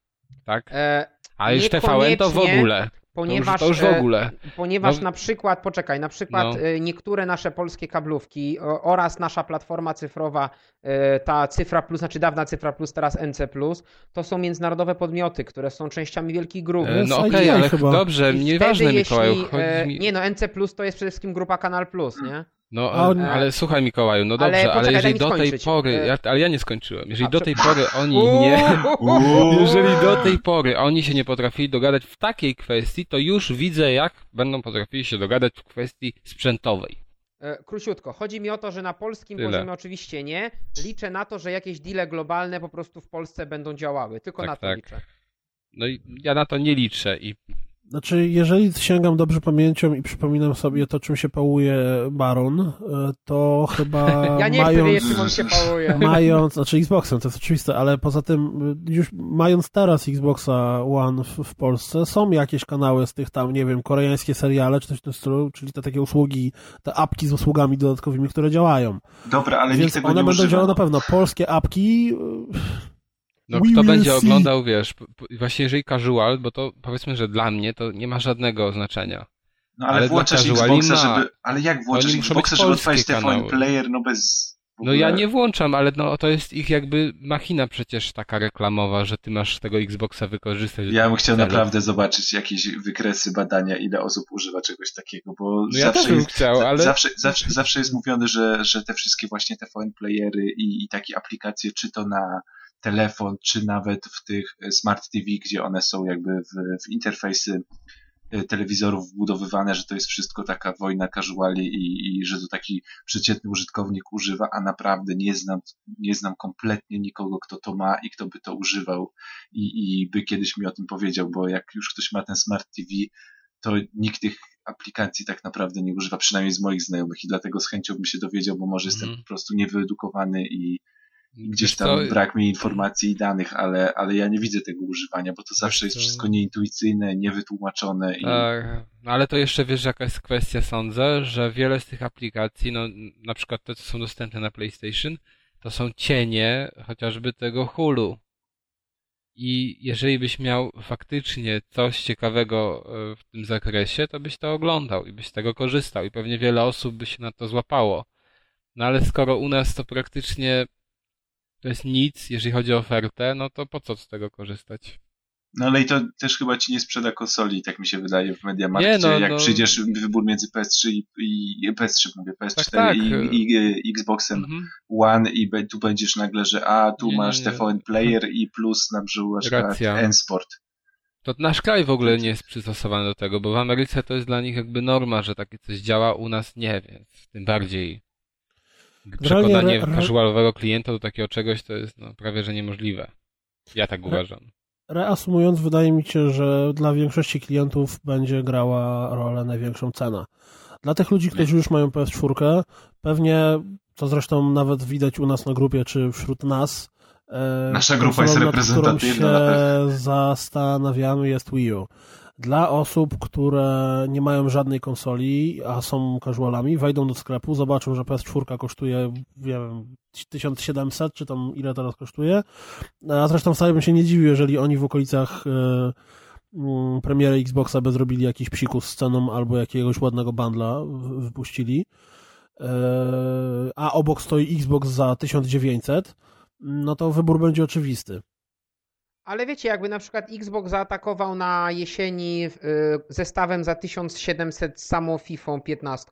tak? E, A już TVN to w ogóle, ponieważ, to już, to już w e, ogóle. Ponieważ No- na przykład, poczekaj, na przykład No. e, niektóre nasze polskie kablówki oraz nasza platforma cyfrowa, e, ta Cyfra Plus, znaczy dawna Cyfra Plus, teraz NC Plus, to są międzynarodowe podmioty, które są częściami wielkich grup. Jest No okej, IGA ale chyba. dobrze, I nieważne wtedy, Mikołaju, jeśli, chodzi mi... Nie no, NC Plus to jest przede wszystkim grupa Kanal Plus, nie? No, A on- ale słuchaj Mikołaju, no Ale dobrze, ale, poczekaj, daj jeżeli do tej skończyć. pory, E, ja, ale ja nie skończyłem, jeżeli A, do tej pory oni nie... Jeżeli do tej pory oni się nie potrafili dogadać w takiej kwestii, to już widzę, jak będą potrafili się dogadać w kwestii sprzętowej. E, Króciutko, chodzi mi o to, że na polskim Tyle. poziomie oczywiście nie. Liczę na to, że jakieś deale globalne po prostu w Polsce będą działały. Tylko Tak, na to tak. liczę. No i ja na to nie liczę i Znaczy, jeżeli sięgam dobrze pamięcią i przypominam sobie to, czym się pałuje Baron, e, to chyba Ja nie chcę mając... wiedzieć, czym on się pałuje. mając, znaczy Xboxem, to jest oczywiste, ale poza tym y, już mając teraz Xboxa One w, w Polsce, są jakieś kanały z tych tam, nie wiem, koreańskie seriale, czy coś w tym stylu, czyli te takie usługi, te apki z usługami dodatkowiwymi, które działają. Dobra, ale nikt Więc tego one nie będą używa. działały na pewno. Polskie apki, y, no We kto będzie see. oglądał, wiesz, właśnie jeżeli casual, bo to powiedzmy, że dla mnie to nie ma żadnego znaczenia. No ale, ale włączasz Xboxa, żeby... Ale jak włączasz Oni muszą Xboxa, żeby odpalić TVN. Player, no bez... No ja nie włączam, ale no to jest ich jakby machina przecież taka reklamowa, że ty masz tego Xboxa wykorzystać. Ja bym chciał Celu. naprawdę zobaczyć jakieś wykresy badania, ile osób używa czegoś takiego, bo No ja też zawsze, bym jest, chciał, ale... zawsze, zawsze, zawsze jest mówione, że, że te wszystkie właśnie TVN playery i, i takie aplikacje, czy to na telefon, czy nawet w tych smart TV, gdzie one są jakby w, w interfejsy e, telewizorów wbudowywane, że to jest wszystko taka wojna casuali i, i że to taki przeciętny użytkownik używa, a naprawdę nie znam, nie znam kompletnie nikogo, kto to ma i kto by to używał i, i by kiedyś mi o tym powiedział, bo jak już ktoś ma ten smart TV, to nikt tych aplikacji tak naprawdę nie używa, przynajmniej z moich znajomych i dlatego z chęcią bym się dowiedział, bo może jestem Mhm. po prostu niewyedukowany i gdzieś tam co, brak mi informacji i danych, ale, ale ja nie widzę tego używania, bo to zawsze jest co? wszystko nieintuicyjne, niewytłumaczone i Tak, ale to jeszcze wiesz, jaka jest kwestia, sądzę, że wiele z tych aplikacji, no na przykład te, co są dostępne na PlayStation, to są cienie chociażby tego Hulu. I jeżeli byś miał faktycznie coś ciekawego e, w tym zakresie, to byś to oglądał i byś z tego korzystał i pewnie wiele osób by się na to złapało. No ale skoro u nas to praktycznie to jest nic, jeżeli chodzi o ofertę, no to po co z tego korzystać? No ale i to też chyba ci nie sprzeda konsoli, tak mi się wydaje w Mediamarkcie, no, jak no. przyjdziesz wybór między PS3 i, i PS3 mówię, PS4 Tak, tak. i, i, i Xboxem Mhm. One i be, tu będziesz nagle, że a, tu Nie, masz nie, nie. TVN Player i plus na Racja. N-Sport. To nasz kraj w ogóle nie jest przystosowany do tego, bo w Ameryce to jest dla nich jakby norma, że takie coś działa, u nas nie, więc tym bardziej przekonanie re- re- casualowego klienta do takiego czegoś to jest no, prawie że niemożliwe. Ja tak uważam. Reasumując, wydaje mi się, że dla większości klientów będzie grała rolę największą cena. Dla tych ludzi, którzy już mają PS4, pewnie, to zresztą nawet widać u nas na grupie, czy wśród nas, e, Nasza grupa jest nad którą reprezentatywna na się pewno. zastanawiamy jest Wii U. Dla osób, które nie mają żadnej konsoli, a są casualami, wejdą do sklepu, zobaczą, że PS4 kosztuje, nie wiem, 1700, czy tam ile teraz kosztuje. A zresztą wcale bym się nie dziwił, jeżeli oni w okolicach mm, premiery Xboxa by zrobili jakiś psikus z ceną albo jakiegoś ładnego bundla wypuścili. E, a obok stoi Xbox za 1900, no to wybór będzie oczywisty. Ale wiecie, jakby na przykład Xbox zaatakował na jesieni y, zestawem za 1700 z samą FIFA 15,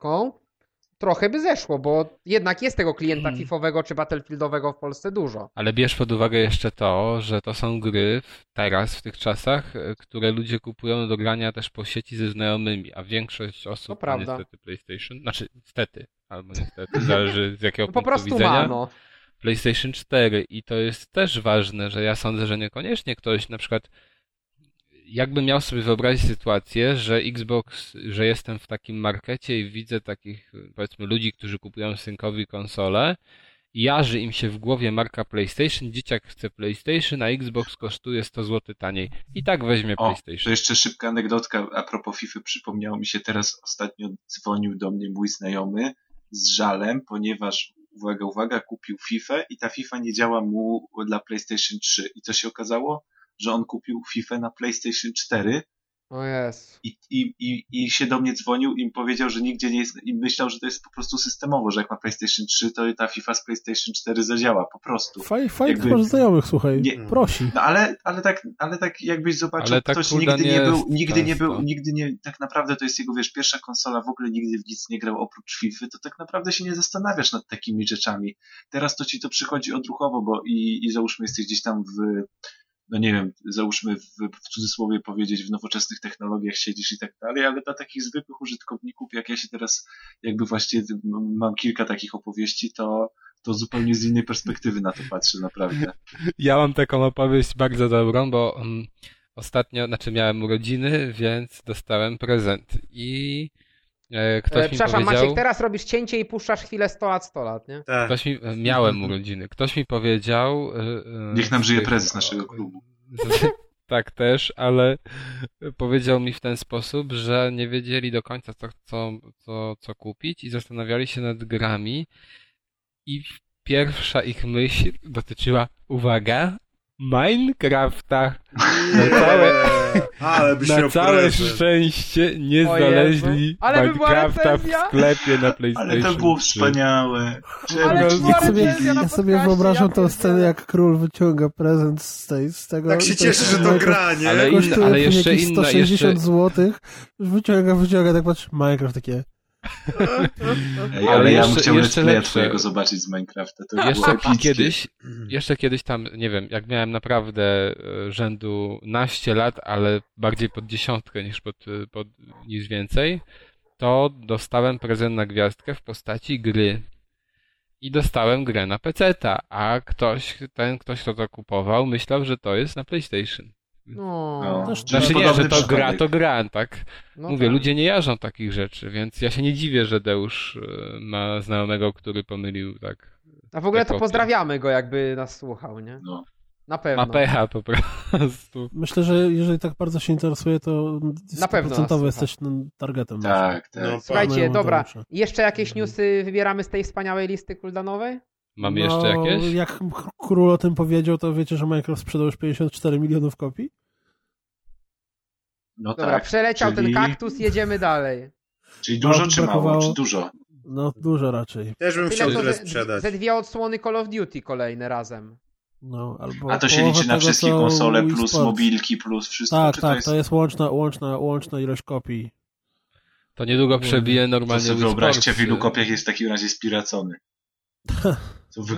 trochę by zeszło, bo jednak jest tego klienta Hmm. FIFowego czy Battlefieldowego w Polsce dużo. Ale bierz pod uwagę jeszcze to, że to są gry teraz, w tych czasach, e, które ludzie kupują do grania też po sieci ze znajomymi, a większość osób To ma prawda. niestety PlayStation, znaczy niestety, albo niestety, zależy z jakiego No po punktu prostu widzenia. ma, no. PlayStation 4 i to jest też ważne, że ja sądzę, że niekoniecznie ktoś na przykład jakby miał sobie wyobrazić sytuację, że Xbox, że jestem w takim markecie i widzę takich powiedzmy ludzi, którzy kupują synkowi konsolę i jarzy im się w głowie marka PlayStation, dzieciak chce PlayStation, a Xbox kosztuje 100 zł taniej. I tak weźmie O, to PlayStation. jeszcze szybka anegdotka a propos FIFA. Przypomniało mi się teraz, ostatnio dzwonił do mnie mój znajomy z żalem, ponieważ, uwaga, uwaga, kupił FIFA i ta FIFA nie działa mu dla PlayStation 3. I co się okazało? Że on kupił FIFA na PlayStation 4 O jest. i, i, i, i się do mnie dzwonił i powiedział, że nigdzie nie jest, i myślał, że to jest po prostu systemowo, że jak ma PlayStation 3, to ta FIFA z PlayStation 4 zadziała, po prostu. Faj, fajnych Jakby- masz znajomych, słuchaj, Nie- prosi. No ale, ale tak, ale tak jakbyś zobaczył, Ale tak, ktoś nigdy nie nie był, nigdy nie był, często. nigdy nie, tak naprawdę to jest jego, wiesz, pierwsza konsola, w ogóle nigdy w nic nie grał oprócz FIFA, to tak naprawdę się nie zastanawiasz nad takimi rzeczami. Teraz to ci to przychodzi odruchowo, bo i, i załóżmy jesteś gdzieś tam w, no nie wiem, załóżmy w, w cudzysłowie powiedzieć, w nowoczesnych technologiach siedzisz i tak dalej, ale dla takich zwykłych użytkowników, jak ja się teraz jakby właśnie mam kilka takich opowieści, to to zupełnie z innej perspektywy na to patrzę, naprawdę. Ja mam taką opowieść bardzo dobrą, bo um, ostatnio, znaczy miałem urodziny, więc dostałem prezent i ktoś E, mi przepraszam, powiedział... Maciek, teraz robisz cięcie i puszczasz chwilę 100 lat, 100 lat, nie? Tak. Ktoś mi, miałem urodziny. Ktoś mi powiedział. e, e, Niech nam żyje prezes naszego klubu. Tak też, ale powiedział mi w ten sposób, że nie wiedzieli do końca, co, co, co, co kupić i zastanawiali się nad grami. I pierwsza ich myśl dotyczyła, uwaga, Minecrafta. Na całe, Ale byś na całe szczęście nie O znaleźli. Ale Minecrafta w sklepie na PlayStation Ale to było 3. wspaniałe. Ale Ja sobie, ja sobie wyobrażam ja tą scenę, pierdzielę. jak król wyciąga prezent z, tej, z tego. Tak się cieszy, że to gra, nie? Ale kosztuje ale tu jeszcze jakieś inna- 160 jeszcze- zł. Wyciąga, wyciąga, tak patrz, Minecraft takie. Ej, Ale ale ja bym jeszcze- chciał jeszcze let's twojego zobaczyć z Minecrafta. To Jeszcze kiedyś, jeszcze kiedyś tam, nie wiem, jak miałem naprawdę e, rzędu naście lat, ale bardziej pod dziesiątkę niż pod, e, pod niż więcej, to dostałem prezent na gwiazdkę w postaci gry. I dostałem grę na PC-ta, a ktoś, ten ktoś, kto to kupował, myślał, że to jest na PlayStation. No, No. Znaczy nie, że to gra, to gra, tak? no Mówię, tak. ludzie nie jarzą takich rzeczy, więc ja się nie dziwię, że Deusz e, ma znajomego, który pomylił tak. A w ogóle to Kopie. pozdrawiamy go, jakby nas słuchał, nie? No. Na pewno. Ma pecha po prostu. Myślę, że jeżeli tak bardzo się interesuje, to Na pewno nas 100% słucha. jesteś targetem. Tak, tak. No, Słuchajcie, dobra. Jeszcze jakieś newsy wybieramy z tej wspaniałej listy kuldanowej? Mamy no, jeszcze jakieś? Jak król o tym powiedział, to wiecie, że Minecraft sprzedał już 54 milionów kopii? No Dobra, tak. przeleciał czyli- ten kaktus, jedziemy dalej. Czyli dużo No, czy mało? brakowało- Czy dużo? No, dużo raczej. Też bym Tyle, chciał tyle ze, sprzedać. ze dwie odsłony Call of Duty kolejne razem. No, albo A to się liczy na wszystkie konsole plus mobilki plus wszystko? Tak, czy tak, to jest... to jest łączna, łączna, łączna ilość kopii. To niedługo przebije To normalnie sobie Wii wyobraźcie, w ilu kopiach jest w takim razie spiracony. To wy,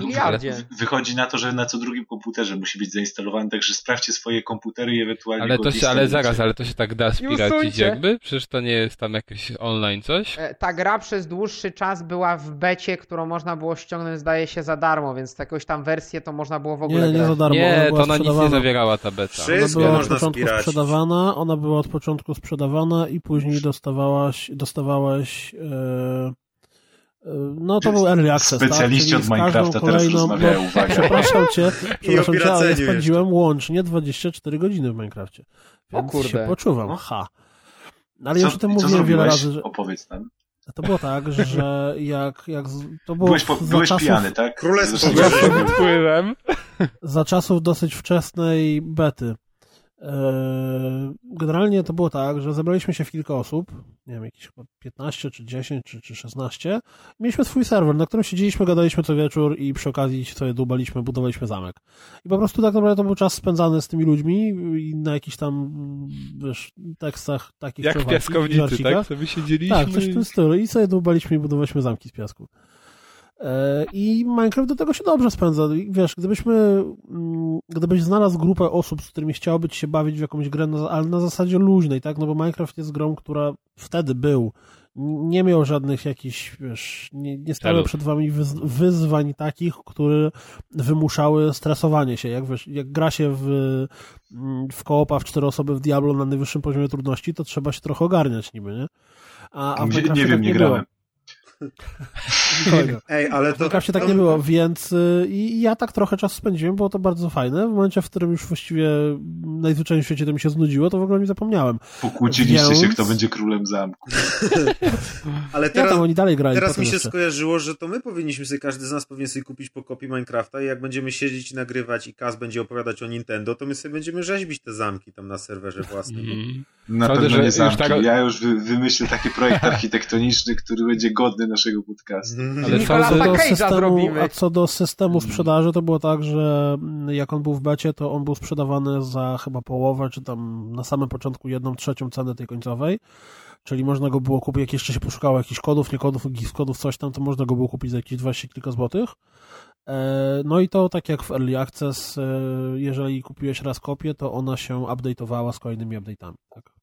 wychodzi na to, że na co drugim komputerze musi być zainstalowany, także sprawdźcie swoje komputery i ewentualnie Ale to się, ale zaraz, ale to się tak da spiracić jakby? Przecież to nie jest tam jakieś online coś? E, Ta gra przez dłuższy czas była w becie, którą można było ściągnąć, zdaje się, za darmo, więc jakąś tam wersję to można było w ogóle Nie, nie za darmo. Nie, ona to ona nic nie zawierała ta beta. Wszystko Ona była od początku spiracić. sprzedawana, ona była od początku sprzedawana i później dostawałaś, dostawałeś e, e, no to był early access, Specjaliści tak? od Minecrafta teraz kolejną- rozmawiają, no, uwaga. Przepraszam cię, przepraszam cię, ale ja spędziłem łącznie 24 godziny w Minecrafcie. O Więc kurde. się poczuwam, No. ha. Ale ja już o tym co mówiłem wiele razy, że Opowiedz nam. to było tak, że jak, jak to było Byłeś, po, za byłeś czasów, pijany, tak? Królestwo Wyżej. Wpływem. za czasów dosyć wczesnej bety. Eee, Generalnie to było tak, że zebraliśmy się w kilka osób, nie wiem, jakieś chyba 15 czy 10 czy, czy 16. Mieliśmy swój serwer, na którym siedzieliśmy, gadaliśmy co wieczór i przy okazji sobie dłubaliśmy, budowaliśmy zamek. I po prostu tak naprawdę to był czas spędzany z tymi ludźmi i na jakichś tam, wiesz, tekstach takich Jak w piaskownicy, tak? Sobie siedzieliśmy. Tak, coś w tym stylu. I sobie dłubaliśmy i budowaliśmy zamki z piasku. E, I Minecraft do tego się dobrze spędza. Wiesz, gdybyśmy, mm, gdybyś znalazł grupę osób, z którymi chciałoby ci się bawić w jakąś grę, na- ale na zasadzie luźnej, tak? No bo Minecraft jest grą, która wtedy był, nie miał żadnych jakichś, wiesz, nie, nie stały przed wami wyz, wyzwań takich, które wymuszały stresowanie się. Jak, wiesz, jak gra się w, mm, w koopa w cztery osoby w Diablo na najwyższym poziomie trudności, to trzeba się trochę ogarniać niby, nie? A, a Nie, nie wiem, tak nie było. grałem. Nikogo. Ej, ale W to... Minecrafcie tak nie było, więc y, i ja tak trochę czasu spędziłem, było to bardzo fajne. W momencie, w którym już właściwie najzwyczajniej w świecie to mi się znudziło, to w ogóle mi zapomniałem. Pokłóciliście się, Więc- kto będzie królem zamku. Ale Ja teraz, tam oni dalej grali. teraz mi się jeszcze. skojarzyło, że to my powinniśmy sobie, każdy z nas powinien sobie kupić po kopii Minecrafta i jak będziemy siedzieć i nagrywać i Kaz będzie opowiadać o Nintendo, to my sobie będziemy rzeźbić te zamki tam na serwerze własnym. Mhm. Na Sądzę, pewno że nie już zamki. tak- Ja już wy, wymyślę taki projekt architektoniczny, który będzie godny naszego podcastu. Ale Nikolasa sądzę, do systemu, a co do systemu sprzedaży, to było tak, że jak on był w becie, to on był sprzedawany za chyba połowę, czy tam na samym początku jedną trzecią ceny tej końcowej. Czyli można go było kupić, jak jeszcze się poszukało jakichś kodów, nie kodów, jakichś kodów, coś tam, to można go było kupić za jakieś 20 kilka złotych. E, No i to tak jak w Early Access, e, jeżeli kupiłeś raz kopię, to ona się update'owała z kolejnymi update'ami. Tak.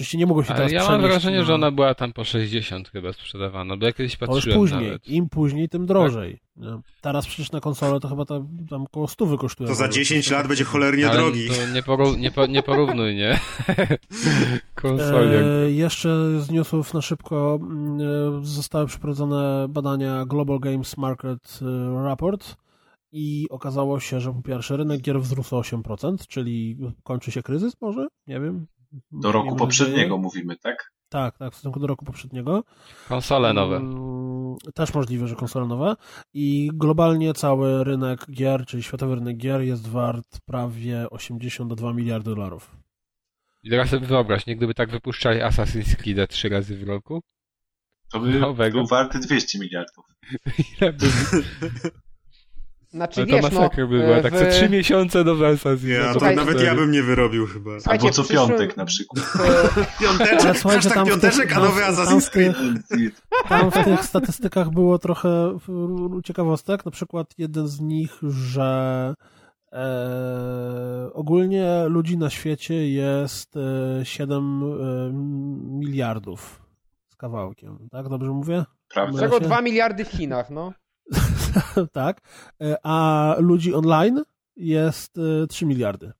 Oczywiście nie mogło się Ale teraz ja mam wrażenie, na... że ona była tam po 60 chyba sprzedawana, bo ja kiedyś To już patrzyłem później. nawet. Im później, tym drożej. nie? Teraz przecież na konsolę to chyba tam, tam koło 100 kosztuje. To za 10 lat będzie cholernie Ale drogi. to nie, poró- nie, po- nie porównuj, nie? Konsoli. E, jeszcze z newsów na szybko mm, e, zostały przeprowadzone badania Global Games Market e, Report i okazało się, że po pierwsze rynek gier wzrósł o 8%, czyli kończy się kryzys może? Nie wiem. Do roku poprzedniego nadzieję. mówimy, tak? Tak, tak, w stosunku do roku poprzedniego. Konsole nowe. Mm, Też możliwe, że konsole nowe. I globalnie cały rynek gier, czyli światowy rynek gier jest wart prawie 82 miliardy dolarów. I teraz sobie wyobraź, nie gdyby tak wypuszczali Assassin's Creed trzy razy w roku? To by Nowego. był warty 200 miliardów. Ile by... Znaczy Ale to wiesz, no, masakra by była. e, Tak w- co trzy miesiące nowe Assassin's Ja, to nawet ja bym nie wyrobił chyba. Słuchajcie, Albo co przyszłym- piątek na przykład. Piąteczek, słuchajcie, tam piąteczek, tych- a nowy Assassin's Creed. tych- Tam w tych statystykach było trochę ciekawostek, na przykład jeden z nich, że e, ogólnie ludzi na świecie jest e, 7 e, miliardów z kawałkiem, tak? Dobrze mówię? z Prawda? czego się- 2 miliardy w Chinach, no. tak. E, a ludzi online jest e, 3 miliardy.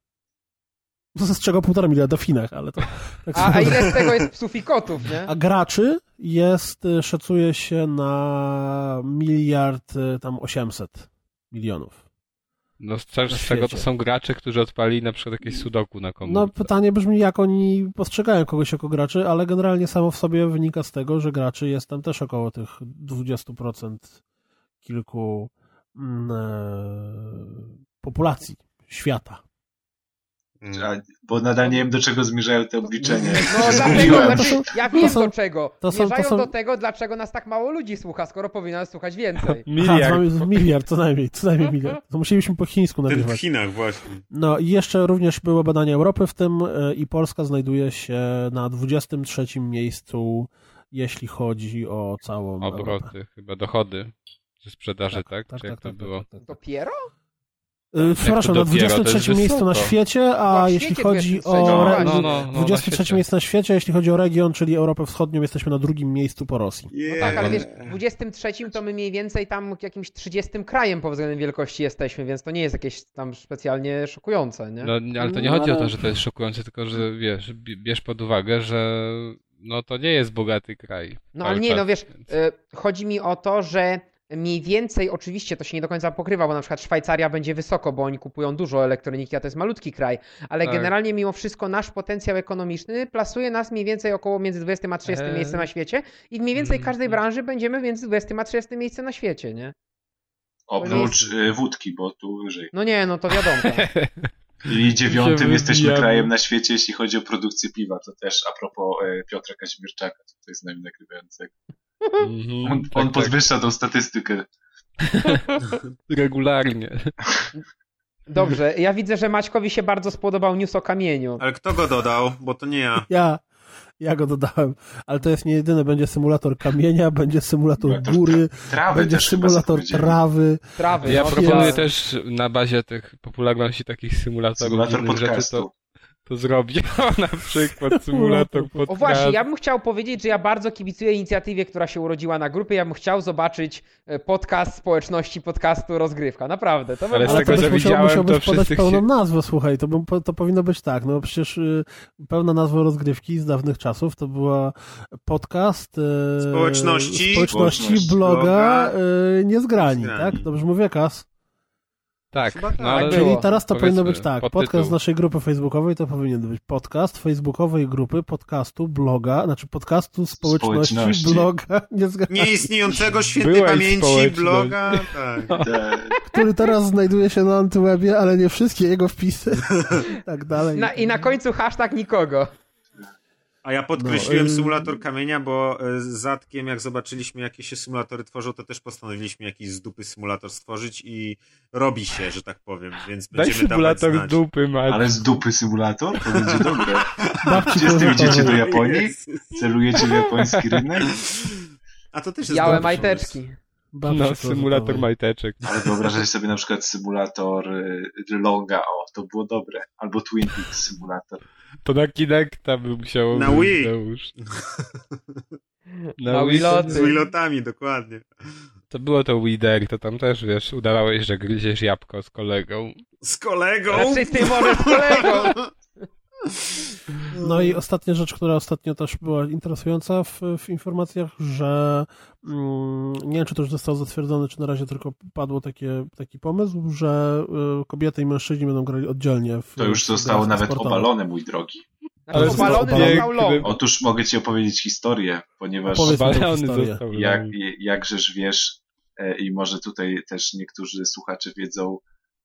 No, Z czego 1,5 miliarda w Chinach, ale to... Tak A, a ile z tego jest psów i kotów, nie? A graczy jest, y, szacuje się na miliard tam 800 milionów. No z, z tego to są gracze, którzy odpalili na przykład jakieś sudoku na komórce. No pytanie brzmi, jak oni postrzegają kogoś jako graczy, ale generalnie samo w sobie wynika z tego, że graczy jest tam też około tych 20% kilku mm, e, populacji świata. A, bo nadal nie wiem, do czego zmierzają te obliczenia. No dlatego, znaczy, ja wiem są- do czego. to są- to Zmierzają są- do tego, dlaczego nas tak mało ludzi słucha, skoro powinno nas słuchać więcej. Aha, Miliard. dwa- miliard, co najmniej, co najmniej miliard. To musieliśmy po chińsku Ten w nagrywać. Chinach właśnie. No i jeszcze również były badania Europy w tym e, i Polska znajduje się na 23 miejscu, jeśli chodzi o całą Europę. Obroty, chyba dochody. Ze sprzedaży, tak? Czy jak to było? tak, tak. Dopiero? Y, Przepraszam, na dopiero, to 23 jest miejscu na wysoko. świecie, No, a jeśli chodzi 23. o No, re- no, no, no, na 23 świecie. miejsce na świecie, a jeśli chodzi o region, czyli Europę Wschodnią, jesteśmy na drugim miejscu po Rosji. No tak, ale wiesz, w 23 to my mniej więcej tam jakimś 30 krajem pod względem wielkości jesteśmy, więc to nie jest jakieś tam specjalnie szokujące, nie? No, ale to nie No, chodzi o to, że to jest szokujące, tylko że wiesz, bi- bierz pod uwagę, że no to nie jest bogaty kraj. No ale nie, czas, no wiesz, więc- y, chodzi mi o to, że mniej więcej, oczywiście to się nie do końca pokrywa, bo na przykład Szwajcaria będzie wysoko, bo oni kupują dużo elektroniki, a to jest malutki kraj, ale Tak. generalnie mimo wszystko nasz potencjał ekonomiczny plasuje nas mniej więcej około między 20 a 30 Eee. miejscem na świecie i mniej więcej w każdej Mhm. branży będziemy między 20 a 30 miejscem na świecie, nie? Oprócz y, wódki, bo tu wyżej. No nie, no to wiadomo. I dziewiątym jesteśmy wybijamy. krajem na świecie, jeśli chodzi o produkcję piwa. To też a propos e, Piotra Kazimierczaka, tutaj z nami nagrywającego. Mhm, On, tak, on tak. podwyższa tą statystykę. Regularnie. Dobrze, ja widzę, że Maćkowi się bardzo spodobał news o kamieniu. Ale kto go dodał? Bo to nie ja. Ja, ja go dodałem, ale to jest nie jedyne, będzie symulator kamienia, będzie symulator Symulator góry, Trawy będzie symulator trawy. Trawy. Ja no, proponuję ja- też na bazie tych popularności takich symulatorów Symulator innych rzeczy podcastu. to, to zrobić. O, na przykład symulator podcastu. O właśnie, ja bym chciał powiedzieć, że ja bardzo kibicuję inicjatywie, która się urodziła na grupie. Ja bym chciał zobaczyć e, podcast społeczności podcastu Rozgrywka. Naprawdę. To Ale z Ale tego, to że widziałem, musiałbyś to podać pełną chci- nazwę, słuchaj, to, bym, to powinno być tak, no przecież y, pełna nazwa rozgrywki z dawnych czasów to była podcast y, Społeczności. społeczności Społeczność bloga bloga. y, Niezgrani, Niezgrani. tak? Dobrze mówię, Kas? Tak, Chyba tak. no ale Było. Czyli teraz to powiedzmy, powinno być tak, podcast z naszej grupy facebookowej to powinien być podcast facebookowej grupy, podcastu, bloga, znaczy podcastu społeczności, Społeczności. bloga, Niezgrani, Nieistniejącego świętej Była i pamięci bloga. Tak. Te, który teraz znajduje się na antywebie, ale nie wszystkie jego wpisy, tak dalej. Na, I na końcu hashtag nikogo. A ja podkreśliłem No, y- symulator kamienia, bo y, z Zatkiem, jak zobaczyliśmy, jakie się symulatory tworzą, to też postanowiliśmy jakiś z dupy symulator stworzyć i robi się, że tak powiem, więc Daj będziemy dawać symulator znać. z dupy, Maciek. ale z dupy symulator? To będzie dobre. Gdzie z idziecie do Japonii? Jezus. Celujecie w japoński rynek? A to też jest Białe majteczki. Babci No, symulator majteczek. Ale wyobrażasz sobie na przykład symulator y, Longa, o, to było dobre. Albo Twin Peaks symulator. To na Kinecta by musiało Na być, Wii. Załóż. Na Wii Wiloty. Z wilotami, dokładnie. To było to Wider, to tam też, wiesz, udawałeś, że gryziesz jabłko z kolegą. Z kolegą! Znaczy ty możesz z kolegą. No i ostatnia rzecz, która ostatnio też była interesująca w, w informacjach, że mm, nie wiem, czy to już zostało zatwierdzone, czy na razie tylko padło takie, taki pomysł, że y, kobiety i mężczyźni będą grali oddzielnie. W, To już zostało nawet sportowych. obalone, mój drogi. Ale obalony obalony. został long. Otóż mogę ci opowiedzieć historię, ponieważ Obalony historię. został. jak, jakżeż wiesz, e, i może tutaj też niektórzy słuchacze wiedzą,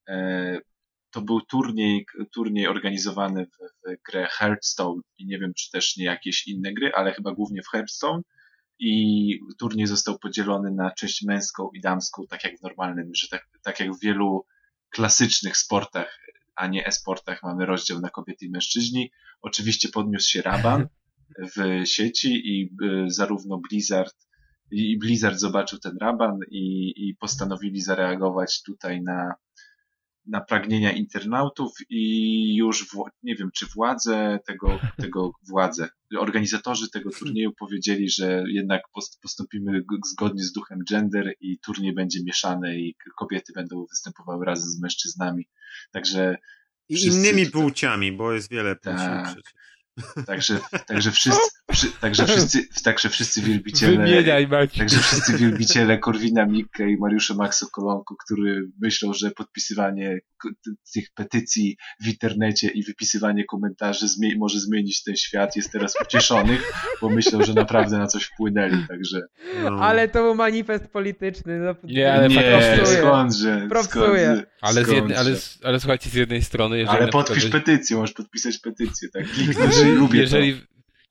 e, to był turniej, turniej organizowany w, w grę Hearthstone i nie wiem, czy też nie jakieś inne gry, ale chyba głównie w Hearthstone i turniej został podzielony na część męską i damską, tak jak w normalnym, że tak, tak jak w wielu klasycznych sportach, a nie e-sportach mamy rozdział na kobiety i mężczyźni. Oczywiście podniósł się raban w sieci i y, zarówno Blizzard i Blizzard zobaczył ten raban i, i postanowili zareagować tutaj na, na pragnienia internautów i już, w, nie wiem, czy władze tego, tego władze, organizatorzy tego turnieju powiedzieli, że jednak post- postąpimy zgodnie z duchem gender i turniej będzie mieszany i kobiety będą występowały razem z mężczyznami. Także I innymi tutaj- płciami, bo jest wiele płci Tak. przecież. Także, także wszyscy, także wszyscy, także wszyscy wielbiciele, Wymieniaj, Maciek. także wszyscy wielbiciele Korwina Mikke i Mariusza Maxo Kolonku, który myślą, że podpisywanie tych petycji w internecie i wypisywanie komentarzy zmie- może zmienić ten świat, jest teraz ucieszonych, bo myślą, że naprawdę na coś wpłynęli, także No. Ale to był manifest polityczny. No, Nie, ale nie, skądże, Propsuję. skądże, Ale, z jednej, ale, skądże. ale słuchajcie, z jednej strony, jeżeli ale podpisz petycję, możesz podpisać petycję, tak, kliknąć, jeżeli, lubię to.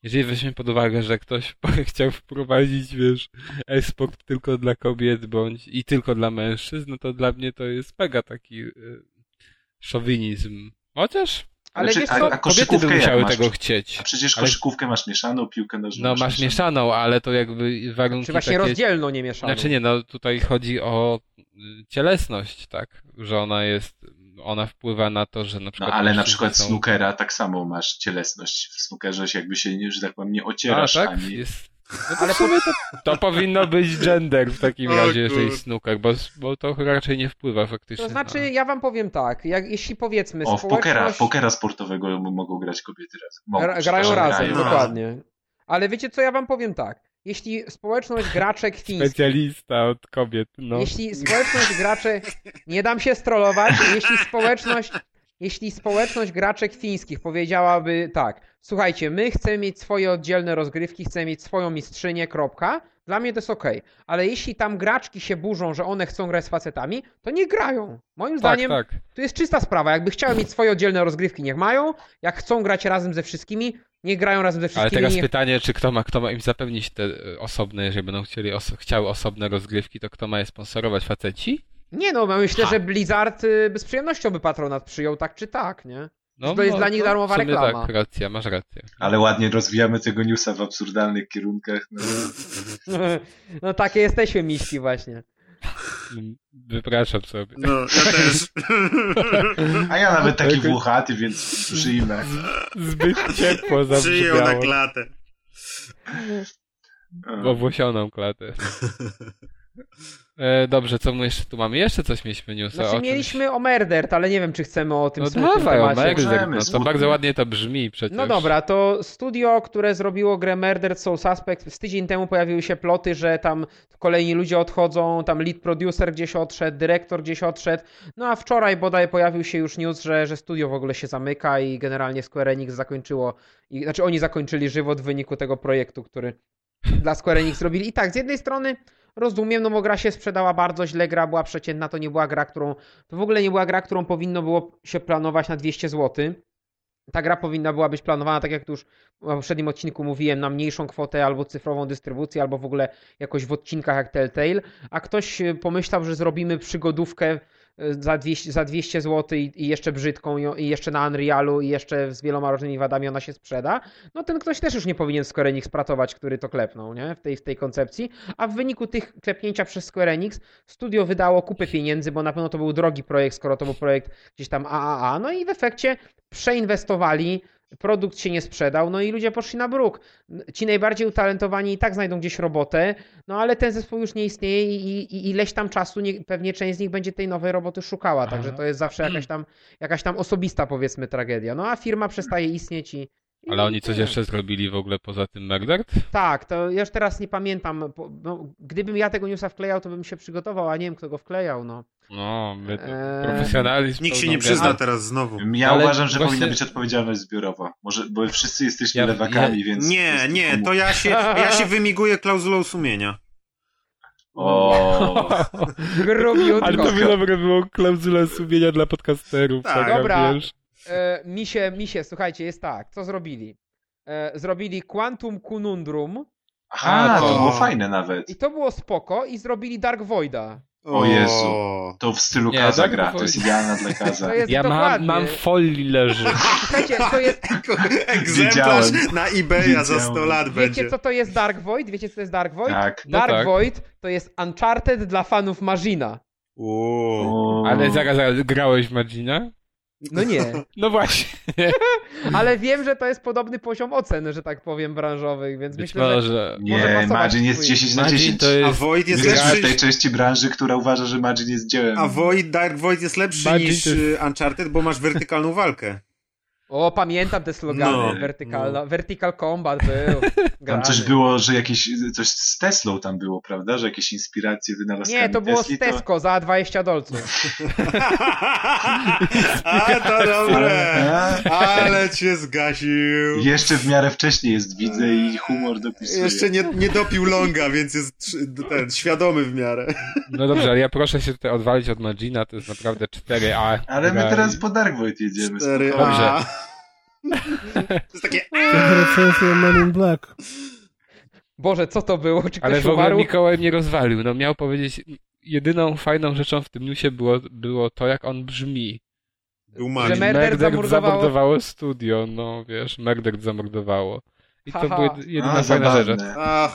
Jeżeli, weźmiemy pod uwagę, że ktoś chciał wprowadzić, wiesz, e-sport tylko dla kobiet bądź i tylko dla mężczyzn, no to dla mnie to jest mega taki y, szowinizm. Chociaż Ale czy- wiesz a, a Kobiety by musiały masz? tego chcieć. A przecież Ale- koszykówkę masz mieszaną, piłkę nożną No masz mieszaną, ale to jakby warunki Czy właśnie takie... rozdzielną, nie mieszaną. Znaczy nie, no tutaj chodzi o y, cielesność, tak? Że ona jest, ona wpływa na to, że na No przykład... ale na przykład są... snookera tak samo masz cielesność. W snookerze się jakby się, nie, że tak powiem, nie A, ocierasz tak? ani... Jest... No to sumie to, to powinno być gender w takim O razie, jeżeli snooker, bo, bo to raczej nie wpływa faktycznie. To znaczy, na... ja wam powiem tak, jak, jeśli powiedzmy O, w pokera, społeczność... w pokera sportowego mogą grać kobiety razem. Mogą, grają razem, grają. dokładnie. Ale wiecie co, ja wam powiem tak. Jeśli społeczność graczek fińskich, Specjalista od kobiet, no. jeśli społeczność graczek, nie dam się strollować, jeśli społeczność, jeśli społeczność graczek fińskich powiedziałaby tak, słuchajcie, my chcemy mieć swoje oddzielne rozgrywki, chcemy mieć swoją mistrzynię, kropka, dla mnie to jest okej. Ale jeśli tam graczki się burzą, że one chcą grać z facetami, to nie grają. Moim Tak, zdaniem tak. to jest czysta sprawa. Jakby chciały mieć swoje oddzielne rozgrywki, niech mają. Jak chcą grać razem ze wszystkimi, niech grają razem ze Ale wszystkimi. teraz niech... pytanie, czy kto ma, kto ma im zapewnić te e, osobne, jeżeli będą chcieli oso- chciały osobne rozgrywki, to kto ma je sponsorować? Faceci? Nie no, ja myślę, Ha. że Blizzard y, by z przyjemnością by patronat przyjął, tak czy tak, nie? No, To jest dla nich darmowa reklama. Tak, racja, masz rację. Ale ładnie rozwijamy tego newsa w absurdalnych kierunkach. No. No takie jesteśmy miści właśnie. Wypraszam sobie. No, ja też. A ja nawet taki włochaty, więc przyjmę. Zbyt ciepło Przyjął na zabrzmiało. klatę. Owłosioną klatę. E, dobrze, co my jeszcze tu mamy? Jeszcze coś mieliśmy newsa. o Znaczy czymś? mieliśmy o Merdert, ale nie wiem, czy chcemy o tym No smutnym dawaj, o temacie. No to bardzo ładnie to brzmi przecież. No dobra, to studio, które zrobiło grę Murdered Soul Suspect, z tydzień temu pojawiły się ploty, że tam kolejni ludzie odchodzą, tam lead producer gdzieś odszedł, dyrektor gdzieś odszedł, no a wczoraj bodaj pojawił się już news, że, że studio w ogóle się zamyka i generalnie Square Enix zakończyło, i, znaczy oni zakończyli żywot w wyniku tego projektu, który dla Square Enix robili. I tak, z jednej strony rozumiem, no bo gra się sprzedała bardzo źle, gra była przeciętna, to nie była gra, którą, to w ogóle nie była gra, którą powinno było się planować na 200 zł. Ta gra powinna była być planowana, tak jak tu już w poprzednim odcinku mówiłem, na mniejszą kwotę albo cyfrową dystrybucję, albo w ogóle jakoś w odcinkach jak Telltale, a ktoś y, pomyślał, że zrobimy przygodówkę za 200, za 200 zł i, i jeszcze brzydką i jeszcze na Unrealu i jeszcze z wieloma różnymi wadami ona się sprzeda, no ten ktoś też już nie powinien Square Enix pracować, który to klepnął, nie? W tej, w tej koncepcji, a w wyniku tych klepnięcia przez Square Enix studio wydało kupę pieniędzy, bo na pewno to był drogi projekt, skoro to był projekt gdzieś tam AAA, no i w efekcie przeinwestowali, produkt się nie sprzedał, no i ludzie poszli na bruk. Ci najbardziej utalentowani i tak znajdą gdzieś robotę, no ale ten zespół już nie istnieje i, i ileś tam czasu nie, pewnie część z nich będzie tej nowej roboty szukała, także to jest zawsze jakaś tam, jakaś tam osobista powiedzmy tragedia. No a firma przestaje istnieć i... Ale oni coś jeszcze zrobili w ogóle poza tym Murdered? Tak, to ja już teraz nie pamiętam. bo- No, gdybym ja tego newsa wklejał, to bym się przygotował, a nie wiem, kto go wklejał, no. No, my to Eee, profesjonalizm. Nikt się nie przyzna teraz znowu. Ja Ale uważam, że właśnie- powinna być odpowiedzialność zbiorowa. Może, bo wszyscy jesteśmy Ja- lewakami, ja- więc... Nie, nie, to ja się, ja się wymiguję klauzulą sumienia. O, Grubiutko. Ale to by dobre było klauzula sumienia dla podcasterów. Tak. taka, Dobra. Wiesz? E, misie, misie, słuchajcie, jest tak. Co zrobili? E, zrobili Quantum Conundrum aha, A, to to- było fajne nawet. i to było spoko i zrobili Dark Voida. O Jezu. To w stylu Nie, Kaza gra, to jest idealna dla Kaza. To jest Ja mam, mam folii leży. Słuchajcie, to jest, Egzemplarz Wiedziałem. na eBaya za 100 Wiedziałem. lat wiecie będzie. co to jest Dark Void? Wiecie co to jest Dark Void? Tak. No Dark tak. Void to jest Uncharted dla fanów Marina. Uuu. O. Ale zaraz, zaraz, grałeś w Magina? No nie. No właśnie. Ale wiem, że to jest podobny poziom ocen, że tak powiem, branżowych, więc Być myślę, że może. może Nie, pasować Margin jest twój. 10 na Magin 10. to A jest... Void jest Jesteśmy w tej lepszy. części branży, która uważa, że Margin jest dziełem. A Void, Dark Void jest lepszy niż to Uncharted, bo masz wertykalną walkę. O, pamiętam te slogany. No, Vertical, Vertical Combat był. Tam grany. coś było, że jakieś, coś z Teslą tam było, prawda? Że jakieś inspiracje wynalazkami Nie, to było Tesli, z Tesco za 20 dolców. A, to dobre. Ale cię zgasił. Jeszcze w miarę wcześniej jest, widzę i humor dopisuje. Jeszcze nie, nie dopił longa, więc jest ten, świadomy w miarę. No dobrze, ale ja proszę się tutaj odwalić od Magina, to jest naprawdę 4A. Ale my teraz po Dark Void jedziemy. Cztery spokojnie. Dobrze. To jest takie... Recenzja Men in Black. Boże, co to było? Czy ktoś Ale w ogóle umarł? Mikołaj mnie rozwalił. No miał powiedzieć, jedyną fajną rzeczą w tym newsie było, było to, jak on brzmi. Był Że Merdert zamordowało- zamordowało studio, no wiesz, Merdert zamordowało. I to były jedyna A, fajna rzecz.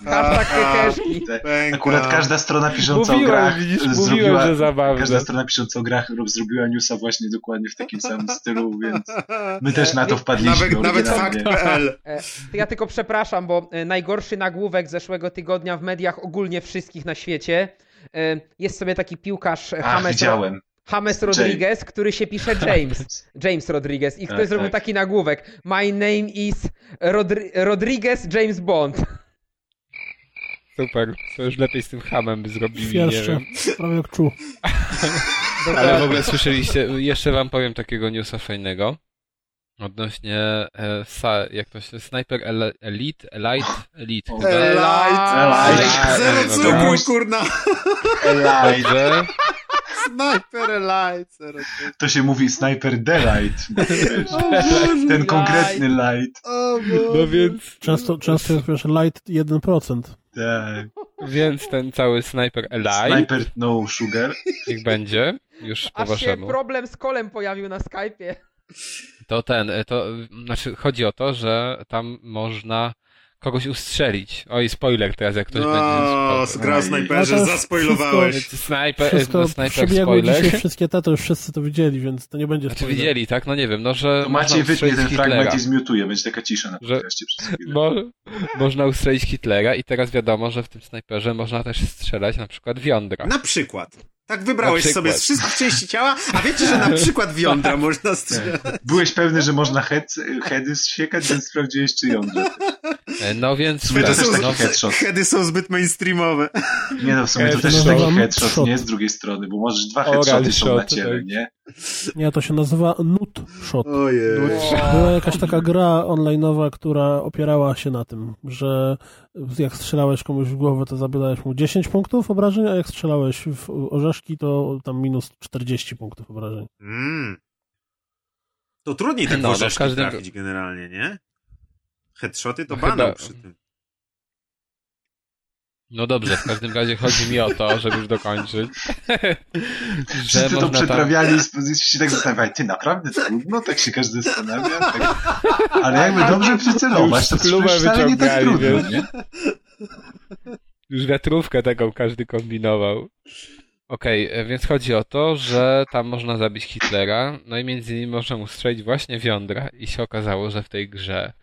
Hashtag. Akurat każda strona pisząca o Mówiłem, grach widzisz, zrobiła, mówiłem, że zabawne. każda strona pisząca o grach rob- zrobiła newsa właśnie dokładnie w takim samym stylu, więc my też na to wpadliśmy. Nawet, nawet fakt.pl. E, ja tylko przepraszam, bo e, najgorszy nagłówek zeszłego tygodnia w mediach ogólnie wszystkich na świecie. e, Jest sobie taki piłkarz Ach, James, widziałem. James Rodriguez, który się pisze James. James Rodriguez. I ktoś Tak, zrobił tak. taki nagłówek. My name is Rodri Rodriguez James Bond. Super, to już lepiej z tym hamem by zrobili, wiem. prawie jak czuł. Ale w ogóle słyszeliście, jeszcze wam powiem takiego newsa fajnego. Odnośnie, e, sa, jak to się, Sniper Elite, Elite, Elite chyba. Elite. Elite. Zero No dobra. kurna. Dobrze, Sniper cukru. To się mówi Sniper Delight. Ten konkretny light. No więc, Często, często jest wiesz, light 1%. Tak. więc ten cały Sniper Elite, Sniper No Sugar. niech będzie, już po Aż się waszemu. problem z kolem pojawił na Skype'ie. To ten, to, znaczy chodzi o to, że tam można kogoś ustrzelić. Oj, spoiler teraz, jak ktoś No, będzie... zgra o snajperze, No zaspoilowałeś. Snajper, Wszystko no, snajper spoiler. dzisiaj wszystkie te, to już wszyscy to widzieli, więc to nie będzie Znaczy spoiler. widzieli, tak? No nie wiem, no że można Maciej wytnie ten Hitlera. fragment i zmiutuje. Będzie taka cisza na Że- podcaście przez. Mo można ustrzelić Hitlera i teraz wiadomo, że w tym snajperze można też strzelać na przykład w jądra. Na przykład. Tak wybrałeś sobie z wszystkich części ciała, a wiecie, że na przykład w jądra można strzelać. Byłeś pewny, że można head, heady zsiekać, więc sprawdziłeś czy jądrze. E, No więc... W sumie to tak, też taki no, headshot. Heady są zbyt mainstreamowe. Nie no, w sumie to też taki headshot, shot. nie? Z drugiej strony, bo możesz dwa headshoty są na ciele, tak. nie? Nie, to się nazywa nut shot. Ojej. Była jakaś taka gra online'owa, która opierała się na tym, że jak strzelałeś komuś w głowę, to zabierałeś mu 10 punktów obrażeń, a jak strzelałeś w orzeszki, to tam minus 40 punktów obrażeń. Mm. To trudniej tak No, no, no, w orzeszki każdym- trafić generalnie, nie? Headshoty to No banał chyba- przy tym. no dobrze, w każdym razie chodzi mi o to, żeby już dokończyć, że Wszyscy to tam... przetrawiali i sp- się tak zastanawiali, ty naprawdę trudno? Tak się każdy zastanawia? Tak. Ale jakby dobrze przycelować, to z wcale nie tak trudno, wiesz. nie? Już wiatrówkę taką każdy kombinował. Okej, e, więc chodzi o to, że tam można zabić Hitlera, no i między innymi można mu strzelić właśnie w jądra i się okazało, że w tej grze,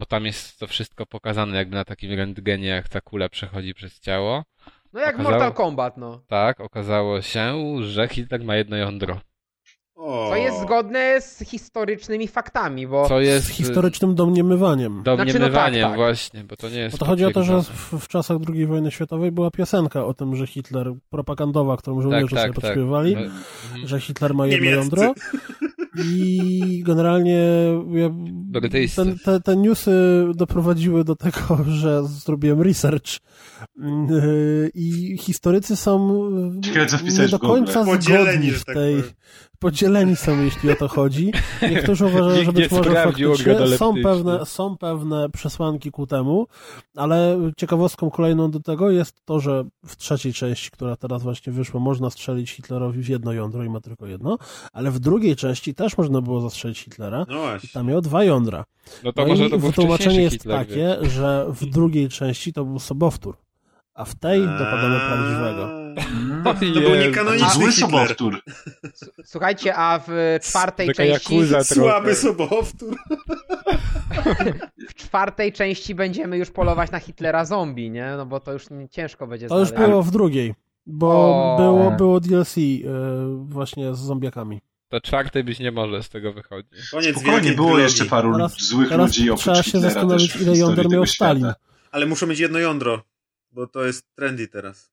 bo tam jest to wszystko pokazane jakby na takim rentgenie, jak ta kula przechodzi przez ciało, No jak Okazało- Mortal Kombat, no. tak, okazało się, że Hitler ma jedno jądro. O. Co jest zgodne z historycznymi faktami, bo Co Z jest historycznym domniemywaniem. domniemywaniem Znaczy, no tak, tak. właśnie, bo to nie jest Bo to chodzi o to, że w, w czasach II wojny światowej była piosenka o tym, że Hitler, propagandowa, którą żołnierze tak, sobie tak. podśpiewali, No, mhm. że Hitler ma jedno Niemieccy. jądro. I generalnie ja, ten, te, te newsy doprowadziły do tego, że zrobiłem research. I historycy są Ciekawe, co nie do końca zgodni w tak tej... Podzieleni są, jeśli o to chodzi. Niektórzy uważają, że być może faktycznie są pewne, są pewne przesłanki ku temu, ale ciekawostką kolejną do tego jest to, że w trzeciej części, która teraz właśnie wyszła, można strzelić Hitlerowi w jedno jądro i ma tylko jedno, ale w drugiej części też można było zastrzelić Hitlera No i tam miał dwa jądra. No to No może i to był wytłumaczenie jest Hitler, takie, że w drugiej części to był sobowtór, a w tej dopadamy prawdziwego. To był Jezu. niekanoniczny Zły Hitler. sobowtór. słuchajcie, a w czwartej Taka części Słaby sobowtór. w czwartej części będziemy już polować na Hitlera zombie, nie? No bo to już ciężko będzie To już było w drugiej, bo O. było, było DLC yy, właśnie z zombiakami. To czwartej być nie może z tego wychodzi. Koniec Spokojnie, było jeszcze paru Teraz- złych Teraz ludzi oprócz trzeba się zastanowić, ile jąder miał. Stalin. Ale muszą mieć jedno jądro, bo to jest trendy teraz.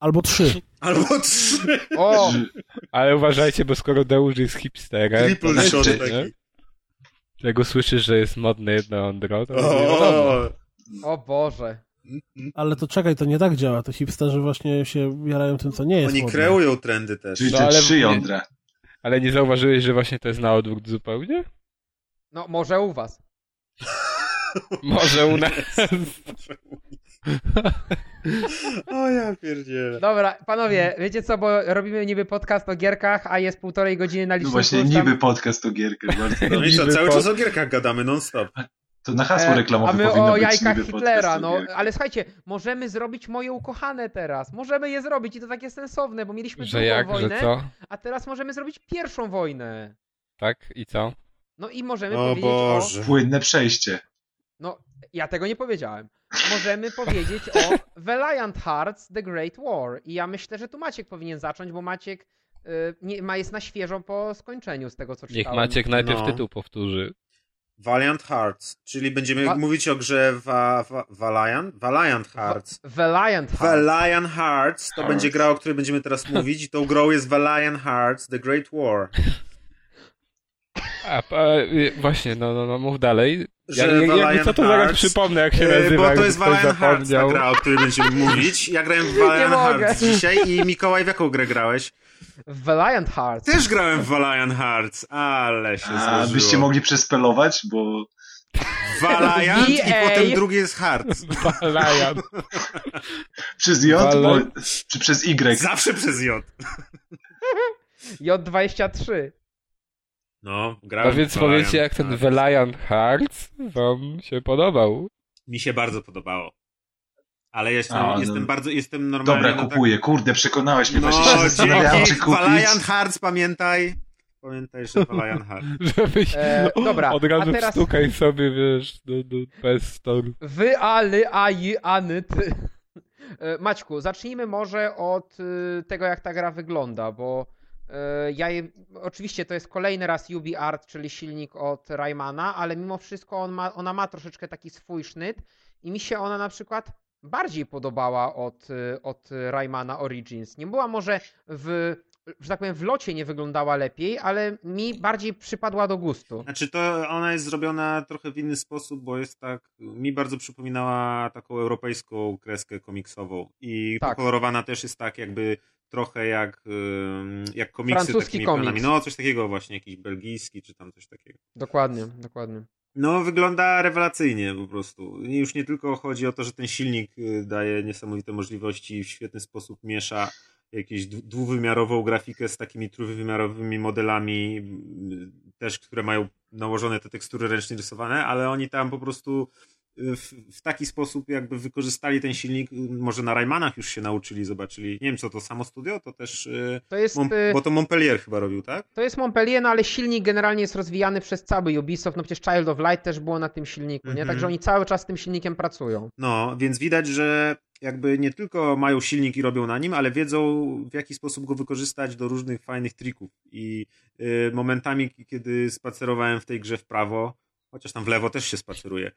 Albo trzy. Albo trzy. O, Ale uważajcie, bo skoro Deusz jest hipsterem, Triple to shot znaczy, taki. nie? Jak usłyszysz, że jest modne jedno wiadomo. O, o Boże. Ale to czekaj, to nie tak działa. To hipsterzy właśnie się jarają tym, co nie jest Oni modne. kreują trendy też. Czyli No, te ale- trzy jądra. Ale nie zauważyłeś, że właśnie to jest na odwrót zupełnie? No może u was. Może u nas. O ja pierdzielę. Dobra, panowie, wiecie co, bo robimy niby podcast o gierkach, a jest półtorej godziny na No liczniku. właśnie, już tam- niby podcast o gierkach. Bardzo No i co, cały pod- czas o gierkach gadamy non-stop. To na hasło E, reklamowe A my o jajkach Hitlera, o no ale słuchajcie, możemy zrobić moje ukochane teraz. Możemy je zrobić i to takie sensowne, bo mieliśmy Że drugą jak, wojnę, że co? a teraz możemy zrobić pierwszą wojnę. Tak? I co? No i możemy O powiedzieć Boże. Płynne przejście. No, ja tego nie powiedziałem. Możemy powiedzieć o Valiant Hearts The Great War. I ja myślę, że tu Maciek powinien zacząć, bo Maciek y, nie, ma, jest na świeżo po skończeniu z tego, co Niech czytałem. Maciek najpierw No. tytuł powtórzy. Valiant Hearts, czyli będziemy Va- mówić o grze wa, va, Valiant? Valiant Hearts. Valiant Hearts. Valiant Hearts to Hearts. będzie gra, o której będziemy teraz mówić i tą grą jest Valiant Hearts The Great War. A, pa, y, właśnie, no, no, no, mów dalej. Ja, Że ja, jakby Valiant co to zaraz Hearts, przypomnę, jak się e, nazywa, Bo to jest Valiant Hearts ta gra, o której będziemy mówić. Ja grałem w Valiant. Hearts dzisiaj i Mikołaj w jaką grę grałeś? Valiant Hearts. Też grałem w Valiant Hearts, ale się A złożyło. byście mogli przespelować, bo Valiant i potem drugi jest Hearts. Valiant. przez J, bo, czy przez Y. Zawsze przez J. J23. No, grałem No więc powiedzcie, jak ten Hearts. Valiant Hearts wam się podobał. Mi się bardzo podobało. Ale ja jestem, A, no. jestem bardzo, jestem normalnie... Dobra, no tak- kupuję. Kurde, przekonałeś mnie. No, Właśnie się zastanawiałem, czy kupić. Valiant Hearts, pamiętaj. Pamiętaj, że Valiant Hearts. Żebyś E, dobra, od razu a teraz- wstukaj sobie, wiesz, do, do PS Store. Wy, ale, a, i, any, ty. E, Maćku, zacznijmy może od y, tego, jak ta gra wygląda, bo ja je, oczywiście to jest kolejny raz UbiArt, czyli silnik od Raymana, ale mimo wszystko on ma, ona ma troszeczkę taki swój sznyt i mi się ona na przykład bardziej podobała od, y, od Raymana Origins. Nie była może w, że tak powiem, w locie nie wyglądała lepiej, ale mi bardziej przypadła do gustu. Znaczy to ona jest zrobiona trochę w inny sposób, bo jest tak, mi bardzo przypominała taką europejską kreskę komiksową i Tak. pokolorowana też jest tak jakby trochę jak, jak komiksy Francuski takimi komiks. No coś takiego właśnie, jakiś belgijski czy tam coś takiego. Dokładnie, dokładnie. No, wygląda rewelacyjnie po prostu. Już nie tylko chodzi o to, że ten silnik y, daje niesamowite możliwości i w świetny sposób miesza jakąś dwu- dwuwymiarową grafikę z takimi trójwymiarowymi modelami, y, też które mają nałożone te tekstury ręcznie rysowane, ale oni tam po prostu w, w taki sposób jakby wykorzystali ten silnik, może na Raymanach już się nauczyli, zobaczyli. Nie wiem, co to samo studio, to też... y, To jest... Mom- y, bo to Montpellier chyba robił, tak? To jest Montpellier, no ale silnik generalnie jest rozwijany przez cały Ubisoft, no przecież Child of Light też było na tym silniku, nie? Mhm. Także oni cały czas z tym silnikiem pracują. No, więc widać, że jakby nie tylko mają silnik i robią na nim, ale wiedzą w jaki sposób go wykorzystać do różnych fajnych trików. I y, momentami, kiedy spacerowałem w tej grze w prawo, chociaż tam w lewo też się spaceruje,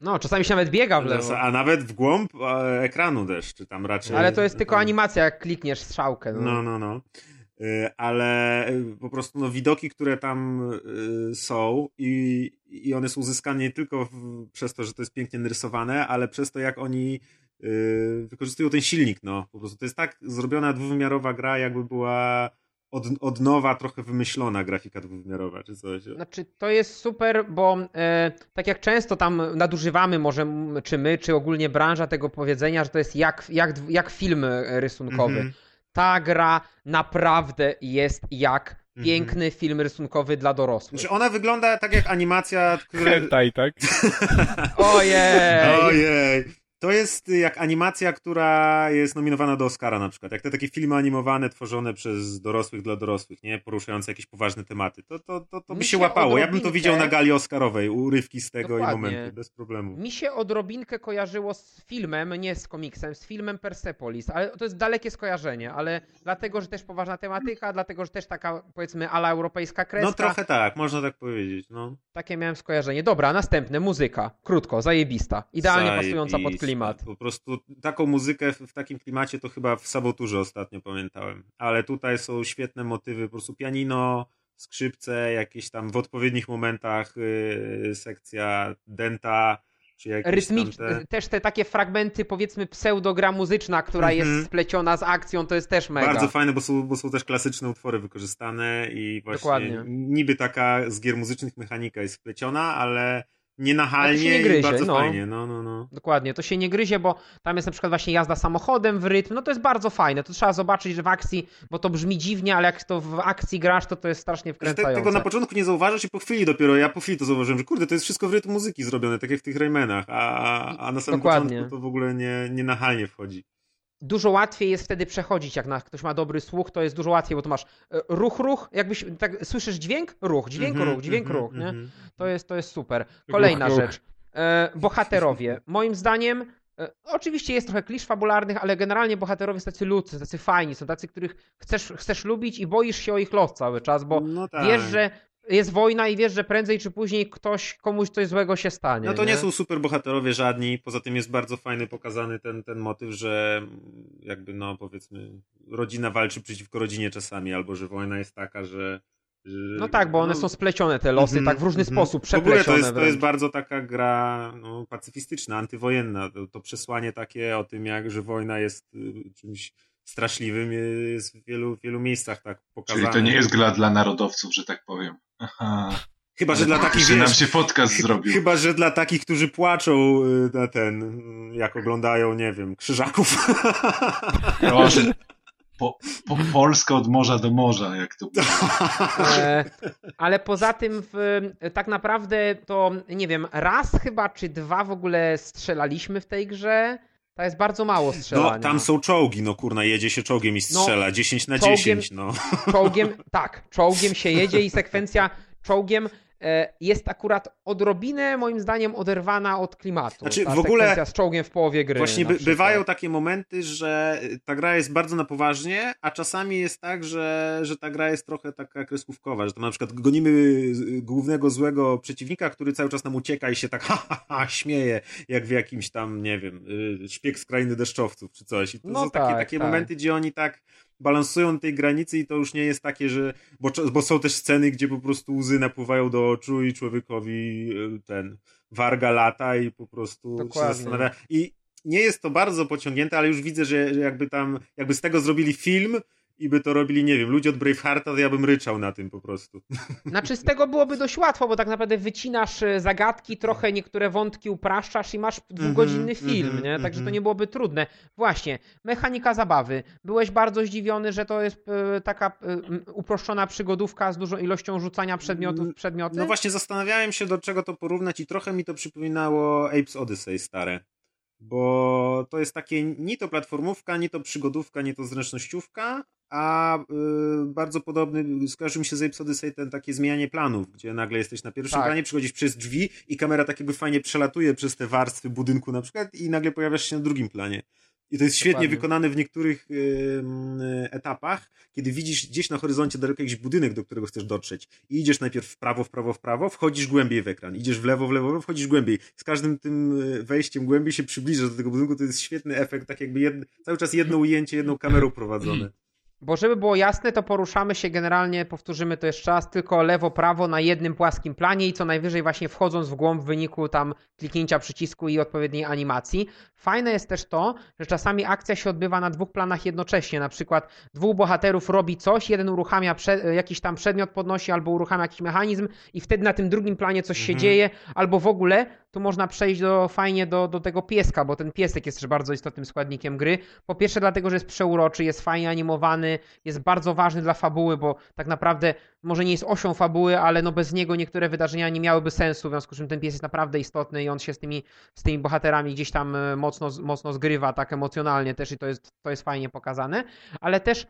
No, czasami się nawet biega w lewo. a nawet w głąb e, ekranu też, czy tam raczej. Ale to jest tylko animacja, jak klikniesz strzałkę. No. No, no, no. Y, Ale y, po prostu no, widoki, które tam są i, i one są uzyskane nie tylko w, przez to, że to jest pięknie narysowane, ale przez to, jak oni wykorzystują ten silnik. No. Po prostu to jest tak zrobiona dwuwymiarowa gra, jakby była od, od nowa trochę wymyślona grafika dwuwymiarowa, czy coś. Znaczy, to jest super, bo e, tak jak często tam nadużywamy, może czy my, czy ogólnie branża tego powiedzenia, że to jest jak, jak, jak film e, rysunkowy. Mhm. Ta gra naprawdę jest jak Mhm. piękny film rysunkowy dla dorosłych. Znaczy ona wygląda tak jak animacja, która... Hentai, tak? Ojej! Ojej! To jest jak animacja, która jest nominowana do Oscara na przykład. Jak te takie filmy animowane tworzone przez dorosłych dla dorosłych, nie? Poruszające jakieś poważne tematy. To, to, to, to by Mi się łapało. Ja bym to widział na gali Oscarowej, urywki z tego Dokładnie. i momenty, bez problemu. Mi się odrobinkę kojarzyło z filmem, nie z komiksem, z filmem Persepolis, ale to jest dalekie skojarzenie, ale dlatego, że też poważna tematyka, dlatego, że też taka powiedzmy ala europejska kreska. No trochę tak, można tak powiedzieć. No. Takie miałem skojarzenie. Dobra, następne, muzyka. Krótko, zajebista. Idealnie Zajebista. pasująca pod klimat. Po prostu taką muzykę w, w takim klimacie to chyba w Saboturze ostatnio pamiętałem. Ale tutaj są świetne motywy, po prostu pianino, skrzypce, jakieś tam w odpowiednich momentach yy, sekcja denta, czy jakieś Rytmicz... tam te... Też te takie fragmenty, powiedzmy, pseudogra muzyczna, która Mhm. jest spleciona z akcją, to jest też mega. Bardzo fajne, bo są, bo są też klasyczne utwory wykorzystane i właśnie Dokładnie. niby taka z gier muzycznych mechanika jest wpleciona, ale nienachalnie nie i gryzie, bardzo no. fajnie. No, no, no. Dokładnie, to się nie gryzie, bo tam jest na przykład właśnie jazda samochodem w rytm, no to jest bardzo fajne, to trzeba zobaczyć, że w akcji, bo to brzmi dziwnie, ale jak to w akcji grasz, to to jest strasznie Że te, wkręcające. tego na początku nie zauważasz i po chwili dopiero, ja po chwili to zauważyłem, że kurde, to jest wszystko w rytm muzyki zrobione, tak jak w tych Raymanach, a, a na samym Dokładnie. początku to w ogóle nie, nie nachalnie wchodzi. Dużo łatwiej jest wtedy przechodzić, jak na, ktoś ma dobry słuch, to jest dużo łatwiej, bo to masz e, ruch, ruch, jakbyś, tak słyszysz dźwięk, ruch, dźwięk, Mhm, ruch, dźwięk, mhm, ruch, nie? mhm. To jest, to jest super. Kolejna ruch. rzecz. E, bohaterowie. Moim zdaniem, e, oczywiście jest trochę klisz fabularnych, ale generalnie bohaterowie są tacy ludzcy, tacy fajni, są tacy, których chcesz, chcesz lubić i boisz się o ich los cały czas, bo No tak. wiesz, że jest wojna i wiesz, że prędzej czy później ktoś, komuś coś złego się stanie. No to nie są super bohaterowie żadni, poza tym jest bardzo fajny pokazany ten, ten motyw, że jakby no powiedzmy rodzina walczy przeciwko rodzinie czasami, albo że wojna jest taka, że... że No tak, bo one no, są splecione te losy, Mhm, tak w różny mhm. sposób, W ogóle przeplecione to jest, to jest bardzo taka gra no, pacyfistyczna, antywojenna. To, to przesłanie takie o tym, jak że wojna jest y, czymś straszliwym, jest w wielu, wielu miejscach tak pokazane. Czyli to nie jest gra dla narodowców, że tak powiem. Aha. Chyba, że dla takich, Jeszcze nam wiesz, się podcast zrobił. Chyba, że dla takich, którzy płaczą y, na ten, jak oglądają, nie wiem, krzyżaków. Że po, po Polska od morza do morza, jak to było. E, ale poza tym, w, tak naprawdę to nie wiem, raz chyba czy dwa w ogóle strzelaliśmy w tej grze. To jest bardzo mało strzelania. No, tam są czołgi, no kurna, jedzie się czołgiem i strzela, 10 na czołgiem- 10, no. Czołgiem, tak, czołgiem się jedzie i sekwencja czołgiem jest akurat odrobinę, moim zdaniem, oderwana od klimatu. Znaczy, ta w ogóle- z czołgiem w połowie gry. Właśnie by, bywają takie momenty, że ta gra jest bardzo na poważnie, a czasami jest tak, że, że ta gra jest trochę taka kreskówkowa, że tam na przykład gonimy głównego złego przeciwnika, który cały czas nam ucieka i się tak ha, ha, ha śmieje, jak w jakimś tam, nie wiem, y, szpieg z krainy deszczowców czy coś. I to No są takie, tak, takie tak. momenty, gdzie oni tak balansują na tej granicy i to już nie jest takie, że. Bo, bo są też sceny, gdzie po prostu łzy napływają do oczu i człowiekowi y, ten warga lata i po prostu się Dokładnie. zastanawia. I nie jest to bardzo pociągnięte, ale już widzę, że jakby tam, jakby z tego zrobili film i by to robili, nie wiem, ludzie od Bravehearta, to ja bym ryczał na tym po prostu. Znaczy z tego byłoby dość łatwo, bo tak naprawdę wycinasz e, zagadki, trochę niektóre wątki upraszczasz i masz dwugodzinny Mhm, film, mhm, nie? Także to mhm. nie byłoby trudne. Właśnie, mechanika zabawy. Byłeś bardzo zdziwiony, że to jest e, taka e, uproszczona przygodówka z dużą ilością rzucania przedmiotów w przedmioty? No właśnie zastanawiałem się, do czego to porównać i trochę mi to przypominało Apes Odyssey stare. Bo to jest takie ni to platformówka, ni to przygodówka, ni to zręcznościówka, a y, bardzo podobny, skojarzył mi się z Apes Odyssey ten takie zmianie planów, gdzie nagle jesteś na pierwszym Tak. planie, przychodzisz przez drzwi i kamera tak jakby fajnie przelatuje przez te warstwy budynku na przykład i nagle pojawiasz się na drugim planie. I to jest świetnie Dokładnie. wykonane w niektórych ym, etapach, kiedy widzisz gdzieś na horyzoncie daleko jakiś budynek, do którego chcesz dotrzeć i idziesz najpierw w prawo, w prawo, w prawo, wchodzisz głębiej w ekran, idziesz w lewo, w lewo, wchodzisz głębiej. Z każdym tym y, wejściem głębiej się przybliżasz do tego budynku, to jest świetny efekt, tak jakby cały czas jedno ujęcie, jedną kamerą prowadzone. Bo żeby było jasne, to poruszamy się generalnie, powtórzymy to jeszcze raz, tylko lewo, prawo na jednym płaskim planie i co najwyżej właśnie wchodząc w głąb w wyniku tam kliknięcia przycisku i odpowiedniej animacji. Fajne jest też to, że czasami akcja się odbywa na dwóch planach jednocześnie. Na przykład dwóch bohaterów robi coś, jeden uruchamia prze, jakiś tam przedmiot podnosi albo uruchamia jakiś mechanizm i wtedy na tym drugim planie coś się Mhm. dzieje, albo w ogóle tu można przejść do, fajnie do, do tego pieska, bo ten piesek jest też bardzo istotnym składnikiem gry. Po pierwsze dlatego, że jest przeuroczy, jest fajnie animowany, jest bardzo ważny dla fabuły, bo tak naprawdę może nie jest osią fabuły, ale no bez niego niektóre wydarzenia nie miałyby sensu, w związku z czym ten pies jest naprawdę istotny i on się z tymi, z tymi bohaterami gdzieś tam e, mocno, mocno zgrywa, tak emocjonalnie też i to jest, to jest fajnie pokazane, ale też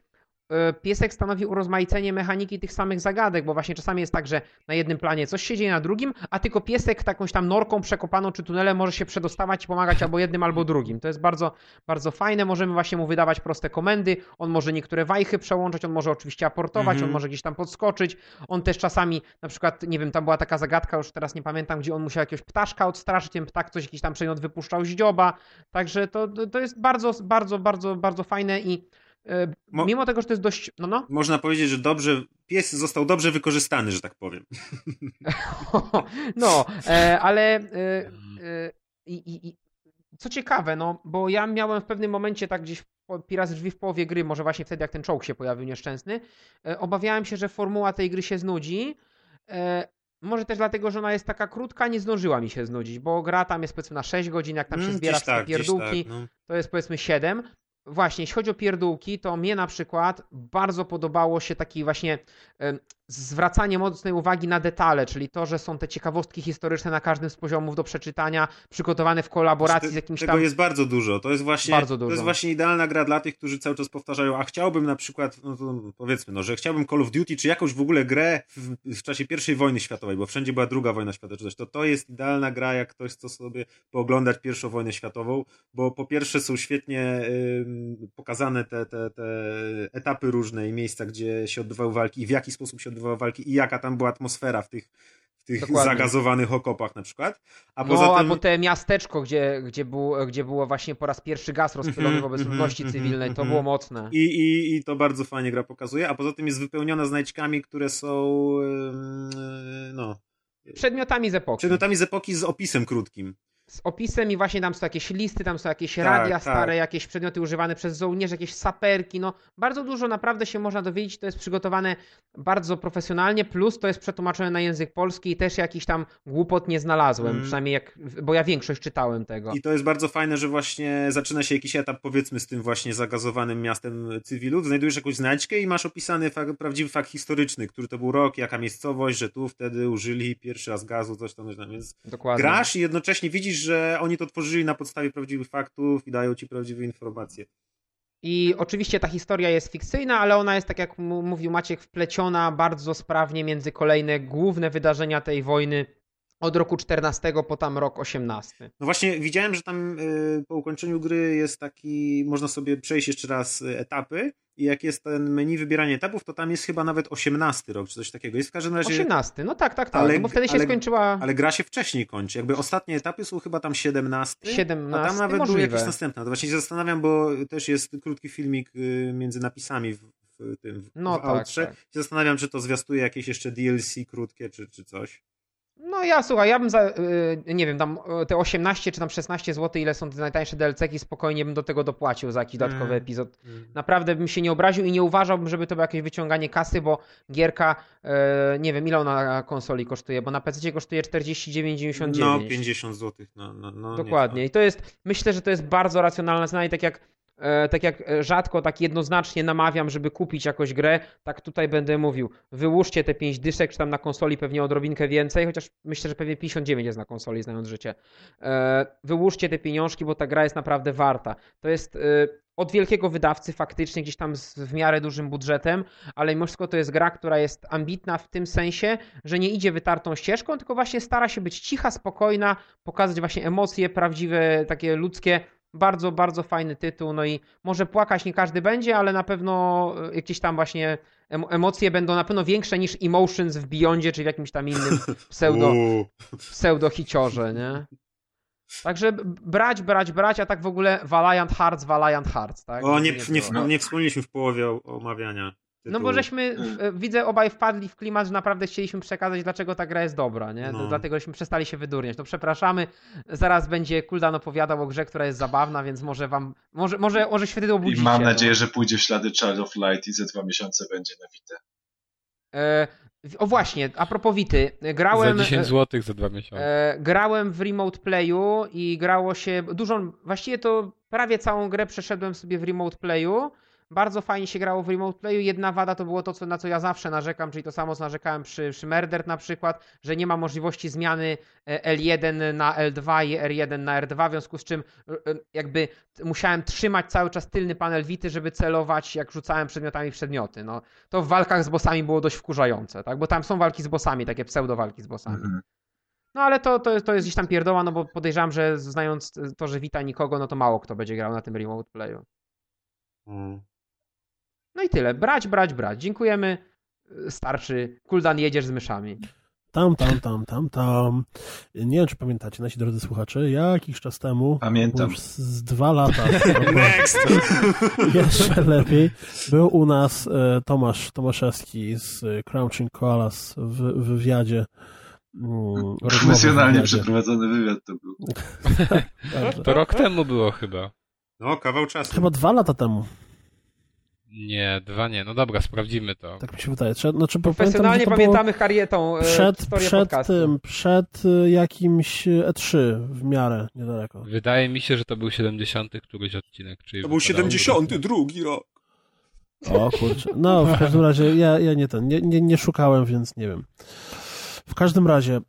piesek stanowi urozmaicenie mechaniki tych samych zagadek, bo właśnie czasami jest tak, że na jednym planie coś się dzieje, na drugim, a tylko piesek takąś tam norką przekopaną czy tunelem może się przedostawać i pomagać albo jednym, albo drugim. To jest bardzo, bardzo fajne. Możemy właśnie mu wydawać proste komendy. On może niektóre wajchy przełączać, on może oczywiście aportować, Mhm. on może gdzieś tam podskoczyć. On też czasami, na przykład, nie wiem, tam była taka zagadka, już teraz nie pamiętam, gdzie on musiał jakiegoś ptaszka odstraszyć, ten ptak coś jakiś tam przedmiot wypuszczał z dzioba. Także to, to jest bardzo, bardzo, bardzo, bardzo fajne i e, Mo- mimo tego, że to jest dość, no no, Można powiedzieć, że dobrze, pies został dobrze wykorzystany, że tak powiem. No, e, ale e, e, i, i, co ciekawe, no, bo ja miałem w pewnym momencie tak gdzieś po- raz drzwi w połowie gry, może właśnie wtedy jak ten czołg się pojawił nieszczęsny, e, obawiałem się, że formuła tej gry się znudzi. E, może też dlatego, że ona jest taka krótka, nie zdążyła mi się znudzić, bo gra tam jest powiedzmy na 6 godzin, jak tam się Mm, zbiera gdzieś tak, pierdółki, tak, no. to jest powiedzmy 7. Właśnie, jeśli chodzi o pierdółki, to mnie na przykład bardzo podobało się taki właśnie zwracanie mocnej uwagi na detale, czyli to, że są te ciekawostki historyczne na każdym z poziomów do przeczytania, przygotowane w kolaboracji z jakimś Tego tam... jest bardzo dużo. To jest właśnie, Bardzo To dużo. jest właśnie idealna gra dla tych, którzy cały czas powtarzają, a chciałbym na przykład, no to powiedzmy, no, że chciałbym Call of Duty, czy jakąś w ogóle grę w, w czasie pierwszej wojny światowej, bo wszędzie była druga wojna światowa, czy coś, to to jest idealna gra, jak ktoś chce sobie pooglądać pierwszą wojnę światową, bo po pierwsze są świetnie ym, pokazane te, te, te etapy różne i miejsca, gdzie się odbywały walki i w jaki sposób się odbywały walki i jaka tam była atmosfera w tych, w tych Dokładnie. zagazowanych okopach na przykład. A No, poza tym... albo te miasteczko, gdzie, gdzie, było, gdzie było właśnie po raz pierwszy gaz rozpylony Mhm, wobec mhm, ludności mhm, cywilnej, to było mocne. I, i, I to bardzo fajnie gra pokazuje, a poza tym jest wypełniona znajdźkami, które są no, Przedmiotami z epoki. przedmiotami z epoki z opisem krótkim. Z opisem i właśnie tam są jakieś listy, tam są jakieś Tak, radia tak. stare, jakieś przedmioty używane przez żołnierzy, jakieś saperki, no bardzo dużo naprawdę się można dowiedzieć, to jest przygotowane bardzo profesjonalnie, plus to jest przetłumaczone na język polski i też jakiś tam głupot nie znalazłem, Mm. przynajmniej jak, bo ja większość czytałem tego. I to jest bardzo fajne, że właśnie zaczyna się jakiś etap, powiedzmy, z tym właśnie zagazowanym miastem cywilów. Znajdujesz jakąś znajdźkę i masz opisany fakt, prawdziwy fakt historyczny, który to był rok, jaka miejscowość, że tu wtedy użyli pierwszy raz gazu, coś tam, coś tam. Więc Dokładnie. grasz i jednocześnie widzisz, że oni to tworzyli na podstawie prawdziwych faktów i dają ci prawdziwe informacje. I oczywiście ta historia jest fikcyjna, ale ona jest, tak jak mówił Maciek, wpleciona bardzo sprawnie między kolejne główne wydarzenia tej wojny od roku 14 po tam rok 18. No właśnie, widziałem, że tam y, po ukończeniu gry jest taki, można sobie przejść jeszcze raz y, etapy i jak jest ten menu wybierania etapów, to tam jest chyba nawet 18 rok, czy coś takiego. Jest w każdym razie, 18, no tak, tak, tak, Ale- no bo wtedy się ale- skończyła ale gra się wcześniej kończy. Jakby ostatnie etapy są chyba tam 17, 17, a tam nawet były możliwe. jakieś następne. To właśnie się zastanawiam, bo też jest krótki filmik y, między napisami w, w tym w, No w tak, tak. Się zastanawiam, czy to zwiastuje jakieś jeszcze DLC krótkie, czy, czy coś. No ja słuchaj, ja bym za, y, nie wiem, tam y, te 18 czy tam 16 zł, ile są te najtańsze DLC-ki, spokojnie bym do tego dopłacił za jakiś dodatkowy Mm. epizod. Naprawdę bym się nie obraził i nie uważałbym, żeby to było jakieś wyciąganie kasy, bo gierka, y, nie wiem ile ona na konsoli kosztuje, bo na PC kosztuje 49,99. No, 50 zł. No, no, no, Dokładnie. I to jest, myślę, że to jest bardzo racjonalna cena i tak jak, tak jak e, rzadko, tak jednoznacznie namawiam, żeby kupić jakąś grę, tak tutaj będę mówił, wyłóżcie te 5 dyszek, czy tam na konsoli pewnie odrobinkę więcej, chociaż myślę, że pewnie 59 jest na konsoli, znając życie. E, Wyłóżcie te pieniążki, bo ta gra jest naprawdę warta. To jest e, od wielkiego wydawcy faktycznie gdzieś tam z w miarę dużym budżetem, ale mimo wszystko to jest gra, która jest ambitna w tym sensie, że nie idzie wytartą ścieżką, tylko właśnie stara się być cicha, spokojna, pokazać właśnie emocje prawdziwe, takie ludzkie. Bardzo, bardzo fajny tytuł. No i może płakać nie każdy będzie, ale na pewno e, jakieś tam właśnie em- emocje będą na pewno większe niż Emotions w Beyondzie, czy w jakimś tam innym pseudo, Uuu. pseudo-hiciorze, nie? Także brać, brać, brać, a tak w ogóle Valiant Hearts, Valiant Hearts, tak? O, nie, nie, było. nie wspomnieliśmy w połowie o- omawiania. No tytułu. bo żeśmy, e, widzę, obaj wpadli w klimat, że naprawdę chcieliśmy przekazać, dlaczego ta gra jest dobra, nie? No. Dlatego żeśmy przestali się wydurniać. To przepraszamy, zaraz będzie Kuldan opowiadał o grze, która jest zabawna, więc może wam, może, może, może świetnie I obudzicie. mam no. nadzieję, że pójdzie w ślady Child of Light i za dwa miesiące będzie na Vita. E, o właśnie, a propos Wity, Za grałem... 10 zł za dwa miesiące. E, grałem w Remote Playu i grało się dużą, właściwie to prawie całą grę przeszedłem sobie w Remote Playu. Bardzo fajnie się grało w Remote Playu. Jedna wada to było to, co, na co ja zawsze narzekam, czyli to samo, co narzekałem przy, przy Murder na przykład, że nie ma możliwości zmiany e, L1 na L2 i R1 na R2, w związku z czym e, e, jakby musiałem trzymać cały czas tylny panel Wity, żeby celować, jak rzucałem przedmiotami w przedmioty. No, to w walkach z bossami było dość wkurzające, tak? bo tam są walki z bossami, takie pseudo walki z bossami. Mhm. No ale to, to, to jest gdzieś tam pierdoła, no bo podejrzewam, że znając to, że wita nikogo, no to mało kto będzie grał na tym remote playu. Mm. No i tyle. Brać, brać, brać. Dziękujemy. Starszy. Kuldan jedziesz z myszami. Tam, tam, tam, tam, tam. Nie wiem, czy pamiętacie, nasi drodzy słuchacze, jakiś czas temu, Pamiętam. już z, dwa lata, Next! jeszcze lepiej, był u nas e, Tomasz Tomaszewski z e, Crouching Koalas w, wywiadzie. mm, Profesjonalnie wywiadzie. przeprowadzony wywiad to był. Dobrze. To rok temu było chyba. No, kawał czasu. Chyba dwa lata temu. Nie, dwa nie. No dobra, sprawdzimy to. Tak mi się wydaje. Trzeba, znaczy, Profesjonalnie pamiętamy karietą e, przed, historię przed podcastu. tym, przed y, jakimś E3 w miarę niedaleko. Wydaje mi się, że to był 70 któryś odcinek. Czyli To był wypadało- 72 rok. O kurczę. No, w każdym razie ja, ja nie ten, nie, nie, nie szukałem, więc nie wiem. W każdym razie, e,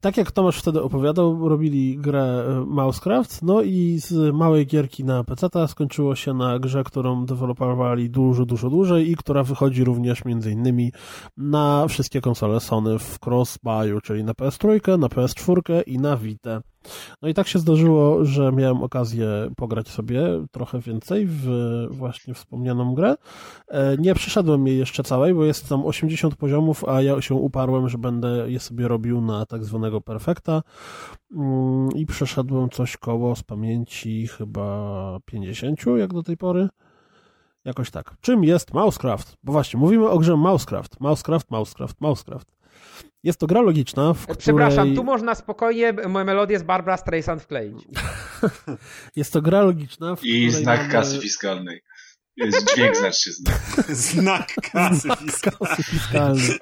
tak jak Tomasz wtedy opowiadał, robili grę e, Mousecraft, no i z małej gierki na PC skończyło się na grze, którą dewelopowali dużo, dużo dłużej i która wychodzi również między innymi na wszystkie konsole Sony w cross-buyu, czyli na PS3, na PS4 i na Vita. No i tak się zdarzyło, że miałem okazję pograć sobie trochę więcej w właśnie wspomnianą grę. E, Nie przeszedłem jej jeszcze całej, bo jest tam 80 poziomów, a ja się uparłem, że będę je sobie robił na tak zwanego perfekta Mm, i przeszedłem coś koło z pamięci chyba 50, jak do tej pory. Jakoś tak. Czym jest Mousecraft? Bo właśnie, mówimy o grze Mousecraft. Mousecraft, Mousecraft, Mousecraft. Jest to gra logiczna, w której... Przepraszam, tu można spokojnie moją melodię z Barbara Streisand wkleić. Jest to gra logiczna, w I której znak mamy... kasy fiskalnej. Jest dźwięk, znaczy znak. Znak kasy fiskalnej. kasy fiskalnej.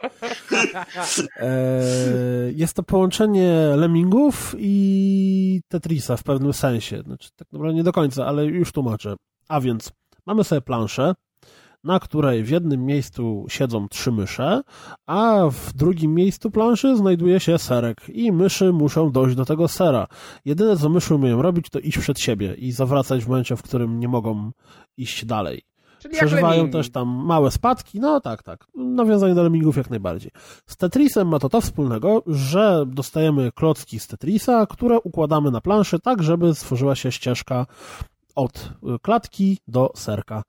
E, Jest to połączenie Lemmingów i Tetrisa w pewnym sensie. Znaczy, tak naprawdę nie do końca, ale już tłumaczę. A więc mamy sobie planszę, na której w jednym miejscu siedzą trzy mysze, a w drugim miejscu planszy znajduje się serek i myszy muszą dojść do tego sera. Jedyne, co myszy umieją robić, to iść przed siebie i zawracać w momencie, w którym nie mogą iść dalej. Czyli Przeżywają też tam małe spadki, no tak, tak. Nawiązanie do lemmingów jak najbardziej. Z Tetrisem ma to to wspólnego, że dostajemy klocki z Tetrisa, które układamy na planszy tak, żeby stworzyła się ścieżka od y, klatki do serka.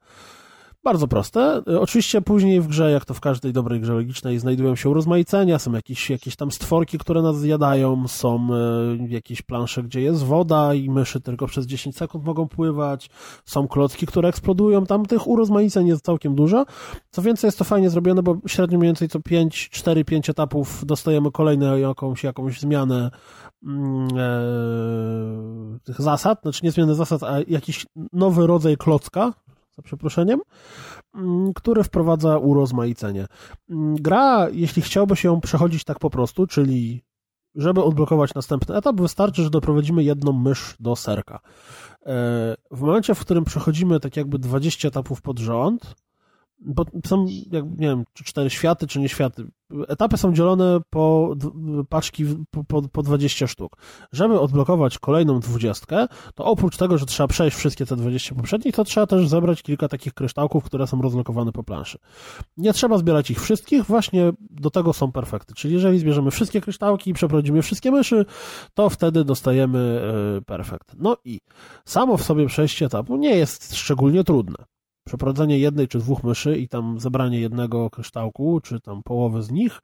Bardzo proste. Y, Oczywiście później w grze, jak to w każdej dobrej grze logicznej, znajdują się urozmaicenia, są jakieś, jakieś tam stworki, które nas zjadają, są y, jakieś plansze, gdzie jest woda i myszy tylko przez 10 sekund mogą pływać, są klocki, które eksplodują, tam tych urozmaiceń jest całkiem dużo. Co więcej, jest to fajnie zrobione, bo średnio mniej więcej co 5, 4, 5 etapów dostajemy kolejną jakąś, jakąś zmianę mm, e, tych zasad, znaczy nie zmiany zasad, a jakiś nowy rodzaj klocka, za przeproszeniem, mm, który wprowadza urozmaicenie. Mm, Gra, jeśli chciałby się ją przechodzić tak po prostu, czyli żeby odblokować następny etap, wystarczy, że doprowadzimy jedną mysz do serka. E, W momencie, w którym przechodzimy tak jakby 20 etapów pod rząd, bo są, jak, nie wiem, czy cztery światy, czy nie światy. Etapy są dzielone po paczki po, po, po 20 sztuk. Żeby odblokować kolejną dwudziestkę, to oprócz tego, że trzeba przejść wszystkie te 20 poprzednich, to trzeba też zebrać kilka takich kryształków, które są rozlokowane po planszy. Nie trzeba zbierać ich wszystkich, właśnie do tego są perfekty. Czyli jeżeli zbierzemy wszystkie kryształki i przeprowadzimy wszystkie myszy, to wtedy dostajemy e, perfekt. No i samo w sobie przejście etapu nie jest szczególnie trudne przeprowadzenie jednej czy dwóch myszy i tam zebranie jednego kryształku, czy tam połowy z nich,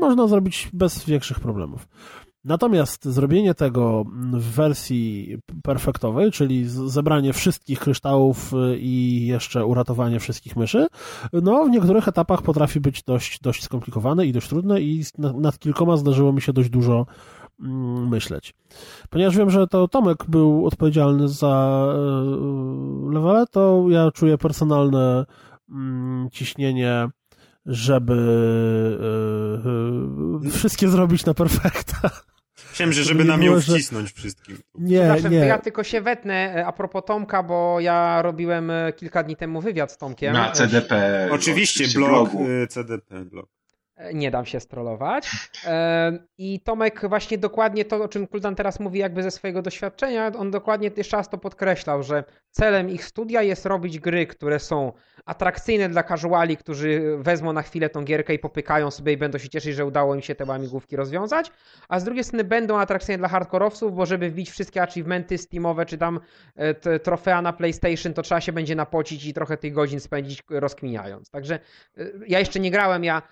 można zrobić bez większych problemów. Natomiast zrobienie tego w wersji perfektowej, czyli zebranie wszystkich kryształów y, i jeszcze uratowanie wszystkich myszy, no w niektórych etapach potrafi być dość, dość skomplikowane i dość trudne i nad, kilkoma zdarzyło mi się dość dużo myśleć. Ponieważ wiem, że to Tomek był odpowiedzialny za e, levele, to ja czuję personalne mm, ciśnienie, żeby e, e, wszystkie zrobić na perfekta. Chciałem, że żeby nam ją wcisnąć wszystkim. Nie, nie. ja tylko się wetnę e, a propos Tomka, bo ja robiłem e, kilka dni temu wywiad z Tomkiem. Na E, CDP. Oczywiście blog blogu. CDP. Blog. Nie dam się strollować. E, I Tomek właśnie dokładnie to, o czym Kuldan teraz mówi, jakby ze swojego doświadczenia, on dokładnie jeszcze raz to podkreślał, że celem ich studia jest robić gry, które są atrakcyjne dla casuali, którzy wezmą na chwilę tą gierkę i popykają sobie i będą się cieszyć, że udało im się te łamigłówki rozwiązać, a z drugiej strony będą atrakcyjne dla hardkorowców, bo żeby wbić wszystkie achievementy steamowe, czy tam e, trofea na PlayStation, to trzeba się będzie napocić i trochę tych godzin spędzić rozkminiając. Także e, ja jeszcze nie grałem, ja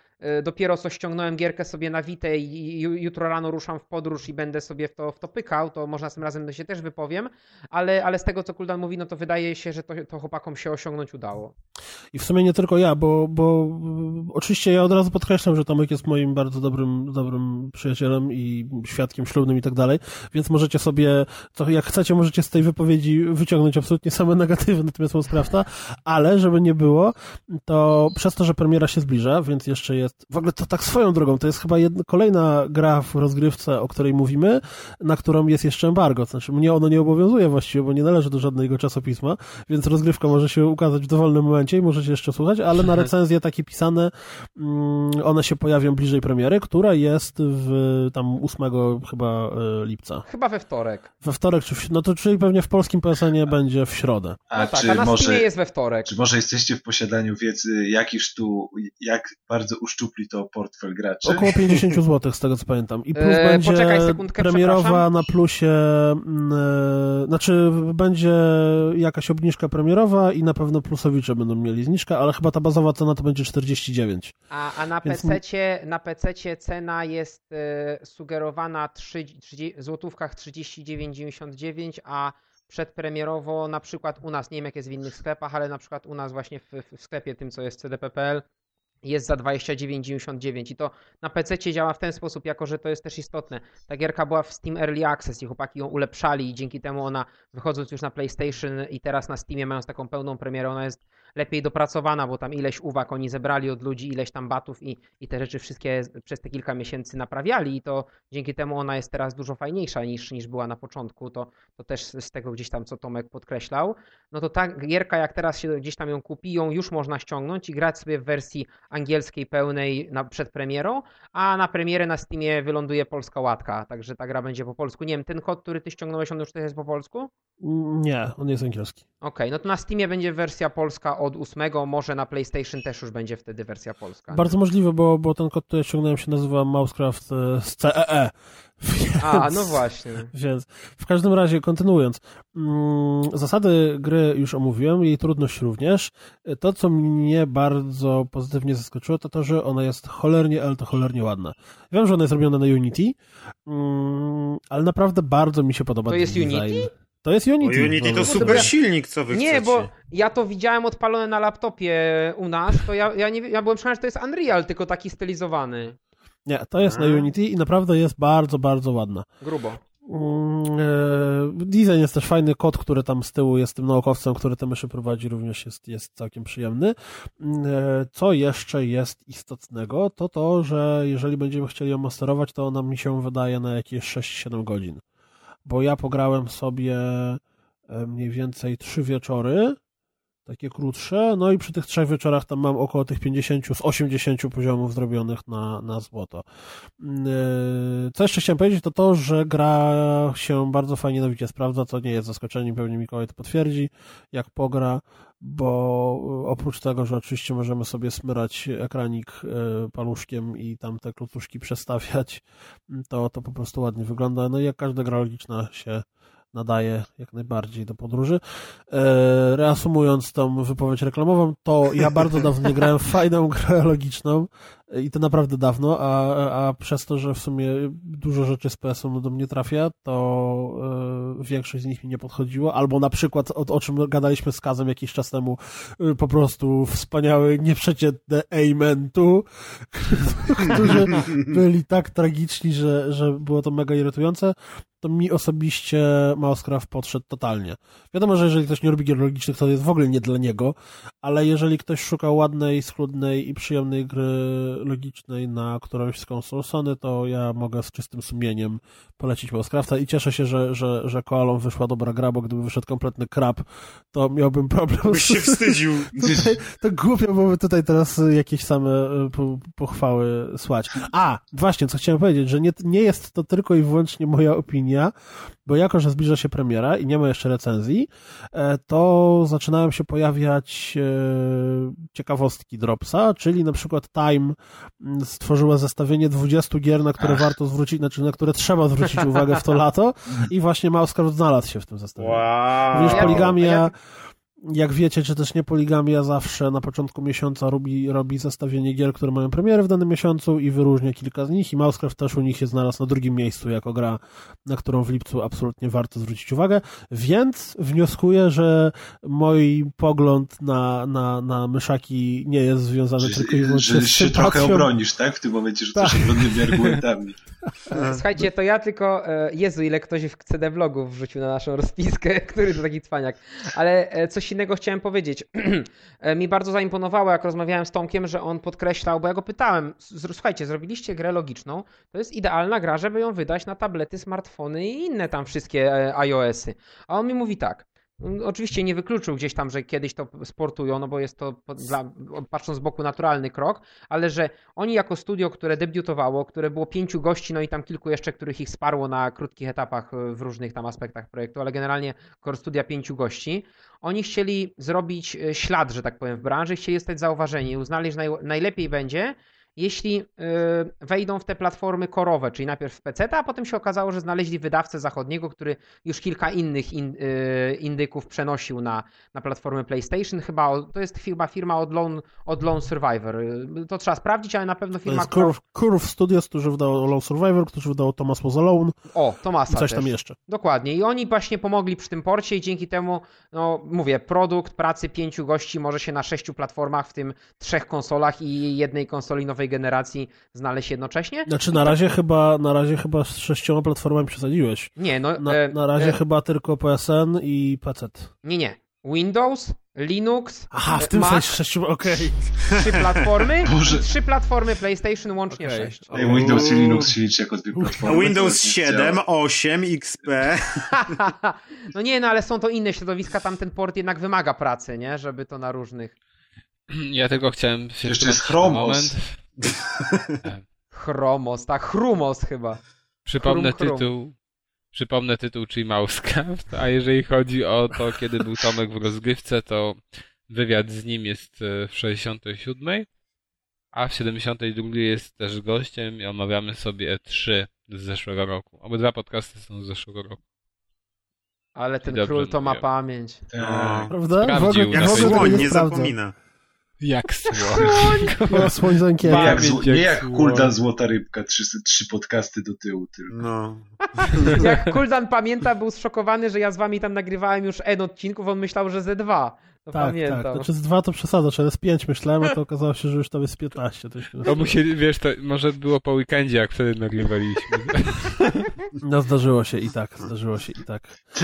dopiero co ściągnąłem gierkę sobie na Witę i ju- jutro rano ruszam w podróż i będę sobie w to, w to pykał, to może tym razem się też wypowiem, ale, ale z tego co Kuldan mówi, no to wydaje się, że to, to chłopakom się osiągnąć udało. I w sumie nie tylko ja, bo, bo oczywiście ja od razu podkreślam, że Tomek jest moim bardzo dobrym, dobrym przyjacielem i świadkiem ślubnym i tak dalej, więc możecie sobie, to jak chcecie, możecie z tej wypowiedzi wyciągnąć absolutnie same negatywy na temat Sprawta, ale żeby nie było, to przez to, że premiera się zbliża, więc jeszcze jest, w ogóle to tak swoją drogą, to jest chyba jedna, kolejna gra w rozgrywce, o której mówimy, na którą jest jeszcze embargo, znaczy mnie ono nie obowiązuje właściwie, bo nie należy do żadnego czasopisma, więc rozgrywka może się ukazać w dowolnym momencie i możecie jeszcze słuchać, ale na recenzje takie pisane, mm, one się pojawią bliżej premiery, która jest w tam 8 chyba e, lipca. Chyba we wtorek. We wtorek, czy w, no to czyli pewnie w polskim PSN będzie w środę. A No tak, czy a na może, jest we wtorek. czy może jesteście w posiadaniu wiedzy, jakiż tu, jak bardzo uszczupli to portfel graczy? Około 50 zł z tego co pamiętam. I plus E, będzie poczekaj sekundkę, premierowa na plusie, mm, e, znaczy będzie jakaś obniżka premierowa i na pewno plusowicze będą mieli zniżkę, ale chyba ta bazowa cena to będzie 49. A, a na Więc- PC na PC cena jest e, sugerowana 3, 30, w złotówkach 39,99, a przedpremierowo na przykład u nas, nie wiem jak jest w innych sklepach, ale na przykład u nas właśnie w, w sklepie tym co jest cdp.pl jest za 29,99 i to na PC działa w ten sposób, jako że to jest też istotne. Ta gierka była w Steam Early Access i chłopaki ją ulepszali i dzięki temu ona wychodząc już na PlayStation i teraz na Steamie mając taką pełną premierę, ona jest lepiej dopracowana, bo tam ileś uwag oni zebrali od ludzi, ileś tam batów i, i te rzeczy wszystkie przez te kilka miesięcy naprawiali i to dzięki temu ona jest teraz dużo fajniejsza niż, niż była na początku, to, to też z tego gdzieś tam, co Tomek podkreślał. No to ta gierka, jak teraz się gdzieś tam ją kupi, ją już można ściągnąć i grać sobie w wersji angielskiej pełnej na, przed premierą, a na premierę na Steamie wyląduje polska łatka, także ta gra będzie po polsku. Nie wiem, ten kod, który ty ściągnąłeś, on już też jest po polsku? Nie, on jest angielski. Okej, no to na Steamie będzie wersja polska od 8, może na PlayStation też już będzie wtedy wersja polska. Bardzo możliwe, bo, bo ten kod, który ja ściągnąłem się nazywa Mousecraft e, z CEE. Więc... A, no właśnie. Więc w każdym razie, kontynuując, mm, zasady gry już omówiłem, jej trudność również. To, co mnie bardzo pozytywnie zaskoczyło, to to, że ona jest cholernie, ale to cholernie ładna. Wiem, że ona jest robiona na Unity, mm, ale naprawdę bardzo mi się podoba To jest design. Unity? To jest Bo Unity. Unity to no. super dobra. silnik, co wy Nie, chcecie. bo ja to widziałem odpalone na laptopie u nas, to ja, ja, nie, ja byłem przekonany, że to jest Unreal, tylko taki stylizowany. Nie, to jest na A. Unity i naprawdę jest bardzo, bardzo ładna. Grubo. Mm, e, Design jest też fajny, kod, który tam z tyłu jest tym naukowcem, który te myszy prowadzi, również jest, jest całkiem przyjemny. Mm, e, Co jeszcze jest istotnego, to to, że jeżeli będziemy chcieli ją masterować, to ona mi się wydaje na jakieś 6-7 godzin. Bo ja pograłem sobie e, mniej więcej 3 wieczory, takie krótsze, no i przy tych trzech wieczorach tam mam około tych 50 z 80 poziomów zrobionych na, na złoto. Mm, e, Co jeszcze chciałem powiedzieć, to to, że gra się bardzo fajnie na Wicie sprawdza, co nie jest zaskoczeniem, pewnie Mikołaj to potwierdzi, jak pogra, bo oprócz tego, że oczywiście możemy sobie smyrać ekranik e, paluszkiem i tam te klocuszki przestawiać, to, to po prostu ładnie wygląda. No i jak każda gra logiczna się nadaje jak najbardziej do podróży. E, reasumując tą wypowiedź reklamową, to ja bardzo dawno nie grałem w fajną grę logiczną i to naprawdę dawno, a, a przez to, że w sumie dużo rzeczy z PS-u do mnie trafia, to e, większość z nich mi nie podchodziło, albo na przykład o, o czym gadaliśmy z Kazem jakiś czas temu, e, po prostu wspaniały, nieprzeciętne Amen tu, którzy byli tak tragiczni, że, że było to mega irytujące, to mi osobiście Mousecraft podszedł totalnie. Wiadomo, że jeżeli ktoś nie lubi gier logicznych, to jest w ogóle nie dla niego, ale jeżeli ktoś szuka ładnej, schludnej i przyjemnej gry logicznej na którąś z konsol Sony, to ja mogę z czystym sumieniem polecić Mousecrafta i cieszę się, że, że, że Koalom wyszła dobra gra, bo gdyby wyszedł kompletny krab, to miałbym problem Byś się wstydził. Tutaj, to głupio byłoby tutaj teraz jakieś same e, po- pochwały słać. A, właśnie, co chciałem powiedzieć, że nie, nie jest to tylko i wyłącznie moja opinia, bo jako, że zbliża się premiera i nie ma jeszcze recenzji, e, to zaczynają się pojawiać e, ciekawostki Dropsa, czyli na przykład Time stworzyła zestawienie 20 gier, na które Ach. warto zwrócić, znaczy na które trzeba zwrócić uwagę w to lato i właśnie Mousecraft znalazł się w tym zestawieniu. Wow. Również Ja- poligamia, ja- jak wiecie, czy też nie Poligamia zawsze na początku miesiąca robi, robi zestawienie gier, które mają premierę w danym miesiącu i wyróżnia kilka z nich i Mousecraft też u nich się znalazł na drugim miejscu jako gra, na którą w lipcu absolutnie warto zwrócić uwagę, więc wnioskuję, że mój pogląd na, na, na myszaki nie jest związany Że, tylko i wyłącznie że z się trochę obronisz, tak? W tym momencie rzucasz Tak. obronnymi argumentami. Słuchajcie, to ja tylko, e, Jezu, ile ktoś w CD vlogów wrzucił na naszą rozpiskę, który to taki cwaniak. Ale e, coś innego chciałem powiedzieć. E, Mi bardzo zaimponowało, jak rozmawiałem z Tomkiem, że on podkreślał, bo ja go pytałem, "Z- słuchajcie, zrobiliście grę logiczną, to jest idealna gra, żeby ją wydać na tablety, smartfony i inne tam wszystkie e, iOS-y. A on mi mówi tak, Oczywiście nie wykluczył gdzieś tam, że kiedyś to sportują, no bo jest to dla, patrząc z boku naturalny krok, ale że oni jako studio, które debiutowało, które było pięciu gości, no i tam kilku jeszcze, których ich sparło na krótkich etapach e, w różnych tam aspektach projektu, ale generalnie core studia pięciu gości, oni chcieli zrobić e, ślad, że tak powiem, w branży, chcieli zostać zauważeni. Uznali, że naj, najlepiej będzie, jeśli y, wejdą w te platformy korowe, czyli najpierw w PC, a potem się okazało, że znaleźli wydawcę zachodniego, który już kilka innych in, y, indyków przenosił na, na platformę PlayStation. Chyba to jest chyba firma od Lone, od Lone Survivor. Y, To trzeba sprawdzić, ale na pewno To firma. jest która- Curve, Curve Studios, którzy wydało Low Survivor, którzy wydało Thomas Was Alone O, Tomasa i coś też. tam jeszcze. Dokładnie. I oni właśnie pomogli przy tym porcie i dzięki temu, no mówię, produkt pracy pięciu gości może się na sześciu platformach, w tym trzech konsolach i jednej konsoli nowej generacji znaleźć jednocześnie. Znaczy na razie chyba, na razie chyba z sześcioma platformami przesadziłeś. Nie, no. Na, e, na razie e, chyba tylko PSN i PC. Nie, nie. Windows, Linux, Aha, w tym Mac, sensie sześciu, okej. trzy platformy Boże. i trzy platformy PlayStation, łącznie Okej. sześć. Ej, Windows i Linux się liczy jako dwie platformy. Windows to nie 7, działa. 8, XP. no nie, no ale są to inne środowiska, tam ten port jednak wymaga pracy, nie? Żeby to na różnych. Ja tylko chciałem się Jeszcze jest wtrącić na Chromos. moment. Chromos, tak, Chrumos chyba. Przypomnę Chrum, chrum. tytuł. Przypomnę tytuł, czyli Mousecraft. A jeżeli chodzi o to, kiedy był Tomek w rozgrywce, to wywiad z nim jest e, w 67, a w 72 jest też gościem i omawiamy sobie E3 z zeszłego roku. Obydwa podcasty są z zeszłego roku. Ale ten król to ma pamięć. Tak. Prawda? Sprawdził w ogóle, w ogóle nie nie zapomina. Jak słoń. No, słoń z Nie jak, nie jak jak słoń. Kulda Złota Rybka, trzy, trzy podcasty do tyłu tylko. No. Jak Kuldan pamięta, był zszokowany, że ja z wami tam nagrywałem już N odcinków, on myślał, że ze dwa. To Tak, pamiętam. tak. Znaczy z dwa to przesadzasz, ale z pięć myślałem, a to okazało się, że już tam jest 15. To się... To musieli, wiesz, to może było po weekendzie, jak wtedy nagrywaliśmy. No zdarzyło się i tak, zdarzyło się i tak.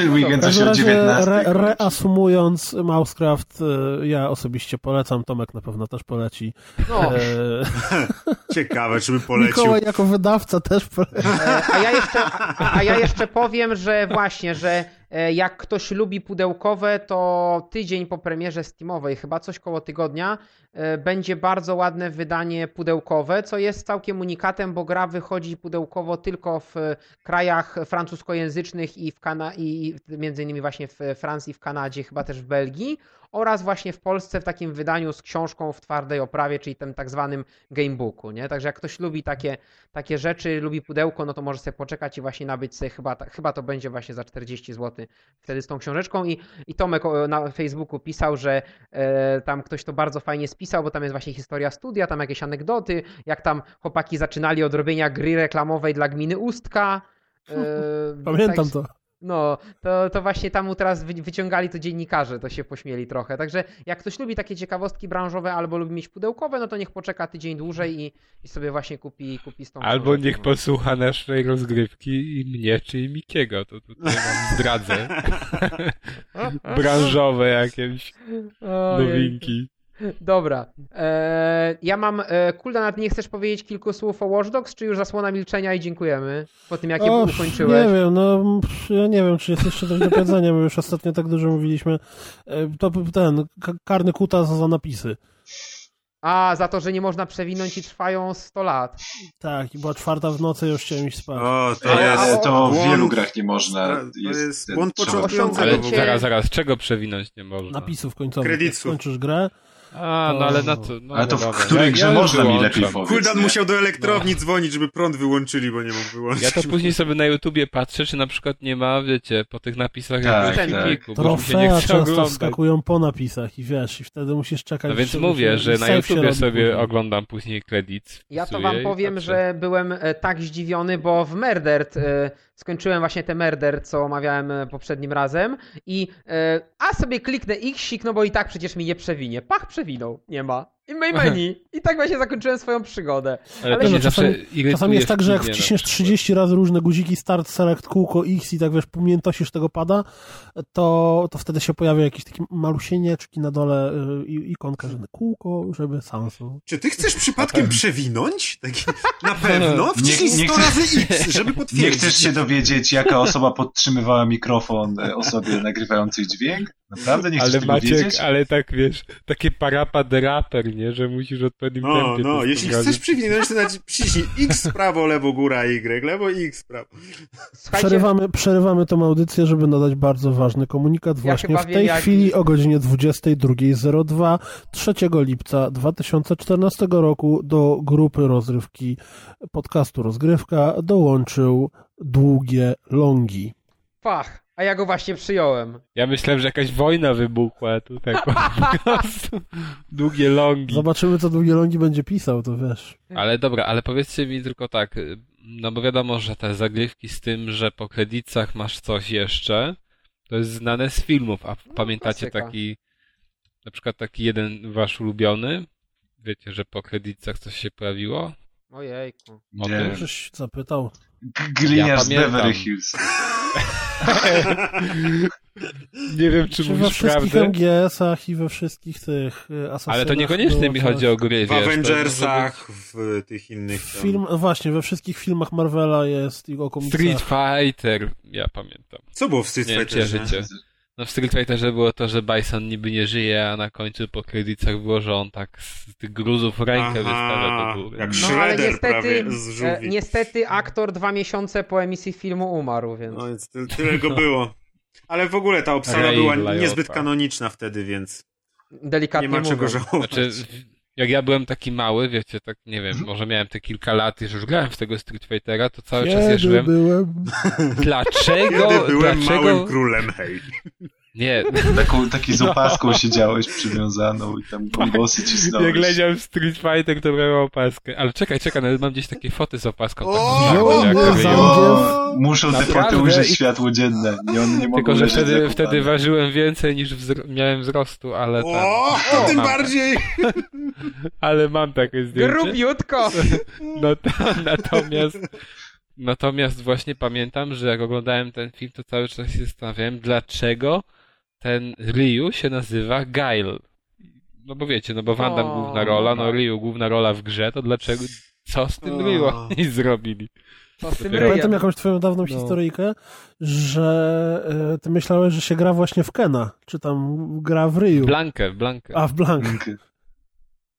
Weekend coś każdym o razie 19. re, reasumując Mousecraft, e, ja osobiście polecam, Tomek na pewno też poleci. No, E, Ciekawe, czy by polecił. Mikołaj jako wydawca też poleci. e, a, ja jeszcze, a, a ja jeszcze powiem, że właśnie, że jak ktoś lubi pudełkowe, to tydzień po premierze Steamowej, chyba coś koło tygodnia, e, będzie bardzo ładne wydanie pudełkowe, co jest całkiem unikatem, bo gra wychodzi pudełkowo tylko w e, krajach francuskojęzycznych i w Kana i między innymi właśnie w Francji, w Kanadzie, chyba też w Belgii oraz właśnie w Polsce w takim wydaniu z książką w twardej oprawie, czyli tym tak zwanym gamebooku, nie? Także jak ktoś lubi takie, takie rzeczy, lubi pudełko, no to może sobie poczekać i właśnie nabyć sobie chyba, chyba to będzie właśnie za 40 zł wtedy z tą książeczką i, i Tomek na Facebooku pisał, że e, tam ktoś to bardzo fajnie spisał, bo tam jest właśnie historia studia, tam jakieś anegdoty, jak tam chłopaki zaczynali od robienia gry reklamowej dla gminy Ustka. E, Pamiętam tak- to. no, to, to właśnie tam mu teraz wy- wyciągali to dziennikarze, to się pośmieli trochę. Także jak ktoś lubi takie ciekawostki branżowe albo lubi mieć pudełkowe, no to niech poczeka tydzień dłużej i, i sobie właśnie kupi, kupi z tą Albo niech posłucha naszej rozgrywki i mnie, czy i Mikiego. To tutaj wam zdradzę. Branżowe jakieś Ojej. nowinki. Dobra. Eee, ja mam. E, Kulda, nawet nie chcesz powiedzieć kilku słów o Watch Dogs, czy już zasłona milczenia i dziękujemy? Po tym, jak je ukończyłeś. Nie wiem, no ja nie wiem, czy jest jeszcze coś do powiedzenia, bo już ostatnio tak dużo mówiliśmy. E, To ten, ka- karny kutas za napisy. A, za to, że nie można przewinąć i trwają 100 lat. Tak, i była czwarta w nocy, już chciałem iść spać. O, to jest to w błąd. wielu grach nie można. To jest ten- błąd trzeba- początkującego Ale zaraz, zaraz, czego przewinąć nie można? Napisów końcowych. Kredytów. Jak skończysz grę, A, no ale na to... No, Ale to no w dobra. której Ja- grze ja można mi lepiej powiedzieć? Kuldan musiał do elektrowni dzwonić, żeby prąd wyłączyli, bo nie mógł wyłączyć. Ja to później sobie na YouTubie patrzę, czy na przykład nie ma, wiecie, po tych napisach Tak, jakiegoś tak. nie Trofea często oglądać. wskakują po napisach i wiesz, i wtedy musisz czekać. No więc żeby mówię, że na YouTubie sobie oglądam później kredyt. Ja to wam powiem, że byłem e, tak zdziwiony, bo w Merdert e, skończyłem właśnie te Merder, co omawiałem e, poprzednim razem i e, a sobie kliknę X, no bo i tak przecież mi nie przewinie. Pach, przewinął, nie ma. I main menu. I tak właśnie zakończyłem swoją przygodę. Ale, ale to no, mnie zawsze czasami- Czasami jest tak, że jak wciśniesz przykład. 30 razy różne guziki start, select, kółko, x i tak wiesz, pamiętosisz tego pada, to, to wtedy się pojawia jakieś takie malusienieczki na dole y, i ikonka, że kółko, żeby Samsung. Czy ty chcesz przypadkiem przewinąć? Taki, na pewno? Wciśnij Nie- nie 100 chcesz- razy X, żeby Nie potwierdzić. chcesz się dowiedzieć, jaka osoba podtrzymywała mikrofon e, osobie nagrywającej dźwięk? Naprawdę nie chcesz Ale Maciek, wiedzieć? ale tak wiesz, takie parapa deraper, nie, że musisz w odpowiednim No, tempie no, jeśli sprawdzić. chcesz przewinąć, to znaczy przyciśnij X prawo, lewo, góra, Y, lewo X prawo. Słuchajcie, Przerywamy, przerywamy tą audycję, żeby nadać bardzo ważny komunikat. Właśnie chyba w tej chwili o godzinie 22.02 3 lipca 2014 roku do grupy rozrywki podcastu Rozgrywka dołączył Długie Longi. Pach, a ja go właśnie przyjąłem. Ja myślałem, że jakaś wojna wybuchła tutaj po prostu. Długie longi. Zobaczymy, co Długie Longi będzie pisał, to wiesz. Ale dobra, ale powiedzcie mi tylko tak, no bo wiadomo, że te zagrywki z tym, że po kredytach masz coś jeszcze, to jest znane z filmów, a pamiętacie klasyka. taki, na przykład taki jeden wasz ulubiony? Wiecie, że po kredytach coś się pojawiło? Ojejku. O Nie. Żeś zapytał. Gliniarz z pamiętam. Beverly Hills. Nie wiem, czy Czy we mówisz wszystkich prawdę, MGS-ach i we wszystkich tych y, asasynach ale to niekoniecznie mi chodzi o gry, W wiesz. Avengersach, w tych innych. tam. Film, właśnie, we wszystkich filmach Marvela jest i o komiksach. Street Fighter, ja pamiętam. Co było w Street Nie Fighterze? życie. No w Street Fighterze było to, że Bison niby nie żyje, a na końcu po kredytach było, że on tak z tych gruzów rękę wystawia do góry. jak No ale niestety, prawie z żółwi. e, niestety aktor dwa miesiące po emisji filmu umarł, więc... No więc ty, tyle go było. Ale w ogóle ta obsada była niezbyt kanoniczna wtedy, więc Delikatnie nie ma czego mówiąc. żałować. Znaczy, jak ja byłem taki mały, wiecie, tak nie wiem, może miałem te kilka lat, już grałem w tego Street Fightera, to cały czas Kiedy jeżyłem. byłem... Dlaczego? Kiedy byłem dlaczego? małym królem, hej. Nie, Taką, taki z opaską siedziałeś przywiązaną i tam bombosy cisnąłeś. jak leciał w Street Fighter, to miałem opaskę. Ale czekaj, czekaj, nawet mam gdzieś takie foty z opaską. O, taką o, o. Zangief. Muszą te foty ujrzeć I- światło dzienne. I one nie Tylko, że wtedy, wtedy ważyłem więcej niż wzro- miałem wzrostu, ale tam, O, to tym bardziej! ale mam takie zdjęcie. Grubiutko! No to, natomiast, natomiast właśnie pamiętam, że jak oglądałem ten film, to cały czas się zastanawiałem, dlaczego ten Ryu się nazywa Guile. No bo wiecie, no bo Van Damme O, główna rola, no tak. Ryu główna rola w grze, to dlaczego, co z tym O. Ryu oni zrobili? Co z tym Ja Pamiętam jakąś twoją dawną No. historyjkę, że e, ty myślałeś, że się gra właśnie w Kena, czy tam gra w Ryu. Blankę, Blankę. A, w Blank.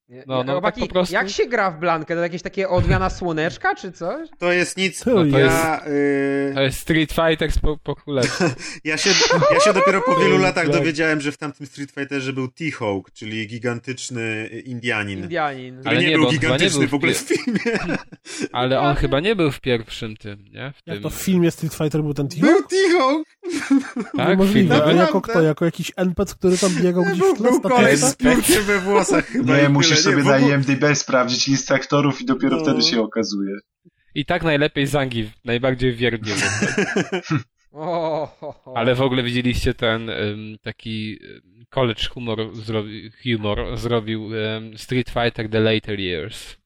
Nie, No, nie, no, chłopaki, tak po prostu- Jak się gra w Blankę? To jakieś takie odmiana słoneczka, czy coś? To jest nic. To to Ja, y, To jest Street Fighter z po, po królewsku. ja, się, ja się dopiero po wielu latach Tak. dowiedziałem, że w tamtym Street Fighterze był T-Hawk, czyli gigantyczny Indianin. Indianin. Który Ale nie, nie, był chyba nie gigantyczny był w ogóle w w filmie. Ale on chyba nie był w pierwszym tym, nie? W Jak tym, to w filmie Street Fighter był ten team? Był T-Hawk! tak? w Możliwe, jako kto? Jako jakiś NPC, który tam biegał gdzieś w tle był koleś tapetą? z we włosach chyba. Nie, musisz tyle. sobie Nie, w na ogóle- IMDb sprawdzić listę aktorów i dopiero No. wtedy się okazuje. I tak najlepiej Zangief, najbardziej wiernie. Ale w ogóle widzieliście ten ym, taki college humor, zrobi, humor zrobił ym, Street Fighter The Later Years.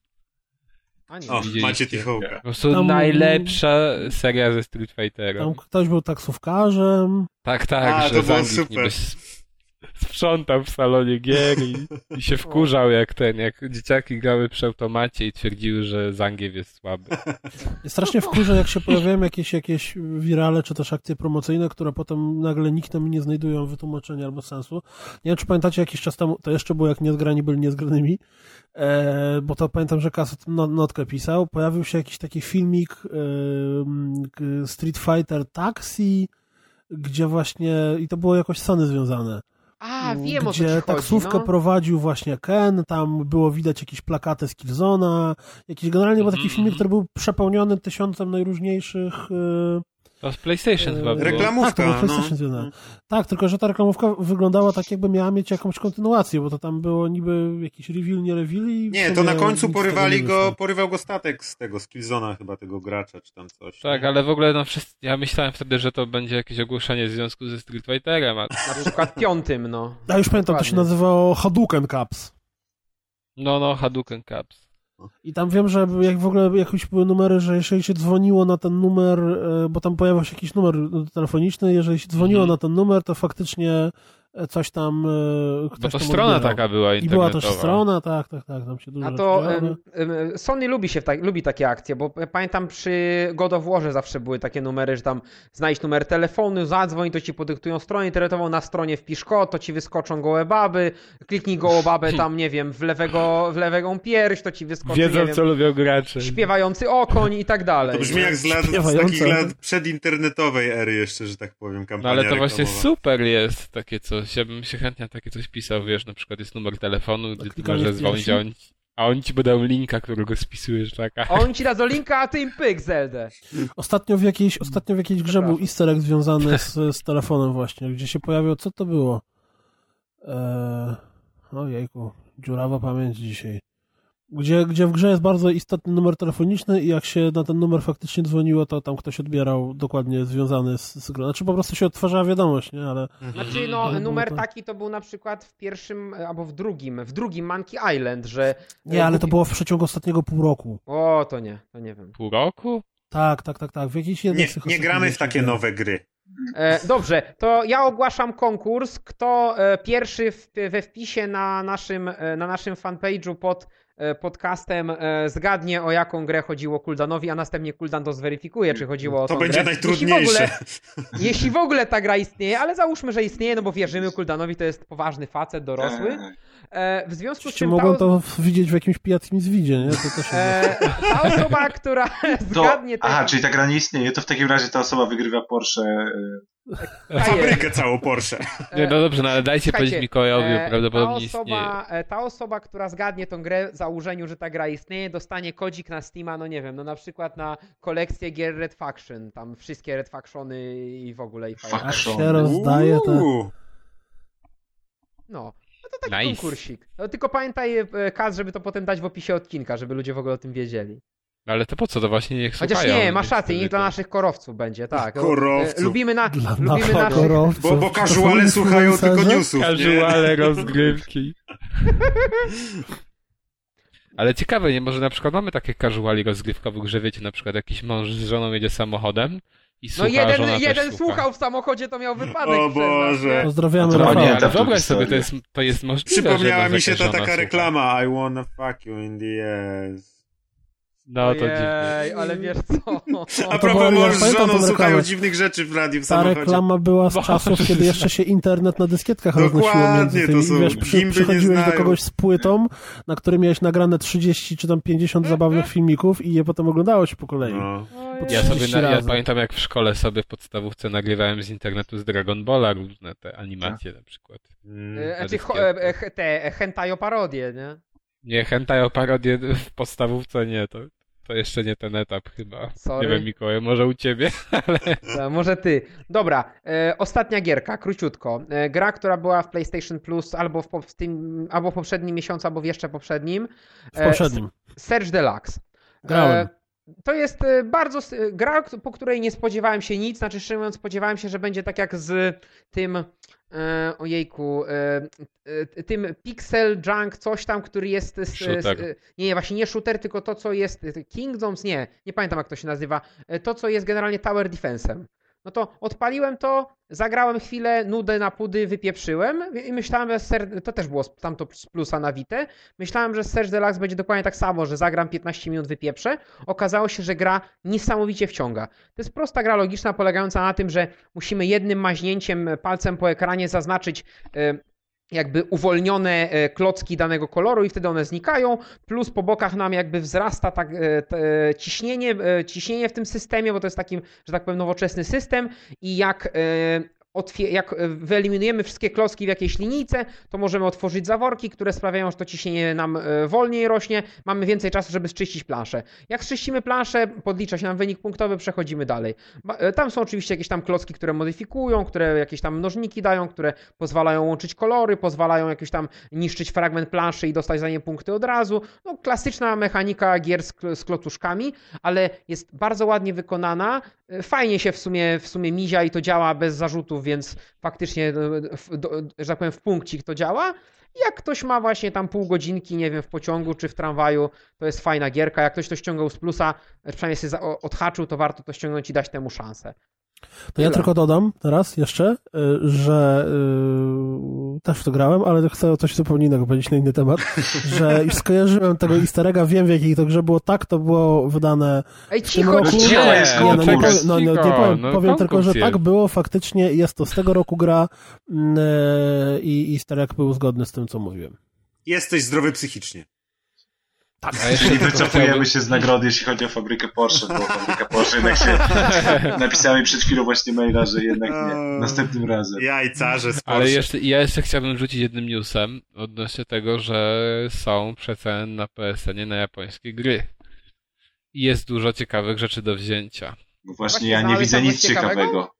O, Widzieliście? macie T-Hawka. Po prostu Tam- najlepsza seria ze Street Fightera. Tam ktoś był taksówkarzem. Tak, tak, A, że to było Zangief super. niby sprzątał w salonie gier i, i się wkurzał jak ten, jak dzieciaki grały przy automacie i twierdziły, że Zangief jest słaby. Strasznie wkurzę, jak się pojawiają jakieś, jakieś wirale, czy też akcje promocyjne, które potem nagle nikt tam nie znajdują wytłumaczenia albo sensu. Nie wiem, czy pamiętacie jakiś czas temu, to jeszcze było jak niezgrani byli niezgranymi, e, bo to pamiętam, że Kaset no, notkę pisał, pojawił się jakiś taki filmik e, Street Fighter Taxi, gdzie właśnie, i to było jakoś Sony związane, A, wiem o co gdzie ci chodzi, taksówkę no. prowadził właśnie Ken, tam było widać jakieś plakaty z Killzona, jakiś generalnie był taki Mhm, filmik, mhm. który był przepełniony tysiącem najróżniejszych e, To z PlayStation chyba było. Reklamówka, tak, no. PlayStation związane. Tak, tylko że ta reklamówka wyglądała tak, jakby miała mieć jakąś kontynuację, bo to tam było niby jakiś reveal, nie reveal i Nie, to na końcu porywali go, porywał go statek z tego, z Killzona chyba, tego gracza, czy tam coś. Tak, nie? ale w ogóle no wszyscy, ja myślałem wtedy, że to będzie jakieś ogłoszenie w związku ze Street Fighterem, a Na przykład piątym, no. Ja już pamiętam, to się Dokładnie. nazywało Hadouken Cups. no no Hadouken Cups. I tam wiem, że jak w ogóle jakoś były numery, że jeżeli się dzwoniło na ten numer, e, bo tam pojawiał się jakiś numer telefoniczny, jeżeli się dzwoniło Mhm. na ten numer, to faktycznie coś tam e, ktoś Bo to tam strona odbierał. taka była I była internetowa. też strona, tak, tak, tak, tam się dużo A to Sony lubi się tak, lubi takie akcje, bo pamiętam przy God of Warze zawsze były takie numery, że tam znajdź numer telefonu, zadzwoń, to ci podyktują stronę internetową, na stronie wpisz kod, to ci wyskoczą gołe baby, kliknij gołą babę tam, nie wiem, w lewego, w lewą pierś, to ci wyskoczy, nie Wiedzą, wiem, co lubią gracze. śpiewający okoń i tak dalej. To brzmi jak z, lat, z takich lat przedinternetowej ery jeszcze, że tak powiem, No kampania ale to właśnie reklamowa. super jest takie coś. Ja bym się chętnie na takie coś pisał, wiesz, na przykład jest numer telefonu, gdzie ty możesz dzwonić, a oni, a oni ci będą linka, którego spisujesz, taka. Oni ci dadzą linka, a ty im pyk, Zeldę. Ostatnio w jakiejś, ostatnio w jakiejś grze był easter egg związany z, z telefonem właśnie, gdzie się pojawił, co to było? Eee, ojejku, dziurawa pamięć dzisiaj. Gdzie, gdzie w grze jest bardzo istotny numer telefoniczny i jak się na ten numer faktycznie dzwoniło, to tam ktoś odbierał dokładnie związany z, z grą. Znaczy po prostu się odtwarzała wiadomość, nie? Ale Znaczy, no, Mhm. numer to- taki to był na przykład w pierwszym, e, albo w drugim, w drugim Monkey Island, że... nie, ale to było w przeciągu ostatniego pół roku. O, to nie, to nie wiem. Pół roku? Tak, tak, tak, tak. W jakiejś jednej Nie, nie gramy w takie nowe gry. E, dobrze, to ja ogłaszam konkurs. Kto e, pierwszy w, we wpisie na naszym, e, na naszym fanpage'u pod e, podcastem e, zgadnie o jaką grę chodziło Kuldanowi, a następnie Kuldan to zweryfikuje, czy chodziło o To będzie grę. najtrudniejsze. Jeśli w, ogóle, jeśli w ogóle ta gra istnieje, ale załóżmy, że istnieje, no bo wierzymy Kuldanowi, to jest poważny facet, dorosły. Tak. E, w związku z tym mogłem ta, to widzieć w jakimś pijackim zwidzie, nie? To też e, ta osoba, która To, zgadnie aha, tego- czyli ta gra nie istnieje, to w takim razie ta osoba wygrywa Porsche. E, Ta Fabrykę całą Porsche. Nie, no dobrze, no ale dajcie Słuchajcie, powiedzieć Mikołajowi, e, prawdopodobnie ta osoba, e, ta osoba, która zgadnie tą grę w założeniu, że ta gra istnieje, dostanie kodzik na Steama, no nie wiem, no na przykład na kolekcję gier Red Faction, tam wszystkie Red Factiony i w ogóle i Faction. się rozdaje, to... Uuu. No. No to taki Nice. konkursik. No, tylko pamiętaj, e, Kaz, żeby to potem dać w opisie odcinka, żeby ludzie w ogóle o tym wiedzieli. No ale to po co, to właśnie niech Chociaż słuchają. nie, masz rację, niech dla naszych korowców będzie, tak. No, Korowców. e, Lubimy, na, Dla lubimy naszych naszych... korowców. Bo, bo casuale słuchają tylko newsów? Casuale rozgrywki. Ale ciekawe, nie? Może na przykład mamy takie casuali rozgrywkowych, że wiecie, na przykład jakiś mąż z żoną jedzie samochodem i No słucha, żona jeden, też jeden słucha. słuchał w samochodzie, to miał wypadek O Boże. Pozdrawiamy No nie, ale wyobraź sobie, to jest, to jest możliwe, Przypomniała mi się ta taka reklama I wanna fuck you in the ass. No to dziwne. Ojej, ale wiesz co? A to propos ja z żoną słuchają dziwnych rzeczy w radiu w Ta samochodzie. reklama była z czasów, kiedy jeszcze się internet na dyskietkach roznosiło między to tymi. są I wiesz, przy, przychodziłeś do kogoś z płytą, na której miałeś nagrane 30 czy tam 50 zabawnych filmików i je potem oglądało się po kolei. No. Ja sobie, 30 na, ja pamiętam jak w szkole sobie w podstawówce nagrywałem z internetu z Dragon Balla różne te animacje na przykład. Mm. E, Znaczy, e, e, te e, hentai o parodie, nie? Nie, hentai o parodię w podstawówce nie, to, to jeszcze nie ten etap chyba. Sorry. Nie wiem Mikołaj, może u ciebie, ale... E, Może ty. Dobra, e, ostatnia gierka, króciutko. E, gra, która była w PlayStation Plus albo w, po- w tym, albo w poprzednim miesiącu, albo w jeszcze poprzednim. W E, poprzednim. Search Deluxe. Grałem. To jest e, bardzo e, gra, po której nie spodziewałem się nic, znaczy szczerze mówiąc spodziewałem się, że będzie tak jak z tym e, ojejku, e, e, tym Pixel Junk, coś tam, który jest z, z, nie, nie, właśnie nie shooter, tylko to, co jest Kingdoms, nie, nie pamiętam jak to się nazywa, e, to, co jest generalnie Tower Defense'em. No to odpaliłem to, zagrałem chwilę, nudę na pudy, wypieprzyłem i myślałem, że ser... to też było tamto z plusa na Wite. Myślałem, że Search Deluxe będzie dokładnie tak samo, że zagram 15 minut, wypieprzę. Okazało się, że gra niesamowicie wciąga. To jest prosta gra logiczna, polegająca na tym, że musimy jednym maźnięciem palcem po ekranie zaznaczyć e, jakby uwolnione e, klocki danego koloru i wtedy one znikają, plus po bokach nam jakby wzrasta tak, e, te, ciśnienie, e, ciśnienie w tym systemie, bo to jest takim, że tak powiem, nowoczesny system. I jak e, jak e, wyeliminujemy wszystkie klocki w jakiejś linijce, to możemy otworzyć zaworki, które sprawiają, że to ciśnienie nam e, wolniej rośnie, mamy więcej czasu, żeby zczyścić planszę. Jak zczyścimy planszę, podlicza się nam wynik punktowy, przechodzimy dalej. E, Tam są oczywiście jakieś tam klocki, które modyfikują, które jakieś tam mnożniki dają, które pozwalają łączyć kolory, pozwalają jakoś tam niszczyć fragment planszy i dostać za nie punkty od razu. No, klasyczna mechanika gier z, z klocuszkami, ale jest bardzo ładnie wykonana. Fajnie się w sumie, w sumie mizia i to działa bez zarzutów, więc faktycznie, e, do, że tak powiem, w punkcik to działa. Jak ktoś ma właśnie tam pół godzinki, nie wiem, w pociągu czy w tramwaju, to jest fajna gierka. Jak ktoś to ściągał z plusa, e, przynajmniej o- odhaczył, to warto to ściągnąć i dać temu szansę. To ja Tyle. tylko dodam teraz jeszcze, y, że y, też w to grałem, ale chcę o coś zupełnie innego powiedzieć na inny temat, że już skojarzyłem tego easter egga, wiem w jakiej to grze było tak, to było wydane Ej, w tym cicho, roku. cicho nie, no, nie powiem, no, nie Cicho, powiem, no, powiem tylko, że tak było faktycznie, jest to z tego roku gra e, i easter egg był zgodny z tym, co mówiłem. Jesteś zdrowy psychicznie. A jeszcze Czyli wycofujemy chciałbym- się z nagrody, jeśli chodzi o fabrykę Porsche, bo fabryka Porsche jednak się napisała mi przed chwilą właśnie maila, że jednak nie. Następnym razem. Jajcarze z Porsche. Ale jeszcze, ja jeszcze chciałbym rzucić jednym newsem odnośnie tego, że są przeceny na PSN na japońskie gry. I jest dużo ciekawych rzeczy do wzięcia. Bo właśnie Właśnie ja nie widzę nic ciekawego? ciekawego.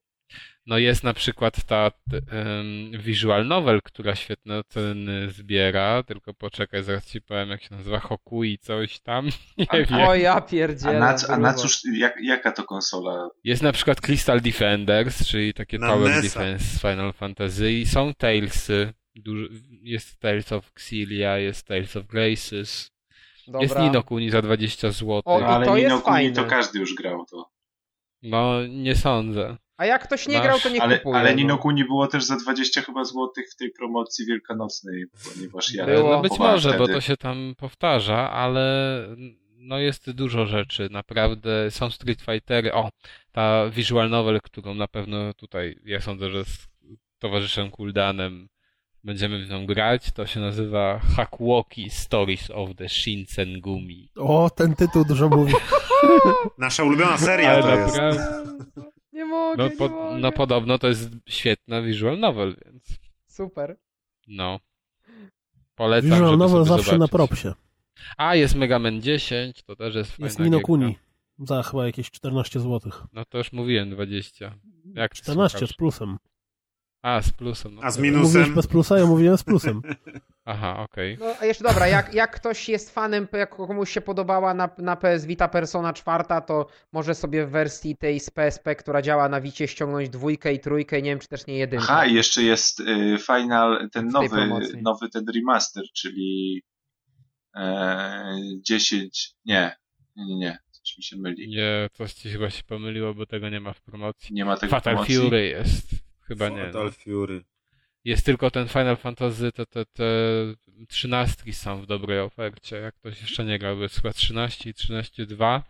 No jest na przykład ta em, visual novel, która świetne oceny zbiera, tylko poczekaj, zaraz ci powiem jak się nazywa, Hokui coś tam, nie wiem. O ja A pierdzielę. na, co- a na cóż, jak, jaka to konsola? Jest na przykład Crystal Defenders, czyli takie Na Tower NES-a. Defense z Final Fantasy i są Talesy, duży, jest Tales of Xillia, jest Tales of Graces, Dobra. jest Nino Kuni za 20 zł. O, No, i ale to jest Nino Kuni to każdy już grał to. No, nie sądzę. A jak ktoś nie Masz- grał, to nie Ale, kupuje. ale no. Nino Kuni było też za 20 chyba złotych w tej promocji wielkanocnej, ponieważ ja Było. No być może, bo wtedy. to się tam powtarza, ale no jest dużo rzeczy, naprawdę są Street Fightery, o, ta visual novel, którą na pewno tutaj, ja sądzę, że z towarzyszem Kuldanem będziemy w nią grać, to się nazywa Hakuoki Stories of the Shinsengumi. O, ten tytuł dużo mówi. Nasza ulubiona seria Ale to jest. Nie mogę, no, nie po, mogę. no podobno to jest świetna visual novel, więc Super. no. Polecam, Visual żeby novel sobie zawsze na zobaczyć. propsie. A, jest Mega Man 10, to też jest fajna Jest Nino. Kuni. Za chyba jakieś 14 zł. No to już mówiłem 20. Jak ty 14 z plusem. A, z plusem. No A z minusem? Mówiłeś bez plusa, ja mówiłem z plusem. Aha, okej. No a jeszcze dobra, jak, jak ktoś jest fanem, jak komuś się podobała na, na PS Vita Persona 4, to może sobie w wersji tej z PSP, która działa na Wicie, ściągnąć dwójkę i trójkę, nie wiem czy też nie jedynkę. Aha, i jeszcze jest y, final, ten W nowy, promocji. nowy ten remaster, czyli e, 10, nie, nie, nie, nie, coś mi się myli. Nie, coś ci chyba się pomyliło, bo tego nie ma w promocji. Nie ma tego Fatal promocji. Fury jest. Chyba nie. Fatal No. Fury. Jest tylko ten Final Fantasy, te, te, te trzynastki są w dobrej ofercie. Jak ktoś jeszcze nie grał, bo jest chyba 13 i 13.2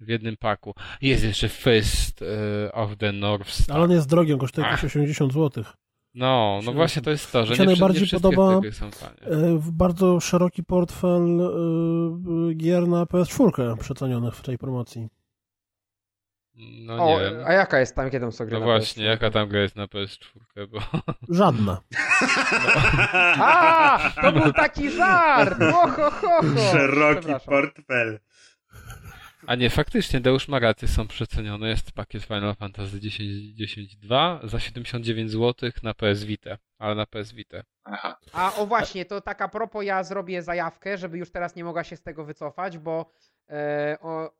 w jednym paku. Jest jeszcze Fist y, of the North Star. Ale on jest drogi, on kosztuje jakieś 80 zł. No, no właśnie to jest to, że mi się nie, najbardziej nie podoba- w Bardzo szeroki portfel e, gier na PS4 przecenionych w tej promocji. No nie o, wiem. a jaka jest tam, kiedy tam są gry No na właśnie, PS4? jaka tam gra jest na PS4, bo... Żadna. A, to był taki żart! O, ho, ho, ho. Szeroki portfel. A nie, faktycznie, Deusz ma rację, są przecenione. Jest pakiet Final Fantasy 10, 10.2 za 79 zł na PS Vita, ale na PS Vita. Aha. A o właśnie, to tak a propos, ja zrobię zajawkę, żeby już teraz nie mogła się z tego wycofać, bo e, o,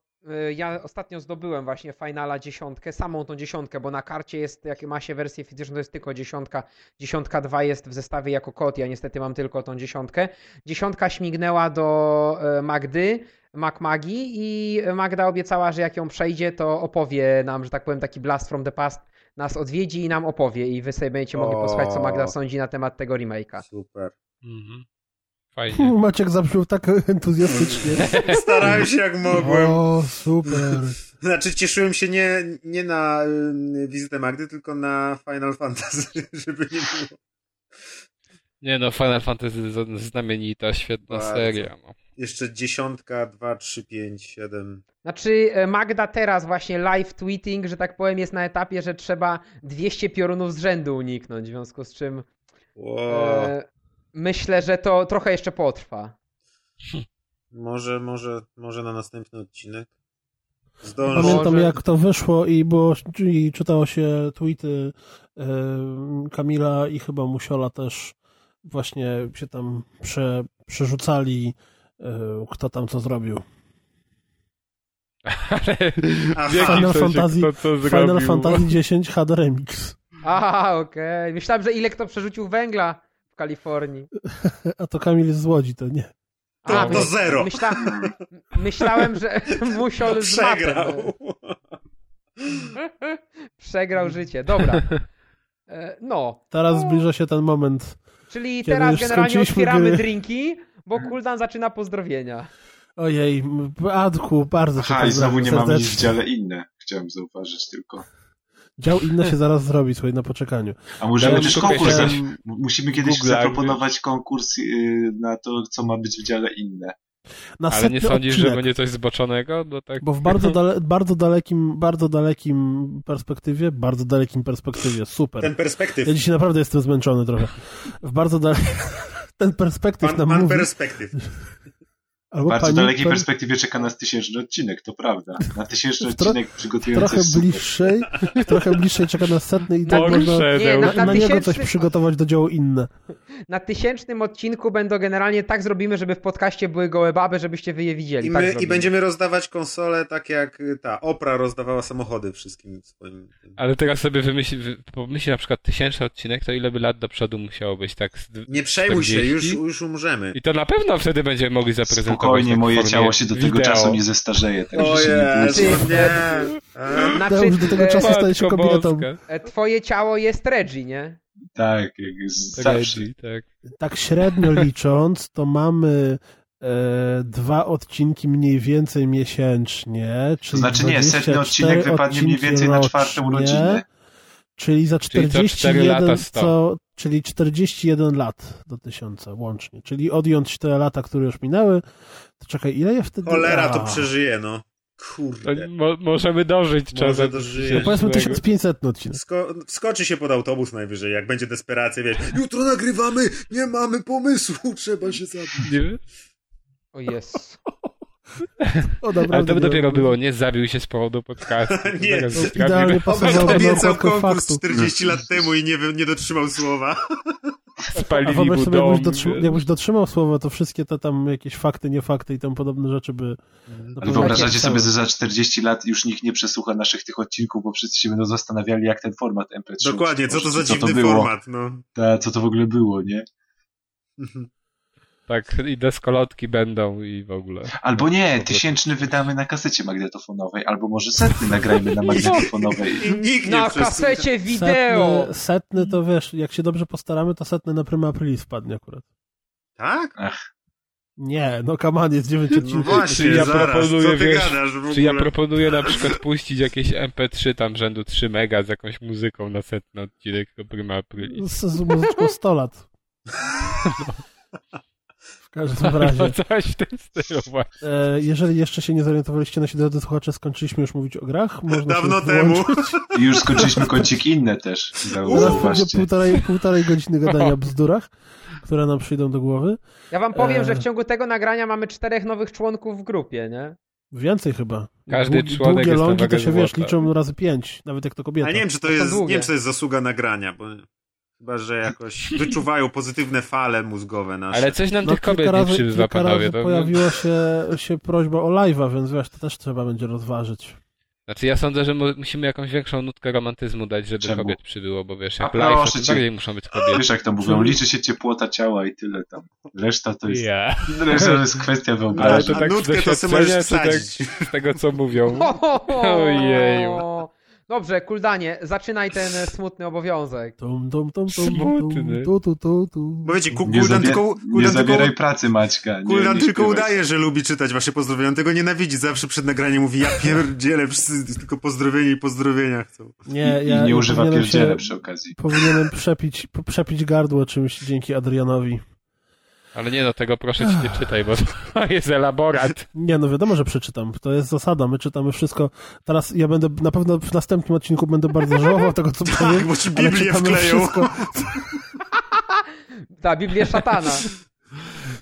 ja ostatnio zdobyłem właśnie Finala dziesiątkę, samą tą dziesiątkę, bo na karcie jest, jak ma się wersję fizyczną, to jest tylko dziesiątka. Dziesiątka 2 jest w zestawie jako kod, ja niestety mam tylko tą dziesiątkę. Dziesiątka śmignęła do e, Magdy, MacMagi i Magda obiecała, że jak ją przejdzie, to opowie nam, że tak powiem, taki blast from the past nas odwiedzi i nam opowie i wy sobie będziecie mogli posłuchać, co Magda sądzi na temat tego remake'a. Super. Mhm. Fajnie. Maciek zabrzmiał tak entuzjastycznie. Starałem się jak mogłem. O, super. Znaczy cieszyłem się nie, nie na y, wizytę Magdy, tylko na Final Fantasy, żeby nie było. Nie no, Final Fantasy znamienita, świetna Bardzo. seria. No. Jeszcze dziesiątka, dwa, trzy, pięć, siedem. Znaczy e, Magda teraz właśnie live tweeting, że tak powiem, jest na etapie, że trzeba 200 piorunów z rzędu uniknąć, w związku z czym Wow. e, myślę, że to trochę jeszcze potrwa. Może, może, może na następny odcinek. Zdążę. Pamiętam Może- jak to wyszło i było i czytało się tweety e, Kamila i chyba Musiola też właśnie się tam prze, przerzucali e, kto tam co zrobił. Aha. Final sensie Fantasy- kto co Final? Fantasy X HD Remix. A, okej. Myślałem, że ile kto przerzucił węgla w Kalifornii. A to Kamil jest z Łodzi, to nie. To- A, to my- zero. Myśla, myślałem, że musiał z mapem. Przegrał. Przegrał życie. Dobra. E, No, Teraz zbliża się ten moment. czyli teraz już generalnie otwieramy gry. drinki, bo Kuldan zaczyna pozdrowienia. Ojej, Adku, bardzo cię Aha, i znowu nie mamy nic w dziale inne. Chciałem zauważyć tylko. Dział inne się zaraz zrobi, słuchaj, na poczekaniu. A możemy też konkurs. Musimy kiedyś Google, zaproponować konkurs y, na to, co ma być w dziale inne. Na Ale nie sądzisz, że odcinek, będzie coś zboczonego? No tak... Bo w bardzo, dale, bardzo dalekim, bardzo dalekim perspektywie, bardzo dalekim perspektywie, super. Ten perspektyw. Ja dzisiaj naprawdę jestem zmęczony trochę. W bardzo dalekim... Ten perspektyw Pan, nam pan mówi... perspektyw. W Albo bardzo pani dalekiej per- perspektywie czeka nas tysięczny odcinek, to prawda. Na tysięczny odcinek przygotujemy trochę bliższej, trochę bliższej czeka nas setny i tak można. Nie, na, na- na na niego coś przygotować do działu inne. Na tysięcznym odcinku będą generalnie tak zrobimy, żeby w podcaście były gołe baby, żebyście wy je widzieli. I, tak my, I zrobimy. będziemy rozdawać konsole tak jak ta Opra rozdawała samochody wszystkim swoim. Ale teraz sobie wymyśl, wy- pomyśl na przykład tysięczny odcinek, to ile by lat do przodu musiało być, tak? Nie przejmuj się, 40? już, już umrzemy. I to na pewno wtedy będziemy mogli zaprezentować. Spokojnie, tak moje ciało się do tego wideo. czasu nie zestarzeje. Także O się nie Znaczy, Ja już do tego e, czasu staję się kobietą. E, Twoje ciało jest Reggie, nie? Tak, jak jest Tak, zawsze. tak. Tak średnio licząc, to mamy e, dwa odcinki mniej więcej miesięcznie, czyli To znaczy nie, setny 24 odcinek wypadnie mniej więcej na czwartą rocznie, rodzinę. Czyli za Czyli co cztery 41, lata sto. co, czyli 41 lat do tysiąca łącznie. Czyli odjąć te lata, które już minęły, to czekaj, ile ja wtedy... Cholera to A, przeżyje, no. Kurde. mo możemy dożyć Może czasem. dożyjesz. No powiedzmy tysięcznego. 1500 odcinek. Sko wskoczy się pod autobus najwyżej, jak będzie desperacja, wiesz, jutro nagrywamy, nie mamy pomysłu, trzeba się zabić. Nie? O jest. O, naprawdę Ale to by dopiero było, nie zabił się z powodu podcastu. Nie, idealnie pasowało Obiecał konkurs faktu. 40 lat temu i nie, nie dotrzymał słowa. A Spalili wyobraź mu sobie, jakbyś, dom. dotrzyma, jakbyś dotrzymał słowa, to wszystkie te tam jakieś fakty, nie fakty i tam podobne rzeczy by... na Ale wyobrażacie sobie, że za 40 lat już nikt nie przesłucha naszych tych odcinków, bo wszyscy się będą zastanawiali, jak ten format MP3 Dokładnie, co to za dziwny było. format, no. Ta, co to w ogóle było, nie? Tak, i deskolotki będą i w ogóle. Albo nie, tysięczny wydamy na kasecie magnetofonowej, albo może setny nagrajmy na magnetofonowej. Nikt nie Na kasecie wideo! Setny, setny to wiesz, jak się dobrze postaramy, to setny na Prima Aprilis wpadnie akurat. Tak? Nie, no kaman jest 9 No odcinków. właśnie, Czy ja zaraz, proponuję, co ty wiesz, gadasz w ogóle? Czy ja proponuję na przykład puścić jakieś MP3 tam rzędu 3 mega z jakąś muzyką na setny odcinek do Prima Aprilis. Z, z muzyczką 100 lat. W każdym razie. No coś w tym stylu właśnie. E, jeżeli jeszcze się nie zorientowaliście, nasi drodzy słuchacze, skończyliśmy już mówić o grach. Można Dawno temu. I już skończyliśmy kącik inne też. Teraz półtorej, półtorej godziny gadania o bzdurach, które nam przyjdą do głowy. Ja wam powiem, E. że w ciągu tego nagrania mamy czterech nowych członków w grupie, nie? Więcej chyba. Każdy Długi- członek Długie jest longi to się wiesz, złota. liczą razy pięć, nawet jak to kobieta. A nie wiem, czy to To jest, nie wiem, czy to jest zasługa nagrania, bo chyba, że jakoś wyczuwają pozytywne fale mózgowe nasze. Ale coś nam No, tych kobiet kilka nie razy, przybywa, panowie. razy To... pojawiła się, się prośba o live'a, więc wiesz, to też trzeba będzie rozważyć. Znaczy ja sądzę, że mu- musimy jakąś większą nutkę romantyzmu dać, żeby Czemu? kobiet przybyło, bo wiesz, A jak live, to bardziej muszą być kobiety. Wiesz jak to mówią, liczy się ciepłota ciała i tyle tam. Reszta to jest, Ja. reszta to jest kwestia Ale wyobraźni. to A tak z nutkę to sobie możesz doświadczenia, czy tak wsadzić. z tego, co mówią. Ojeju. Dobrze, Kuldanie, zaczynaj ten smutny obowiązek. Tum, tum, tum, tum, Smutny. tum, tu, tu, tu, tu. Bo wiecie, Ku- Nie, Kuldan zabie- tylko, nie zabieraj tylko, pracy Maćka. Nie, Kuldan nie tylko udaje, że lubi czytać wasze pozdrowienia. On tego nienawidzi. Zawsze przed nagraniem mówi, ja pierdzielę, wszyscy tylko pozdrowienia i pozdrowienia chcą. Nie, I ja nie ja używa pierdziele przy okazji. Powinienem przepić, przepić gardło czymś dzięki Adrianowi. Ale nie no, tego proszę ci nie czytaj, bo to jest elaborat. Nie, no wiadomo, że przeczytam. To jest zasada. My czytamy wszystko. Teraz ja będę, na pewno w następnym odcinku będę bardzo żałował tego, co Tak, powiem. bo ci Biblię wkleją. wszystko. Ta Biblia szatana.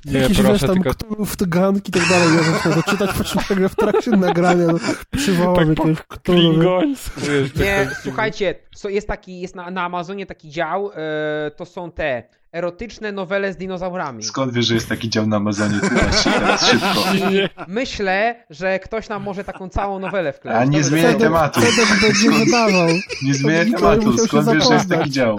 Nie, wiesz, proszę, tam tylko Cthulhu, ganki i tak dalej. Ja zacznę to czytać, po czym nagle w trakcie nagrania no, przywołam Tak jakiegoś Cthulhu. klingońsku. Nie, słuchajcie, jest taki, jest na, na Amazonie taki dział, e, to są te erotyczne nowele z dinozaurami. Skąd wiesz, że jest taki dział na Amazonie? Teraz szybko. I myślę, że ktoś nam może taką całą nowelę wkleić. A nie zmieniaj tematu. Będzie wydawał. Nie zmieniaj tematu. Skąd wiesz, że jest taki dział?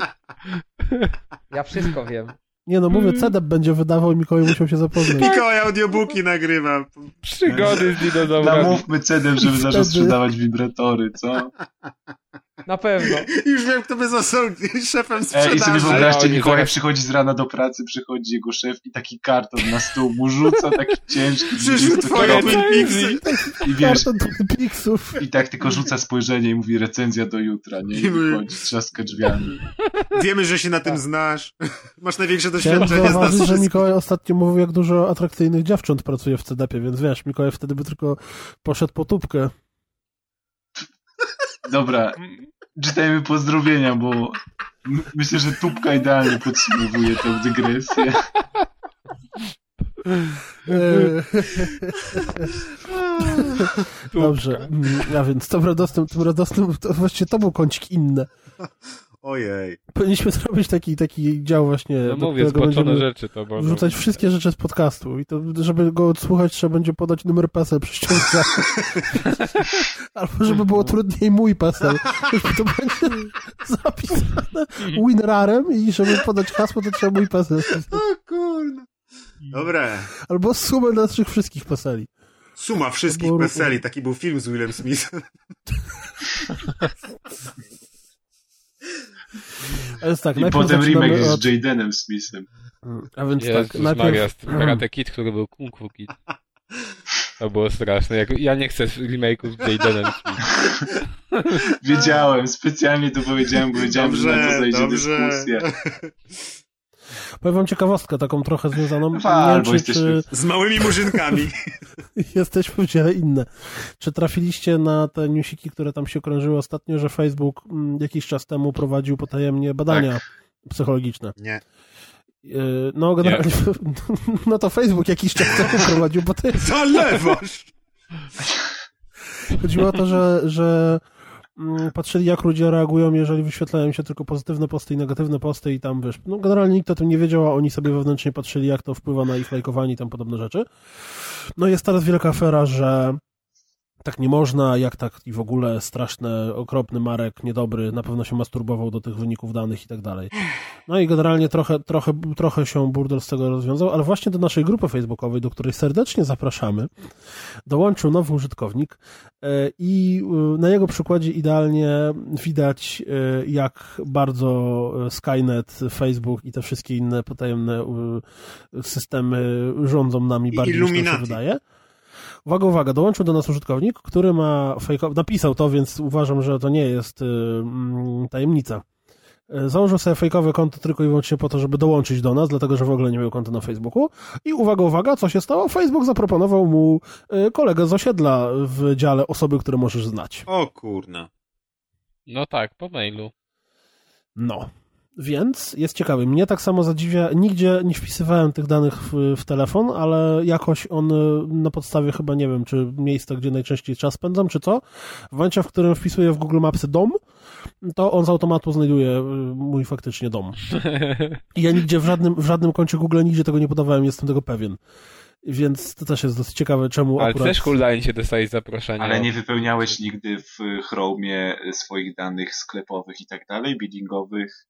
Ja wszystko wiem. Nie no, mówię, CEDEP będzie wydawał i Mikołaj musiał się zapoznać. Mikołaj audiobooki nagrywa. Przygody z dinozaurami. Namówmy cedem, żeby zaczął sprzedawać wibratory, co? Na pewno. Już wiem, kto by został szefem E, I sprzedaży. sobie wyobraźcie, Mikołaj przychodzi z rana do pracy, przychodzi jego szef i taki karton na stół mu rzuca, taki ciężki. Przyszły twoje 20 Twin. I wiesz, Karton Twin Peaksów. i tak tylko rzuca spojrzenie i mówi recenzja do jutra, nie? I wychodzi, trzaska drzwiami. Wiemy, że się na tym znasz. Masz największe doświadczenie z nas że. Mikołaj ostatnio mówił, jak dużo atrakcyjnych dziewcząt pracuje w CDP, więc wiesz, Mikołaj wtedy by tylko poszedł po tubkę. Dobra, czytajmy pozdrowienia, bo myślę, że tubka idealnie podsumowuje tę dygresję. Dobrze, a więc tym radosnym, tym radosnym, to właściwie to był kącik inny. Ojej. Powinniśmy zrobić taki, taki dział właśnie, No do mówię, będziemy rzeczy to bo wrzucać wszystkie rzeczy z podcastu i to, żeby go odsłuchać, trzeba będzie podać numer PESEL przy ściąganiu. Albo żeby było trudniej mój PESEL. To będzie zapisane WinRarem i żeby podać hasło, to trzeba mój PESEL. O kurna. Dobre. Albo sumę naszych wszystkich PESELi. Suma wszystkich weseli. Taki był film z Willem Smithem. A więc tak, I potem remake od... z Jadenem Smithem. A więc Jezus tak, Maria, najpierw... Karate Kid, który był Kung Fu Kid. To było straszne. Jak, ja nie chcę remake'u z Jadenem Smith. Wiedziałem, specjalnie to powiedziałem, bo wiedziałem, że na to Dobrze, zajdzie dobrze. dyskusja. Powiem wam ciekawostkę taką trochę związaną. Nie Wal, wiem, czy, jesteśmy- czy Z małymi murzynkami. jesteśmy w dziele inne. Czy trafiliście na te newsiki, które tam się krążyły ostatnio, że Facebook mm, jakiś czas temu prowadził potajemnie badania psychologiczne? Nie. Yy, No, generalnie, no to Facebook jakiś czas temu prowadził, bo jest, Zalewasz! chodziło o to, że, że patrzyli, jak ludzie reagują, jeżeli wyświetlają się tylko pozytywne posty i negatywne posty i tam, wiesz, no generalnie nikt o tym nie wiedział, a oni sobie wewnętrznie patrzyli, jak to wpływa na ich lajkowanie i tam podobne rzeczy. No jest teraz wielka afera, że tak nie można, jak tak i w ogóle straszny, okropny Marek, niedobry, na pewno się masturbował do tych wyników danych i tak dalej. No i generalnie trochę, trochę, trochę się burdel z tego rozwiązał, ale właśnie do naszej grupy facebookowej, do której serdecznie zapraszamy, dołączył nowy użytkownik e, i e, na jego przykładzie idealnie widać, e, jak bardzo Skynet, Facebook i te wszystkie inne potajemne systemy rządzą nami bardziej niż nam się wydaje. Uwaga, uwaga, dołączył do nas użytkownik, który ma fejko... napisał to, więc uważam, że to nie jest y, mm, tajemnica. Y, Założył sobie fejkowe konto tylko i wyłącznie po to, żeby dołączyć do nas, dlatego że w ogóle nie miał konta na Facebooku. I uwaga, uwaga, co się stało? Facebook zaproponował mu y, kolegę z osiedla w dziale osoby, które możesz znać. O kurna. No tak, po mailu. No. Więc jest ciekawy. Mnie tak samo zadziwia. Nigdzie nie wpisywałem tych danych w, w telefon, ale jakoś on y, na podstawie chyba nie wiem, czy miejsca, gdzie najczęściej czas spędzam, czy co. W momencie, w którym wpisuję w Google Mapsy dom, to on z automatu znajduje y, mój faktycznie dom. I ja nigdzie w żadnym, w żadnym koncie Google nigdzie tego nie podawałem, jestem tego pewien. Więc to też jest dosyć ciekawe, czemu Ale akurat... też cooldown się dostali zaproszenia. Ale nie wypełniałeś nigdy w Chromie swoich danych sklepowych i tak dalej, biddingowych?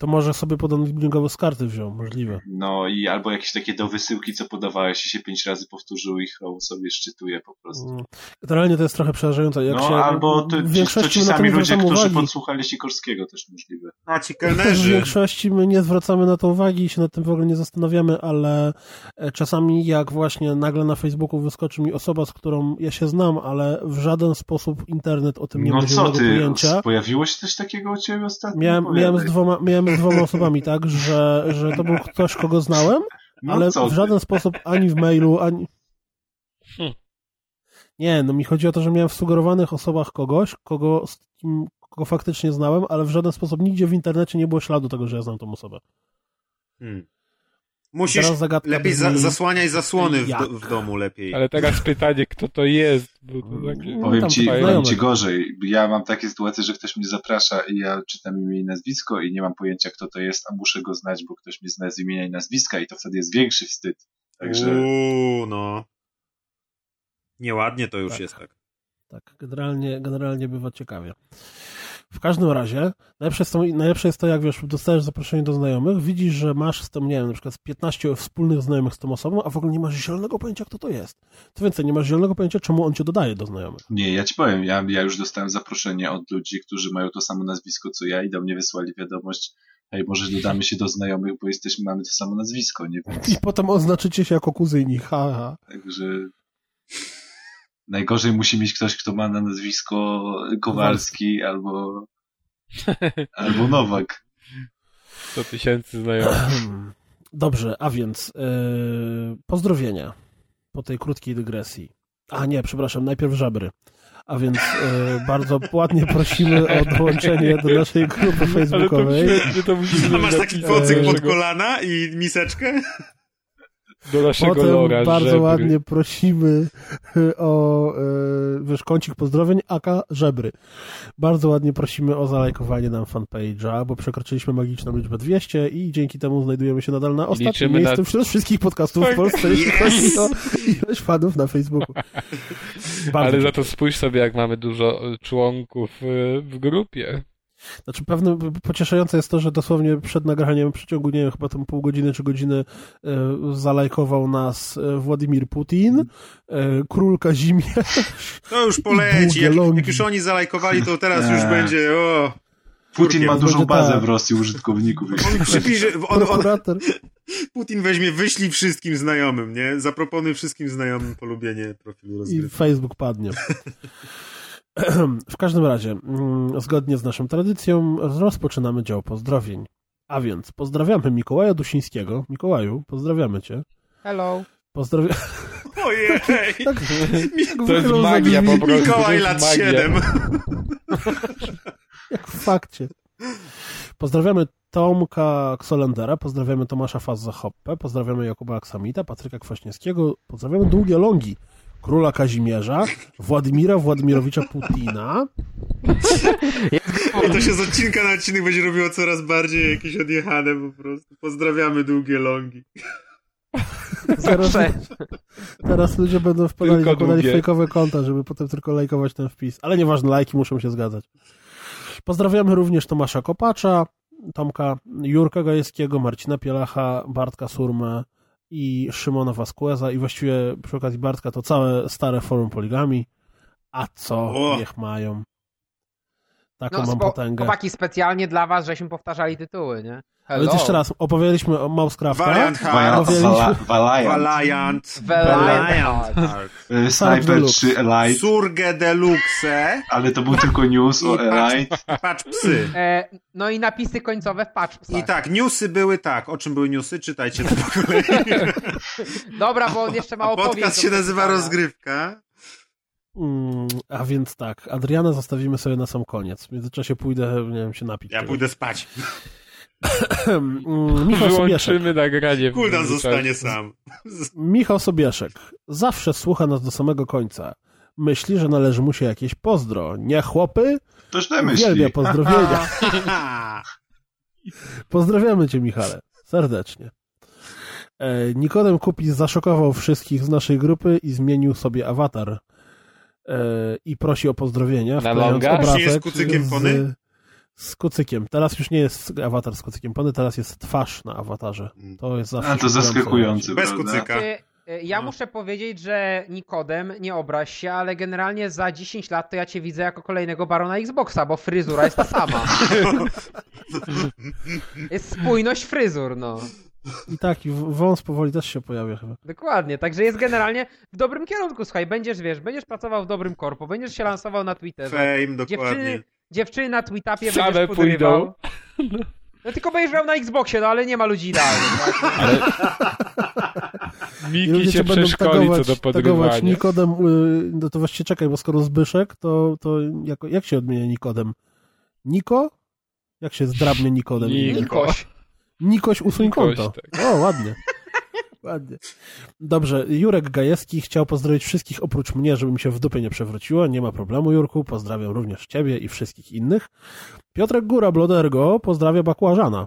To może sobie podanek bilingowy z karty wziął, możliwe. No i albo jakieś takie do wysyłki, co podawałeś i się pięć razy powtórzyły i Chrome sobie szczytuje po prostu. Mm. Generalnie to jest trochę przerażające. Jak No się, albo to, w to ci sami nie ludzie, którzy uwagi. podsłuchali Sikorskiego też możliwe. A ci W kelnerzy. większości my nie zwracamy na to uwagi i się nad tym w ogóle nie zastanawiamy, ale e, czasami jak właśnie nagle na Facebooku wyskoczy mi osoba, z którą ja się znam, ale w żaden sposób internet o tym nie No ma co ty, pojęcia. pojawiło się coś takiego u ciebie ostatnio? Miałem, miałem, z dwoma, miałem z dwoma osobami tak, że, że to był ktoś, kogo znałem, no ale co w ty? żaden sposób ani w mailu, ani... Hmm. Nie, no mi chodzi o to, że miałem w sugerowanych osobach kogoś, kogo, z kim, kogo faktycznie znałem, ale w żaden sposób nigdzie w internecie nie było śladu tego, że ja znam tą osobę. Hmm. Musisz lepiej za, zasłaniaj zasłony w, do, w domu lepiej. Ale teraz pytanie, kto to jest? Bo to takie... No, Powiem ci, powiem ci gorzej. Ja mam takie sytuacje, że ktoś mnie zaprasza i ja czytam imię i nazwisko i nie mam pojęcia, kto to jest, a muszę go znać, bo ktoś mnie zna z imienia i nazwiska i to wtedy jest większy wstyd. Także Uuu, no. Nieładnie to już Tak. jest tak. Tak, generalnie, generalnie bywa ciekawie. W każdym razie, najlepsze jest, to, najlepsze jest to, jak wiesz, dostajesz zaproszenie do znajomych, widzisz, że masz z tym, nie wiem, na przykład z 15 wspólnych znajomych z tą osobą, a w ogóle nie masz zielonego pojęcia, kto to jest. Co więcej, nie masz zielonego pojęcia, czemu on cię dodaje do znajomych. nie, ja ci powiem, ja, ja już dostałem zaproszenie od ludzi, którzy mają to samo nazwisko co ja i do mnie wysłali wiadomość, hej, może dodamy się do znajomych, bo jesteśmy, mamy to samo nazwisko, nie? Więc, I potem oznaczycie się jako kuzyni, ha, ha. także najgorzej musi mieć ktoś, kto ma na nazwisko Kowalski albo albo Nowak. 100 tysięcy znajomych. Dobrze, a więc yy, pozdrowienia po tej krótkiej dygresji. A nie, przepraszam, najpierw żabry. A więc yy, bardzo ładnie prosimy o dołączenie do naszej grupy Ale to facebookowej. świetnie, to musimy A masz taki kocyk do pod kolana i miseczkę? Do naszego Potem lora, bardzo żebry. ładnie prosimy y, o y, wiesz, kącik pozdrowień, aka żebry. Bardzo ładnie prosimy o zalajkowanie nam fanpage'a, bo przekroczyliśmy magiczną liczbę 200 i dzięki temu znajdujemy się nadal na ostatnim liczymy miejscu na- wśród wszystkich podcastów w Tak. Polsce, jeśli chodzi o ilość fanów na Facebooku. Bardzo Ale za dziękuję. to spójrz sobie, jak mamy dużo e, członków e, w grupie. Znaczy pewne pocieszające jest to, że dosłownie przed nagraniem w przeciągu, nie wiem, chyba tam pół godziny czy godziny e, zalajkował nas e, Władimir Putin, e, król Kazimierz, To już poleci. Jak, jak już oni zalajkowali, to teraz już będzie. O. Putin ma dużą bazę tak. w Rosji użytkowników. On przypisze, on, on. Putin weźmie, wyślij wszystkim znajomym, nie? Zaproponuj wszystkim znajomym polubienie profilu I rozgrywki. Facebook padnie. W każdym razie, mm, zgodnie z naszą tradycją, rozpoczynamy dział pozdrowień. A więc pozdrawiamy Mikołaja Dusińskiego. Mikołaju, pozdrawiamy cię. Hello. Pozdrawia... Ojej! Tak, tak To jest magia po prostu. Mikołaj lat magia. 7. Jak w fakcie. Pozdrawiamy Tomka Ksolendera, pozdrawiamy Tomasza Fazza-Hoppe, pozdrawiamy Jakuba Aksamita, Patryka Kwaśniewskiego, pozdrawiamy Długie Longi, Króla Kazimierza, Władimira Władimirowicza Putina, To się z odcinka na odcinek będzie robiło coraz bardziej jakieś odjechane po prostu. Pozdrawiamy długie longi. Zaraz, Zawsze. teraz ludzie będą wpadali, zakładali fejkowe konta, żeby potem tylko lajkować ten wpis. Ale nieważne, lajki muszą się zgadzać. Pozdrawiamy również Tomasza Kopacza, Tomka Jurka Gajewskiego, Marcina Pielacha, Bartka Surmę i Szymona Vasqueza i właściwie przy okazji Bartka to całe stare forum poligami. A co O! niech mają. Taką No, mam potęgę. chłopaki, specjalnie dla was, żeśmy powtarzali tytuły, nie? A więc jeszcze raz, opowiadaliśmy o Mousecrafta. Valiant Valiant, Heart. Valiant, Valiant. Valiant. Sniper Deluxe. 3 Elite, Surge Deluxe. ale to był tylko news o Elite. patrz psy. E, no i napisy końcowe w patch I tak, newsy były tak. O czym były newsy? Czytajcie to po kolei. Dobra, bo on jeszcze ma A opowieść. podcast się nazywa. Rozgrywka. Mm, a więc tak, Adriana zostawimy sobie na sam koniec. W międzyczasie pójdę, nie wiem, się napić. Ja czegoś. pójdę spać. Mm, Michał Sobieszek. Nagranie. Kuldan zostanie sam. Michał Sobieszek. Zawsze słucha nas do samego końca. Myśli, że należy mu się jakieś pozdro. Nie chłopy? To źle myśli. Uwielbia pozdrowienia. Pozdrawiamy cię, Michale. Serdecznie. E, Nikodem Kupis zaszokował wszystkich z naszej grupy i zmienił sobie awatar. E, I prosi o pozdrowienia. wklejając longa? obrazek jest kucykiem z, pony? Z kucykiem. Teraz już nie jest awatar z kucykiem pony, teraz jest twarz na awatarze. To jest zawsze A to zaskakujące, Bez kucyka. Znaczy, e, Ja No. muszę powiedzieć, że Nikodem, nie obraź się, ale generalnie za 10 lat to ja cię widzę jako kolejnego barona Xboxa, bo fryzura jest ta sama. jest spójność fryzur, no. I tak, i wąs powoli też się pojawia chyba. Dokładnie, także jest generalnie w dobrym kierunku, słuchaj, będziesz, wiesz, będziesz pracował w dobrym korpo, będziesz się lansował na Twitterze, Fame, dokładnie. dziewczyny, dziewczyny na Tweetupie Same będziesz podrywał. No tylko będziesz grał na Xboxie, no ale nie ma ludzi idealnych, tak? Ale... Miki ludzie się przeszkoli co tagować, do tagować podrywania. Nikodem, y, no to właściwie czekaj, bo skoro Zbyszek, to, to jako, jak się odmienia Nikodem? Niko? Jak się zdrabnie Nikodem? Niko. Nikoś. Nikoś usuń Nikoś, konto. tak. O, ładnie. Ładnie. Dobrze, Jurek Gajewski chciał pozdrowić wszystkich oprócz mnie, żeby mi się w dupie nie przewróciło. Nie ma problemu, Jurku. Pozdrawiam również ciebie i wszystkich innych. Piotrek Góra Blodergo pozdrawia bakłażana.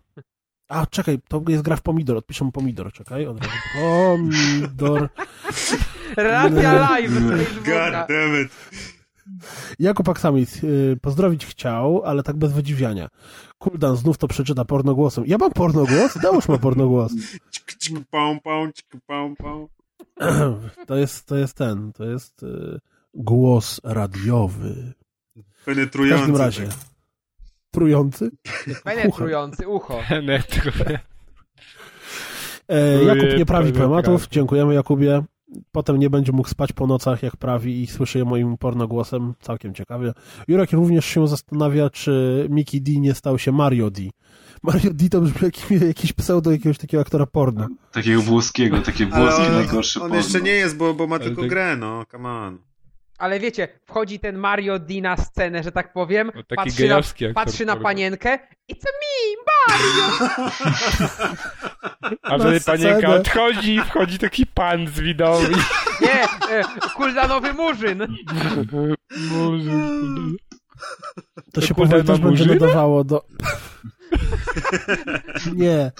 A, czekaj, to jest gra w pomidor. Odpiszę mu pomidor, czekaj. Od razu. Pomidor. Relacja live z God damn it. Jakub Aksamit y, pozdrowić chciał, ale tak bez wydziwiania. Kuldan znów to przeczyta pornogłosem. Ja mam pornogłos? Dałóż ma pornogłos. To jest, to jest ten, to jest y, głos radiowy. W Penetrujący. każdym razie. Trujący? Penetrujący ucho. Netru- E, Jakub nie prawi prawie. Dziękujemy Jakubie. Potem nie będzie mógł spać po nocach, jak prawi i słyszy je moim pornogłosem. Całkiem ciekawie. Jurek również się zastanawia, czy Mickey D nie stał się Mario D. Mario D to brzmi jak, jakiś pseudo jakiegoś takiego aktora porno. Takiego włoskiego, takie włoskie on, najgorsze on porno. jeszcze nie jest, bo, bo ma Ale tylko tak- grę, no, come on. Ale wiecie, wchodzi ten Mario D na scenę, że tak powiem, O, taki patrzy, na, patrzy na panienkę i co mi, Mario! A wtedy panienka odchodzi i wchodzi taki pan z widowni. Nie, e, kuldanowy murzyn. Może... To się powoli też będzie nadawało do... nie.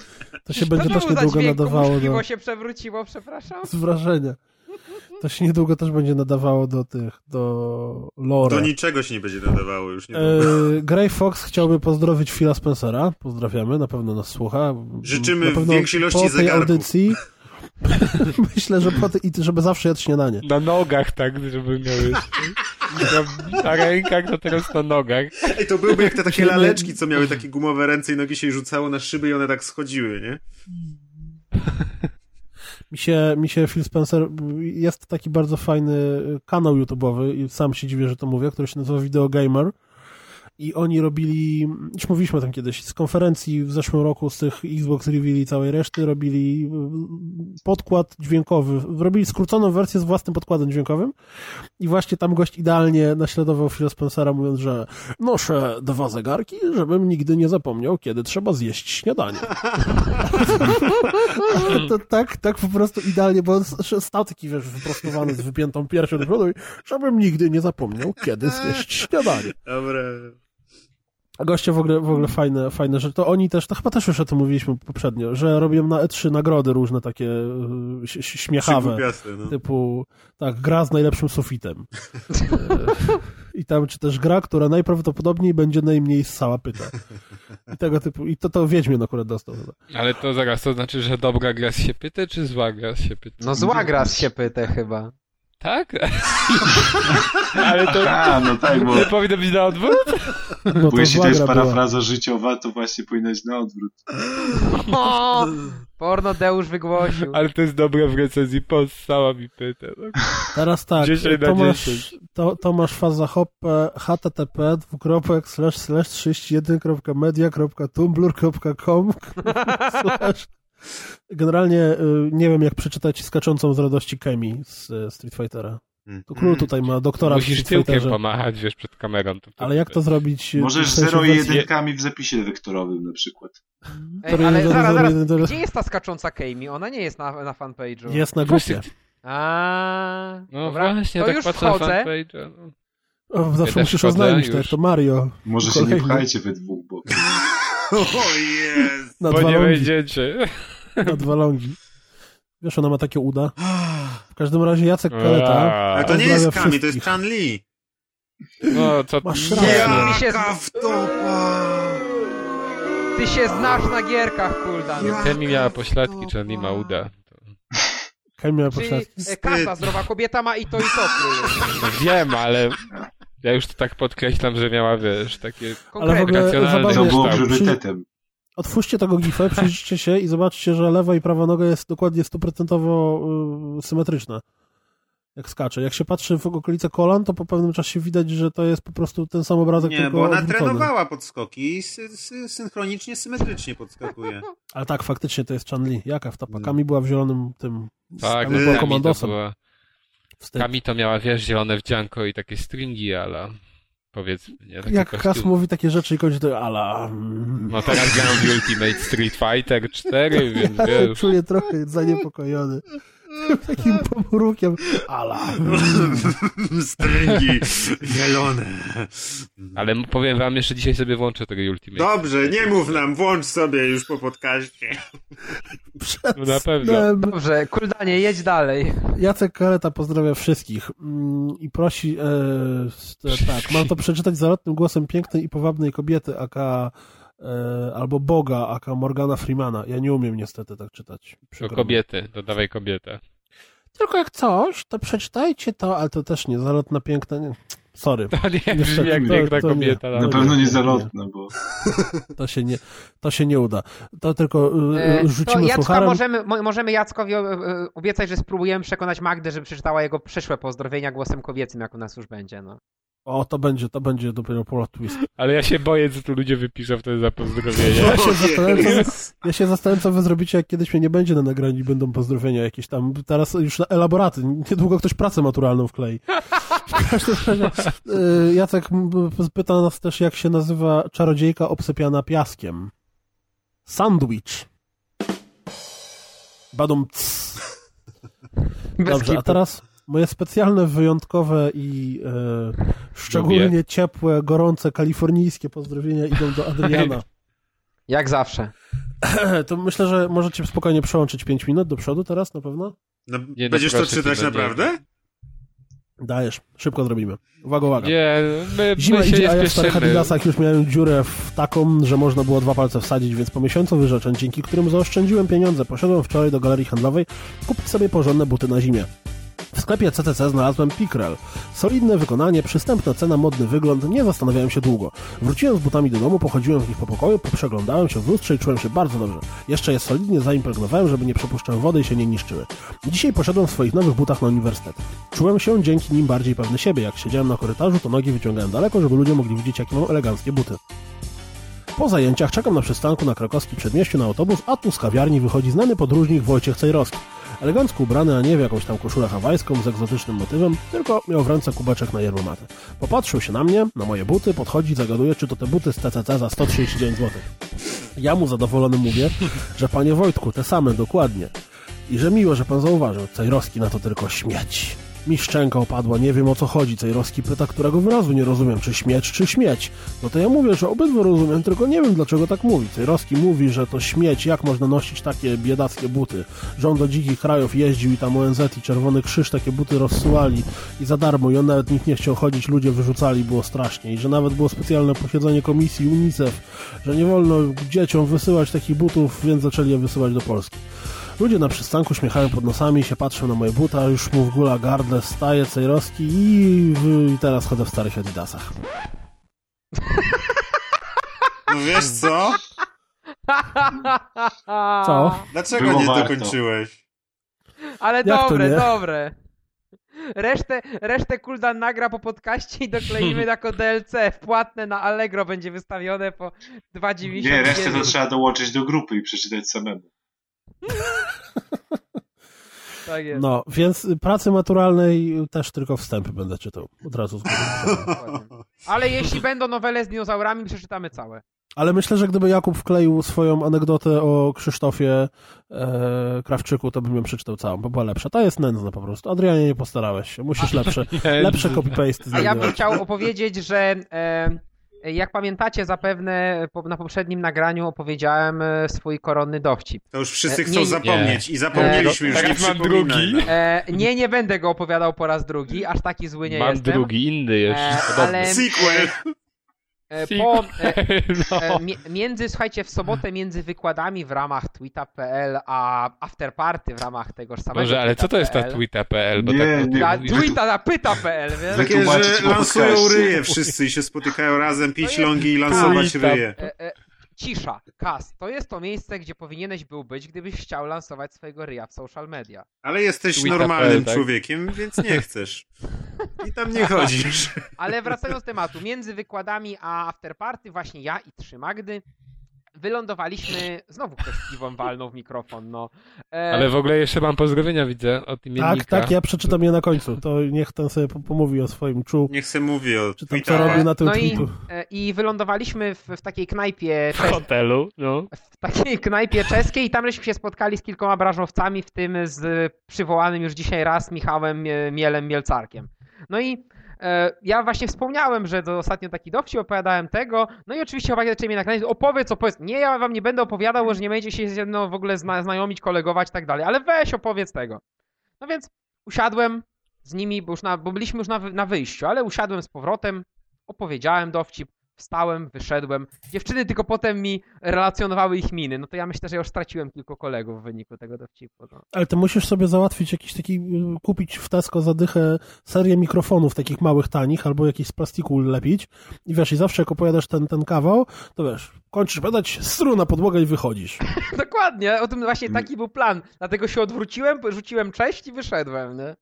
To się będzie to też był za niedługo nadawało do... się przewróciło, przepraszam. Z wrażenia. To się niedługo też będzie nadawało do tych, do lore. Do niczego się nie będzie nadawało już. Nie E, Gray Fox chciałby pozdrowić Phila Spencera. Pozdrawiamy, na pewno nas słucha. Życzymy na pewno większej ilości po tej audycji. Myślę, że po tej, i żeby zawsze jadł śniadanie. Na nogach tak, żeby miał jeszcze. Na, na rękach, to teraz na nogach. Ej, to byłby jak te takie laleczki, co miały takie gumowe ręce i nogi się rzucało na szyby i one tak schodziły, nie? Mi się, mi się Phil Spencer, jest taki bardzo fajny kanał YouTube'owy i sam się dziwię, że to mówię, który się nazywa Video Gamer i oni robili, już mówiliśmy o tym kiedyś, z konferencji w zeszłym roku z tych Xbox Reveal i całej reszty robili y, podkład dźwiękowy, robili skróconą wersję z własnym podkładem dźwiękowym i właśnie tam gość idealnie naśladował Phila Spencera mówiąc, że noszę dwa zegarki, żebym nigdy nie zapomniał, kiedy trzeba zjeść śniadanie. to tak, tak po prostu idealnie, bo stał taki, wiesz, wyprostowany z wypiętą piersią do przodu żebym nigdy nie zapomniał, kiedy zjeść śniadanie. Dobra. A goście w ogóle, w ogóle fajne, fajne rzeczy. To oni też, to chyba też już o tym mówiliśmy poprzednio, że robią na E3 nagrody różne takie y, śmiechawe. No. Typu, tak, gra z najlepszym sufitem. E, I tam, czy też gra, która najprawdopodobniej będzie najmniej ssała pyta. I tego typu, i to, to Wiedźmin akurat dostał. chyba. Ale to zaraz, to znaczy, że dobra gra z się pyta, czy zła gra z się pyta? No zła gra z się pytę chyba. Tak? Ale to A, no tak, bo, nie powinno być na odwrót? Bo bo to jeśli to jest gra była. parafraza życiowa, to właśnie powinno być na odwrót. O, porno Deusz wygłosił. Ale to jest dobre w recenzji, possała mi pyta. No. Teraz tak, 10 na Tomasz, 10. to, Tomasz Faza Hoppe, http dwukropek slash slash 31.media.tumblr.com slash Generalnie y, nie wiem jak przeczytać skaczącą z radości Kemi z y, Street Fightera. To król tutaj ma doktora w Musisz Street tyłkiem pomachać, wiesz, przed kamerą. To Ale jak to zrobić? y, Możesz w sensie zero i jedynkami w zapisie wektorowym na przykład. Ej, ale zaraz, zaraz. Gdzie jest ta skacząca Kami? Ona nie jest na, na fanpage'u. Jest na grupie. A, No dobra. właśnie, to tak już wchodzę. fanpage'a. No. O, zawsze też musisz wchodzę oznajmić, tak już. jak to Mario. Może się nie Kolejny. pchajcie we dwóch, bo O jest! Na Bo nie wejdziecie. Na dwa longi. Wiesz, ona ma takie uda. W każdym razie Jacek Kaleta. Ale to nie jest Kami, to jest. Chan Li. No, co Masz Nie, rację. mi się- Jaka wtopa! Ty się znasz na gierkach, Kuldan. Ja- Temi miała pośladki, Charlie ma uda. To- Ken miał Czyli pośladki. e, kasa, zdrowa kobieta ma i to i to. No wiem, ale ja już to tak podkreślam, że miała, wiesz, takie Ale w ogóle racjonalne To było priorytetem. Otwórzcie tego gifę, przyjrzyjcie się i zobaczcie, że lewa i prawa noga jest dokładnie stuprocentowo y, symetryczna. Jak skacze. Jak się patrzy w okolice kolan, to po pewnym czasie widać, że to jest po prostu ten sam obrazek, Nie, tylko bo ona odwrócony. trenowała podskoki i sy sy synchronicznie, symetrycznie podskakuje. Ale tak, faktycznie to jest Chan-Li. Jaka wtapa? Kami była w zielonym tym... Tak, była Kami to komandosem. Kami to miała, wiesz, zielone wdzianko i takie stringi, ale powiedzmy, nie? Jak. Kas mówi takie rzeczy i kończy to ala... No teraz gram w Ultimate Street Fighter 4, więc wiesz. Czuję trochę zaniepokojony. Takim pomrukiem. Ala. Stringi zielone. Ale powiem wam, jeszcze dzisiaj sobie włączę tego Ultimate. Dobrze, nie mów nam, włącz sobie już po podcaście. No na pewno. Em, Dobrze, Kuldanie, jedź dalej. Jacek Kareta pozdrawia wszystkich mm, i prosi, e, e, tak, mam to przeczytać zalotnym głosem pięknej i powabnej kobiety, aka albo Boga, aka Morgana Freemana. Ja nie umiem niestety tak czytać. To Przykro mi. kobiety, dodawaj kobietę. Tylko jak coś, to przeczytajcie to, ale to też nie, zalotna piękna, nie. Sorry. To nie brzmi jak to- piękna to nie. kobieta. No Na No, pewno nie, nie nie. zalotne, bo To się nie, to się nie uda. To tylko e, E, To rzucimy Jacka sucharem. możemy, mo- możemy Jackowi e, e, obiecać, że spróbujemy przekonać Magdę, żeby przeczytała jego przyszłe pozdrowienia głosem kobiecym, jak u nas już będzie. No. O, to będzie, to będzie dopiero plot twist. Ale ja się boję, co tu ludzie wypiszą wtedy za pozdrowienie. Ja się zastanawiam, co. Ja się zastanawiam, co wy zrobicie, jak kiedyś mnie nie będzie na nagraniu i będą pozdrowienia jakieś tam. Teraz już na elaboraty. Niedługo ktoś pracę maturalną wklei. W każdym razie, y, Jacek pyta nas też, jak się nazywa czarodziejka obsypiana piaskiem. Sandwich. Badum Dobrze, a teraz moje specjalne, wyjątkowe i e, szczególnie ciepłe, gorące, kalifornijskie pozdrowienia idą do Adriana. Jak zawsze. To myślę, że możecie spokojnie przełączyć 5 minut do przodu teraz na pewno. No, Nie, będziesz to czytać naprawdę? Dajesz, szybko zrobimy. Uwaga, uwaga. Nie, my, Zima my się idzie, a ja w starych. Adidasach już miałem dziurę w taką, że można było dwa palce wsadzić, więc po miesiącu wyrzeczeń, dzięki którym zaoszczędziłem pieniądze, poszedłem wczoraj do galerii handlowej kupić sobie porządne buty na zimie. W sklepie CCC znalazłem Pickrel. Solidne wykonanie, przystępna cena, modny wygląd, nie zastanawiałem się długo. Wróciłem z butami do domu, pochodziłem w nich po pokoju, poprzeglądałem się w lustrze i czułem się bardzo dobrze. Jeszcze je solidnie zaimpregnowałem, żeby nie przepuszczać wody i się nie niszczyły. Dzisiaj poszedłem w swoich nowych butach na uniwersytet. Czułem się dzięki nim bardziej pewny siebie. Jak siedziałem na korytarzu, to nogi wyciągałem daleko, żeby ludzie mogli widzieć, jakie mam eleganckie buty. Po zajęciach czekam na przystanku na krakowskim przedmieściu na autobus, a tu z kawiarni wychodzi znany podróżnik Wojciech Cejrowski. Elegancko ubrany, a nie w jakąś tam koszulę hawajską z egzotycznym motywem, tylko miał w ręce kubeczek na yerba mate. Popatrzył się na mnie, na moje buty, podchodzi, zagaduje, czy to te buty z TCC za 139 zł. Ja mu zadowolony mówię, że panie Wojtku, te same, dokładnie. I że miło, że pan zauważył, Cejrowski na to tylko śmieć. Mi szczęka opadła, nie wiem o co chodzi. Cejrowski pyta, którego wyrazu nie rozumiem, czy śmieć, czy śmieć. No to ja mówię, że obydwa rozumiem, tylko nie wiem dlaczego tak mówi. Cejrowski mówi, że to śmieć, jak można nosić takie biedackie buty. On do dzikich krajów jeździł i tam ONZ i Czerwony Krzyż takie buty rozsyłali i za darmo i on nawet nikt nie chciał chodzić, ludzie wyrzucali, było strasznie. I że nawet było specjalne posiedzenie komisji UNICEF, że nie wolno dzieciom wysyłać takich butów, więc zaczęli je wysyłać do Polski. Ludzie na przystanku śmiechają pod nosami, się patrzą na moje buta, już mu w gula gardle, staje Cejrowski i, i teraz chodzę w starych adidasach. No wiesz co? Co? Dlaczego Było nie warto. dokończyłeś? Ale to dobre, nie? dobre. Resztę, resztę Kuldan nagra po podcaście i dokleimy jako DLC. Wpłatne na Allegro będzie wystawione po 2,90. nie, resztę to trzeba dołączyć do grupy i przeczytać samemu. Tak jest. No, więc pracy maturalnej też tylko wstępy będę czytał. Od razu. Ale jeśli będą nowele z dinozaurami, przeczytamy całe. Ale myślę, że gdyby Jakub wkleił swoją anegdotę o Krzysztofie e, Krawczyku, to bym ją przeczytał całą, bo była lepsza. Ta jest nędzna po prostu. Adrianie, nie postarałeś się. Musisz lepsze, lepsze copy-paste A ja bym chciał opowiedzieć, że e, jak pamiętacie zapewne na poprzednim nagraniu opowiedziałem e, swój koronny dowcip. To już wszyscy E, chcą nie- zapomnieć i zapomnieliśmy już, nie Teraz mam przypominaj drugi. E, nie, nie będę go opowiadał po raz drugi, aż taki zły nie Mam jestem. drugi, inny jeszcze. E, ale- Sequel! E, po, e, no. e, mi- między, słuchajcie, w sobotę między wykładami w ramach tweeta.pl a afterparty w ramach tegoż samego Może, ale co to jest ta tweeta.pl? tweeta.pl? Bo Nie, tak nie, Ta mówisz. tweeta na pyta.pl, wiesz? Takie, że lansują ryje wszyscy i się spotykają razem, pić longi i lansować ryje. E, e, cisza, kas. To jest to miejsce, gdzie powinieneś był być, gdybyś chciał lansować swojego ryja w social media. Ale jesteś Tweeta.pl, normalnym tak? człowiekiem, więc nie chcesz. I tam nie chodzisz. Ale wracając do tematu, między wykładami a afterparty właśnie ja i trzy Magdy wylądowaliśmy, znowu ktoś piwem walnął w mikrofon, no. E, Ale w ogóle jeszcze mam pozdrowienia, widzę, od imiennika. Tak, tak, ja przeczytam je na końcu. To niech ten sobie po- pomówi o swoim czu. Niech se mówi o Czy tam co tweetach. robi na tym no i, tweetu. e, i wylądowaliśmy w, w takiej knajpie W hotelu, no. w takiej knajpie czeskiej i tam żeśmy się spotkali z kilkoma branżowcami, w tym z przywołanym już dzisiaj raz Michałem e, Mielem Mielcarkiem. No i ja właśnie wspomniałem, że ostatnio taki dowcip opowiadałem tego, no i oczywiście chłopaki zaczęli mnie nakręcić, opowiedz, opowiedz. Nie, ja wam nie będę opowiadał, że nie będziecie się ze mną w ogóle zna znajomić, kolegować i tak dalej, ale weź opowiedz tego. No więc usiadłem z nimi, bo, już na, bo byliśmy już na, na wyjściu, ale usiadłem z powrotem, opowiedziałem dowcip, wstałem, wyszedłem. Dziewczyny tylko potem mi relacjonowały ich miny. No to ja myślę, że już straciłem kilku kolegów w wyniku tego dowcipu. No. Ale ty musisz sobie załatwić jakiś taki, y, kupić w Tesco za dychę serię mikrofonów takich małych, tanich, albo jakiś z plastiku lepić. I wiesz, i zawsze jak opowiadasz ten, ten kawał, to wiesz, kończysz badać, stru na podłogę i wychodzisz. Dokładnie, o tym właśnie taki był plan. Dlatego się odwróciłem, rzuciłem cześć i wyszedłem, nie?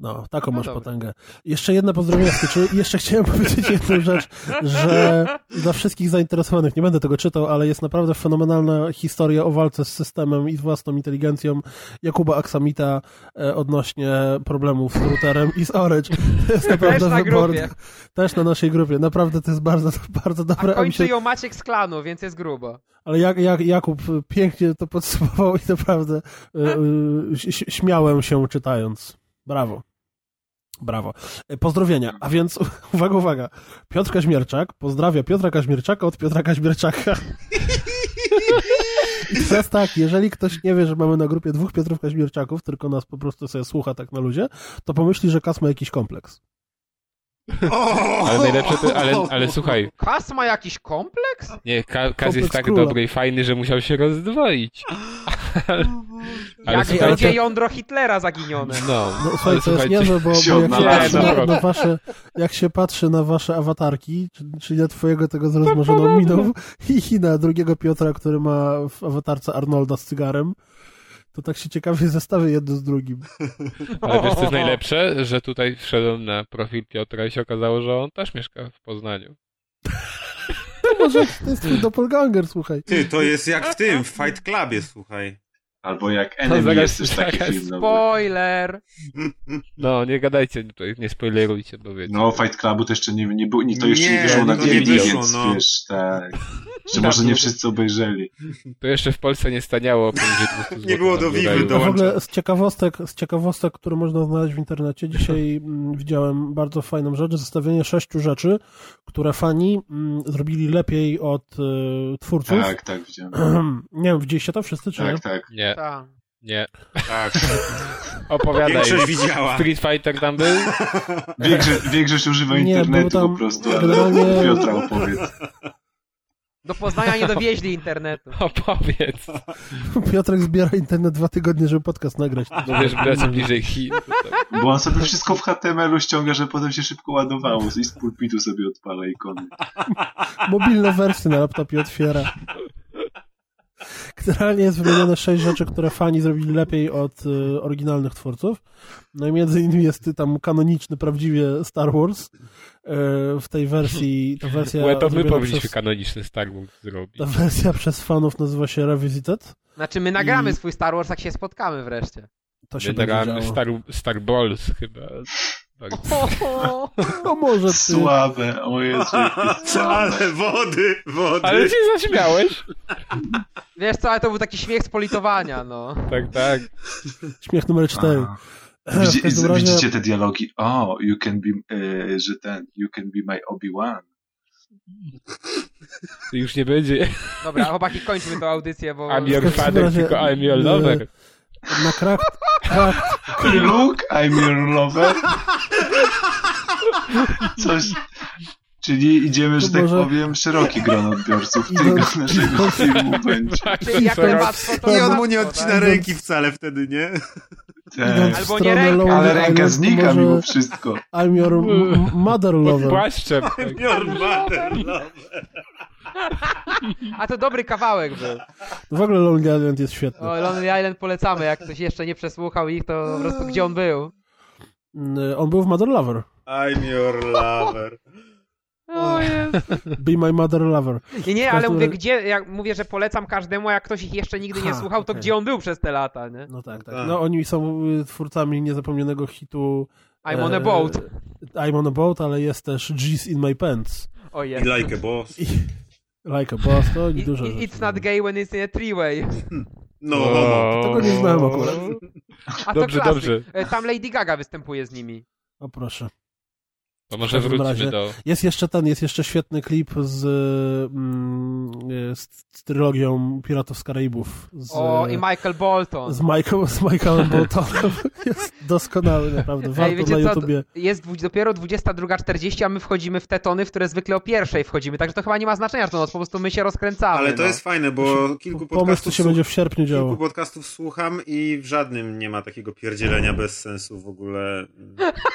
No, taką No masz dobra. potęgę. Jeszcze jedna pozdrowienia styczy. Jeszcze chciałem powiedzieć jedną rzecz, że dla wszystkich zainteresowanych, nie będę tego czytał, ale jest naprawdę fenomenalna historia o walce z systemem i z własną inteligencją Jakuba Aksamita e, odnośnie problemów z routerem i z Orange. To jest naprawdę na wyborne. grupie. Też na naszej grupie. Naprawdę to jest bardzo, bardzo dobre. A kończy ją Maciek z klanu, więc jest grubo. ale jak, jak, Jakub pięknie to podsumował i naprawdę e, e, śmiałem się czytając. Brawo. Brawo. E, Pozdrowienia. A więc, uwaga, uwaga. Piotr Kaźmierczak pozdrawia Piotra Kaźmierczaka od Piotra Kaźmierczaka. I teraz tak, jeżeli ktoś nie wie, że mamy na grupie dwóch Piotrów Kaźmierczaków, tylko nas po prostu sobie słucha tak na ludzie, to pomyśli, że Kas ma jakiś kompleks. Ale najlepsze to, ale, ale słuchaj, Kas ma jakiś kompleks? nie, Ka- Kaz jest tak króla. dobry i fajny, że musiał się rozdwoić. ale Jak słuchajcie- będzie jądro Hitlera zaginione. No, No słuchaj, ale to jest niezłe, bo, bo jak, się patrzy na, no. na wasze, jak się patrzy na wasze awatarki, czy- czyli na twojego tego z rozmarzoną miną i na drugiego Piotra, który ma w awatarce Arnolda z cygarem, to tak się ciekawie zestawię jedno z drugim. ale wiesz co jest najlepsze? Że tutaj wszedłem na profil Piotra i się okazało, że on też mieszka w Poznaniu. To może to jest twój doppelganger, słuchaj. Ty, to jest jak w tym, w Fight Clubie, słuchaj. Albo jak No, Enemy jest też taki film. No, Spoiler! No, nie gadajcie tutaj, nie spoilerujcie, bo wiecie. no Fight Clubu to jeszcze nie, nie, było, nie to jeszcze nie, Nie, wyszło na to nie DVD, wyszło, więc no. wiesz, tak. Że może nie wszyscy obejrzeli. To jeszcze w Polsce nie staniało poniżej 200 zł. Nie było do Vivy Blu-rayu. A w ogóle z ciekawostek, z ciekawostek, które można znaleźć w internecie, dzisiaj mm, widziałem bardzo fajną rzecz, zestawienie sześciu rzeczy, które fani mm, zrobili lepiej od y, twórców. Tak, tak, widziałem. nie wiem, widzieliście to wszyscy, czy nie? Tak, tak. Nie, Tak. nie. Tak, Opowiadaj. większość widziała. Street Fighter tam był? Większość, większość używa Nie, internetu tam po prostu, ale generalnie- Piotra opowiedz. Do Poznania nie dowieźli internetu. Opowiedz. Piotrek zbiera internet dwa tygodnie, żeby podcast nagrać. No wiesz, bracie bliżej Chin. tam- Bo on sobie wszystko w HTML-u ściąga, że potem się szybko ładowało i z pulpitu sobie odpala ikony. Mobilne wersje na laptopie otwiera. Generalnie jest wymienione sześć rzeczy, które fani zrobili lepiej od y, oryginalnych twórców. No i między innymi jest tam kanoniczny, prawdziwie Star Wars. Y, w tej wersji, ta wersja, Łe, to my powinniśmy przez, kanoniczny Star Wars zrobić. ta wersja przez fanów nazywa się Revisited. Znaczy my nagramy I- swój Star Wars, jak się spotkamy wreszcie. To się działo. Star, Star Balls chyba. Tak. No może ty. Słabe, o Jezu. Ale wody, wody. Ale się zaśmiałeś. Wiesz co, ale to był taki śmiech z politowania, no. Tak, tak. Śmiech numer cztery. Widzi, razie- Widzicie te dialogi? O, you can be, e, że ten, you can be my Obi-Wan. To już nie będzie Dobra, chłopaki, kończmy tę audycję, bo... I'm your father, razie, tylko I'm your e, lover. Na krak... krak Luke, I'm your lover. Coś, Czyli idziemy, że tak może- powiem, szeroki gron odbiorców tego do- naszego filmu będzie. Czyli jak to I on mu nie odcina tak? ręki wcale wtedy, nie? Tak. Albo nie ręka, Ale ręka znika może mimo wszystko. I'm your m- mother Pod lover. płaszczem. Your mother love. A to dobry kawałek był. W ogóle Lonely Island jest świetny. O, Lonely Island polecamy, jak ktoś jeszcze nie przesłuchał ich, to po prostu gdzie on był. Mm, On był w Mother Lover. I'm your lover. O jest. Be my mother lover. Nie, nie, ale mówię, gdzie, jak mówię, że polecam każdemu, a jak ktoś ich jeszcze nigdy nie Ha, słuchał, to okej. gdzie on był przez te lata, nie? No tak, tak. Tak. No oni są y, twórcami niezapomnianego hitu I'm on a e, boat. I'm on a boat, ale jest też G's in my pants. O I jest. like a boss. I, like a boss, to i dużo i, rzeczy. it's not gay when it's in a three-way. No homo. Tego nie znałem akurat. A to Dobrze, klasyk. dobrze. E, Tam Lady Gaga występuje z nimi. O proszę. To może wróćmy razie- do... Jest jeszcze ten, jest jeszcze świetny klip z, mm, z, z trylogią Piratów z Karaibów. Z, O, i Michael Bolton. z, Michael, z Michaelem Boltonem. jest doskonały, naprawdę. Warto Ej, wiecie na co, YouTubie. jest dopiero 22.40, a my wchodzimy w te tony, w które zwykle o pierwszej wchodzimy, także to chyba nie ma znaczenia, że to noc, po prostu my się rozkręcamy. Ale to no. jest fajne, bo kilku Pomysł podcastów, się będzie w sierpniu kilku działo. podcastów słucham i w żadnym nie ma takiego pierdzielenia bez sensu w ogóle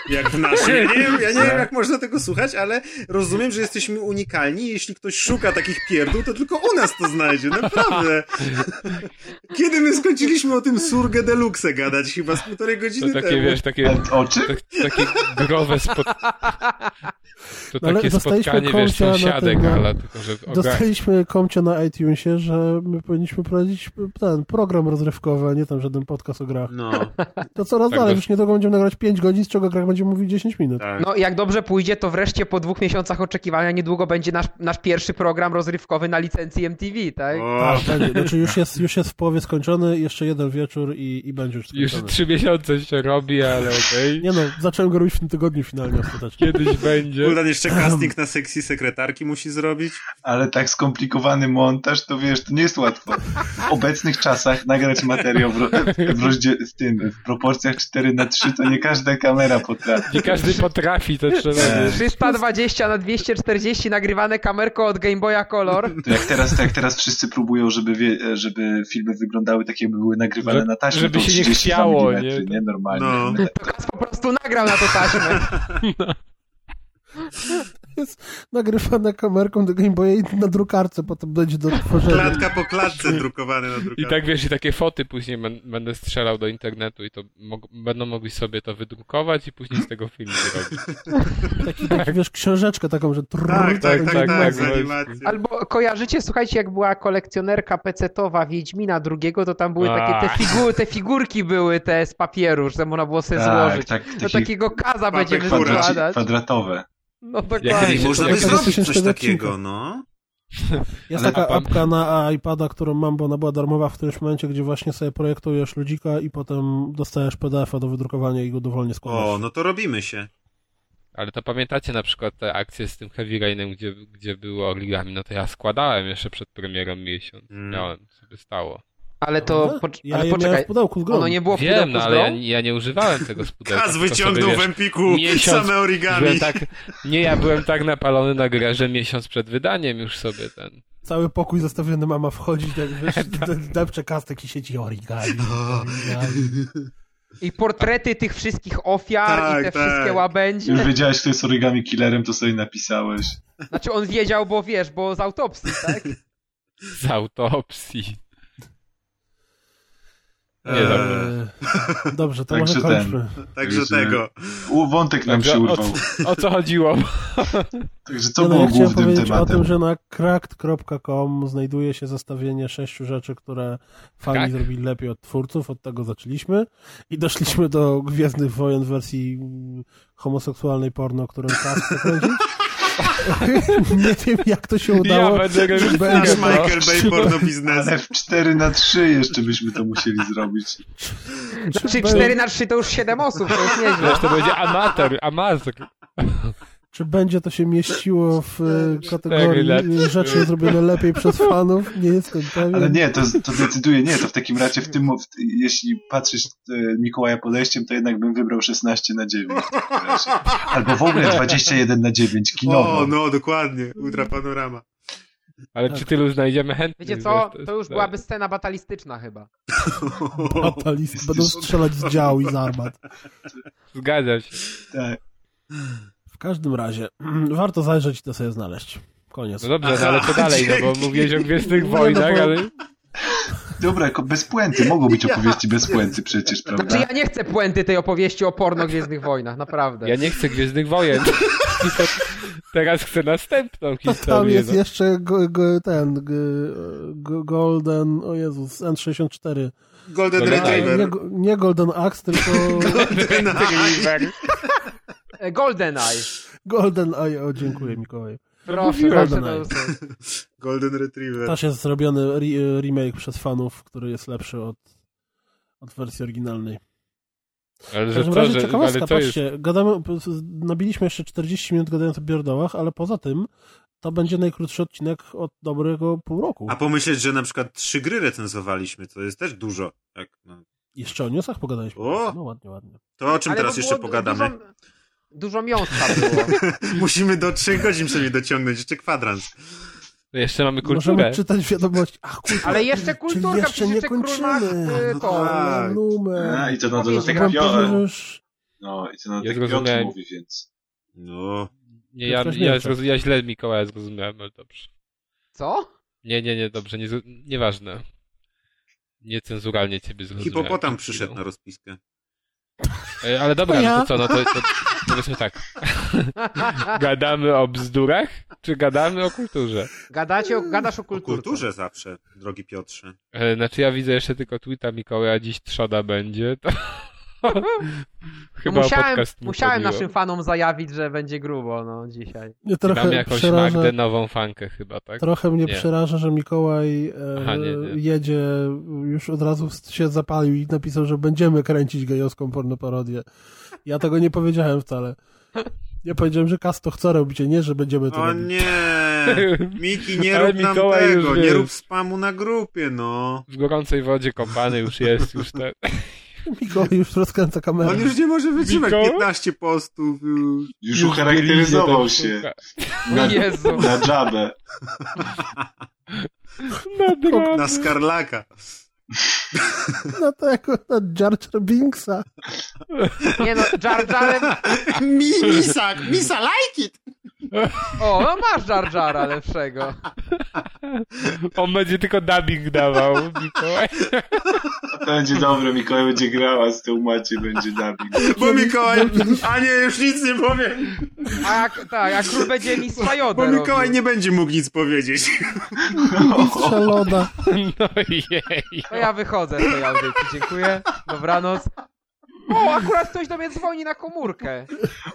jak w naszym. Nie ja nie wiem jak można tego słuchać, ale rozumiem, że jesteśmy unikalni. Jeśli ktoś szuka takich pierdół, to tylko u nas to znajdzie, naprawdę. Kiedy my skończyliśmy o tym Surge Deluxe gadać? Chyba z półtorej To godziny takie, temu. wiesz, takie, o czym? tak, takie growe spot... To No ale takie dostaliśmy spotkanie, wiesz, sąsiadek, tym, ale tylko, że... Dostaliśmy komcie na iTunesie, że my powinniśmy prowadzić ten program rozrywkowy, a nie tam żaden podcast o grach. No, To coraz Tak, dalej, dość- już niedługo będziemy nagrać 5 godzin, z czego grach będziemy mówić 10 minut. tak. No jak dobrze pójdzie, to wreszcie po dwóch miesiącach oczekiwania niedługo będzie nasz, nasz pierwszy program rozrywkowy na licencji MTV, tak? O, Tak, będzie. Znaczy już jest, już jest w połowie skończony, jeszcze jeden wieczór i, i będzie już Już skończony. trzy miesiące się robi, ale okej. Nie no, zacząłem go robić w tym tygodniu finalnie ostatecznie. Kiedyś będzie. Kuldan jeszcze casting na sexy sekretarki musi zrobić. Ale tak skomplikowany montaż, to wiesz, to nie jest łatwo. W obecnych czasach nagrać materiał w, w, rozdzie- w tym, w proporcjach 4 na 3 to nie każda kamera potrafi. Nie każdy potrafi, to trzeba... Tak. 320 na 240 nagrywane kamerką od Game Boya Color. To jak teraz, to jak teraz wszyscy próbują, żeby, wie, żeby filmy wyglądały tak, jakby były nagrywane Że- na taśmę, żeby się nie 32 chwiało, milimetry, nie? nie? Normalnie. No. To Kas po prostu nagrał na to taśmę. Nagrywane kamerką do Game Boya i na drukarce potem dojdzie do tworzenia. Klatka po klatce drukowane na I drukarce. tak wiesz, i takie foty później będę strzelał do internetu i to mog- będą mogli sobie to wydrukować i później z tego film zrobić. Taki, taki, wiesz, książeczkę taką, że trrr, Tak, tak, tak, tak, tak, tak. Albo kojarzycie, słuchajcie, jak była kolekcjonerka pecetowa Wiedźmina drugiego, to tam były takie te, figu te figurki były te z papieru, że można było sobie Tak, złożyć. tak, Do takie takiego kaza będziemy składać. kwadratowe. No Jak dokładnie. kiedyś Można by Jak zrobić coś takiego, odcinka. no. Jest Ale taka pan- apka na iPada, którą mam, bo ona była darmowa w którymś momencie, gdzie właśnie sobie projektujesz ludzika i potem dostajesz PDF-a do wydrukowania i go dowolnie składasz. O, no to robimy się. Ale to pamiętacie na przykład te akcje z tym Heavy Rainem, gdzie, gdzie było origami? No to ja składałem jeszcze przed premierą miesiąc. Mm. Miałem, sobie stało. Ale to, pocz- ja ale poczekaj, w pudełku z grą. ono nie było w Wiem, pudełku no ale ja, ja nie używałem tego z pudełka. Kaz wyciągnął sobie, w Empiku miesiąc same origami. Byłem tak, nie, ja byłem tak napalony na grę, że miesiąc przed wydaniem już sobie ten. Cały pokój zostawiony, mama wchodzi, tak wiesz, depcze kastek i sieci origami. origami. I portrety tych wszystkich ofiar Tak, i te tak. wszystkie łabędzie. Już wiedziałeś, kto jest origami killerem, to sobie napisałeś. Znaczy on wiedział, bo wiesz, bo z autopsji, tak? Z autopsji. Nie, Eee, Dobrze, to Także może ten. kończmy. Także Także- tego. U, wątek nam Także się o, urwał. o co chodziło? Także Nie, no, było ja chciałem głównym powiedzieć tematem? o tym, że na cracked.com znajduje się zestawienie sześciu rzeczy, które fani Tak. zrobili lepiej od twórców. Od tego zaczęliśmy i doszliśmy do Gwiezdnych Wojen w wersji mm, homoseksualnej porno, którą Kas chce kręcić. Nie wiem, jak to się Ja udało. będę Czy robił będzie Nasz Michael Bay czy- porno biznes. Ale w 4 na 3 jeszcze byśmy to musieli zrobić. Znaczy be- 4 na 3 to już 7 osób, to jest nieźle. Wiesz, to będzie amator, amator. Czy będzie to się mieściło w e, kategorii rzeczy zrobione lepiej przez fanów? Nie jestem pewien. Ale nie, to, to decyduje nie, to w takim razie w tym, w, jeśli patrzysz e, Mikołaja podejściem, to jednak bym wybrał 16 na 9. w takim razie. Albo w ogóle 21 na 9 kinowo. O, no dokładnie, ultra panorama. Ale Tak. przy tylu znajdziemy chętnych. Wiecie co? To już jest- byłaby scena batalistyczna chyba. Fatalist. Będą strzelać z dział i z armat. Zgadza się. Tak. W każdym razie, warto zajrzeć i to sobie znaleźć. Koniec. No dobrze, no ale co dalej, no bo dzięki. mówiłeś o Gwiezdnych no Wojnach, ale... Dobra, jako bez puenty. Mogą być opowieści bez puenty przecież, Znaczy prawda? ja nie chcę puenty tej opowieści o porno Gwiezdnych Wojnach, naprawdę. Ja nie chcę Gwiezdnych Wojen. Teraz chcę następną To tam historię. jest no. jeszcze go, go, ten g, g, Golden, o Jezus, N64. Golden Golden Nie, Retriever. nie, nie Golden Axe, tylko Golden Eye. E, GoldenEye. Golden Eye. O, dziękuję Mikołaj. Proszę. GoldenEye. To, Golden Retriever. Też jest zrobiony re, remake przez fanów, który jest lepszy od, od wersji oryginalnej. Ale W że każdym co, razie że, ciekawostka, ale co jest? patrzcie, gadamy, nabiliśmy jeszcze 40 minut gadając o pierdołach, ale poza tym to będzie najkrótszy odcinek od dobrego pół roku. A pomyśleć, że na przykład trzy gry recenzowaliśmy, to jest też dużo. Jak, no. Jeszcze o newsach pogadaliśmy. O! No ładnie, ładnie. To o czym ale teraz jeszcze pogadamy? Dużo, dużo miąska było. Musimy do trzech godzin przynajmniej dociągnąć, jeszcze kwadrans. No Jeszcze mamy kulturę. Możemy czytać wiadomości. Ach, kultura. Ale jeszcze kulturka, jeszcze przecież nie kończymy. No to. tak. A, numer. i to na że Piotr. już... No, i to na Ja Piotr zrozumiałem. mówi, więc... No. Nie, ja, ja, ja źle Mikołaja zrozumiałem, ale dobrze. Co? Nie, nie, nie, dobrze, nie, nieważne. Niecenzuralnie ciebie zrozumiałem. Hipopotam przyszedł na rozpiskę. E, Ale dobra, no to co, no to, to powiedzmy tak. Gadamy o bzdurach, czy gadamy o kulturze? Gadacie o, gadasz o O kulturze. kulturze zawsze, drogi Piotrze. E, Znaczy ja widzę jeszcze tylko tweeta Mikołaja, dziś trzoda będzie, to... Chyba o musiałem, musiałem naszym fanom zajawić, że będzie grubo, no, dzisiaj. Mamy trochę jakąś przeraża, Magdę nową fankę chyba, tak? trochę mnie Nie. przeraża, że Mikołaj e, Aha, nie, nie. jedzie, już od razu się zapalił i napisał, że będziemy kręcić gejowską pornoparodię. Ja tego nie powiedziałem wcale. Ja powiedziałem, że Kas to chce robić, a nie, że będziemy to O robić. nie! Miki, nie Ale rób nam Mikołaj już tego, nie rób spamu na grupie, no. W gorącej wodzie kąpany już jest, już te... Mikołaj już rozkręca kamerę. On już nie może wytrzymać Mikołaj? 15 postów. Już. Już ucharakteryzował gryzie się na, Jezu. na dżabę. Drogę. Na Skarlaka. Na tego, na Jar Jar Binksa. Nie no, Jar Jarem... Mi, misa, misa like it! O, no masz Jar Jara lepszego. On będzie tylko dubbing dawał, Mikołaj. Będzie dobre, Mikołaj będzie grała z tyłu Maciej, będzie dubbing. Bo Mikołaj, a nie, już nic nie powie. A jak, tak, jak król będzie mi Bo Jodę Mikołaj robił, nie będzie mógł nic powiedzieć. Mistrza Loda. No jej. to ja wychodzę z tej audycji. Dziękuję. Dobranoc. O, akurat ktoś do mnie dzwoni na komórkę.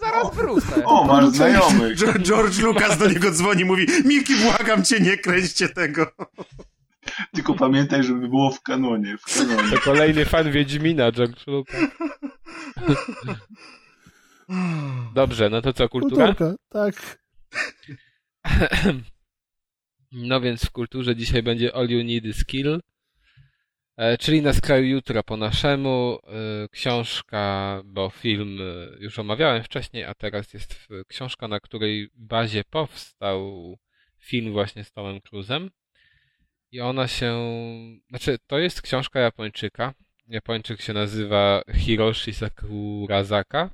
Zaraz wrócę. O, masz znajomych. George- Lucas do niego dzwoni, mówi Miki, błagam cię, nie kręćcie tego. Tylko pamiętaj, żeby było w kanonie, w kanonie. To kolejny fan Wiedźmina, George Lucas. Dobrze, no to co, kultura? Kulturka, tak. No więc w kulturze dzisiaj będzie All You Need is Kill, e, czyli na skraju jutra po naszemu. e, Książka, bo film e, już omawiałem wcześniej, a teraz jest książka, na której bazie powstał film właśnie z Tomem Cruzem. I ona się, znaczy to jest książka Japończyka. Japończyk się nazywa Hiroshi Sakurazaka.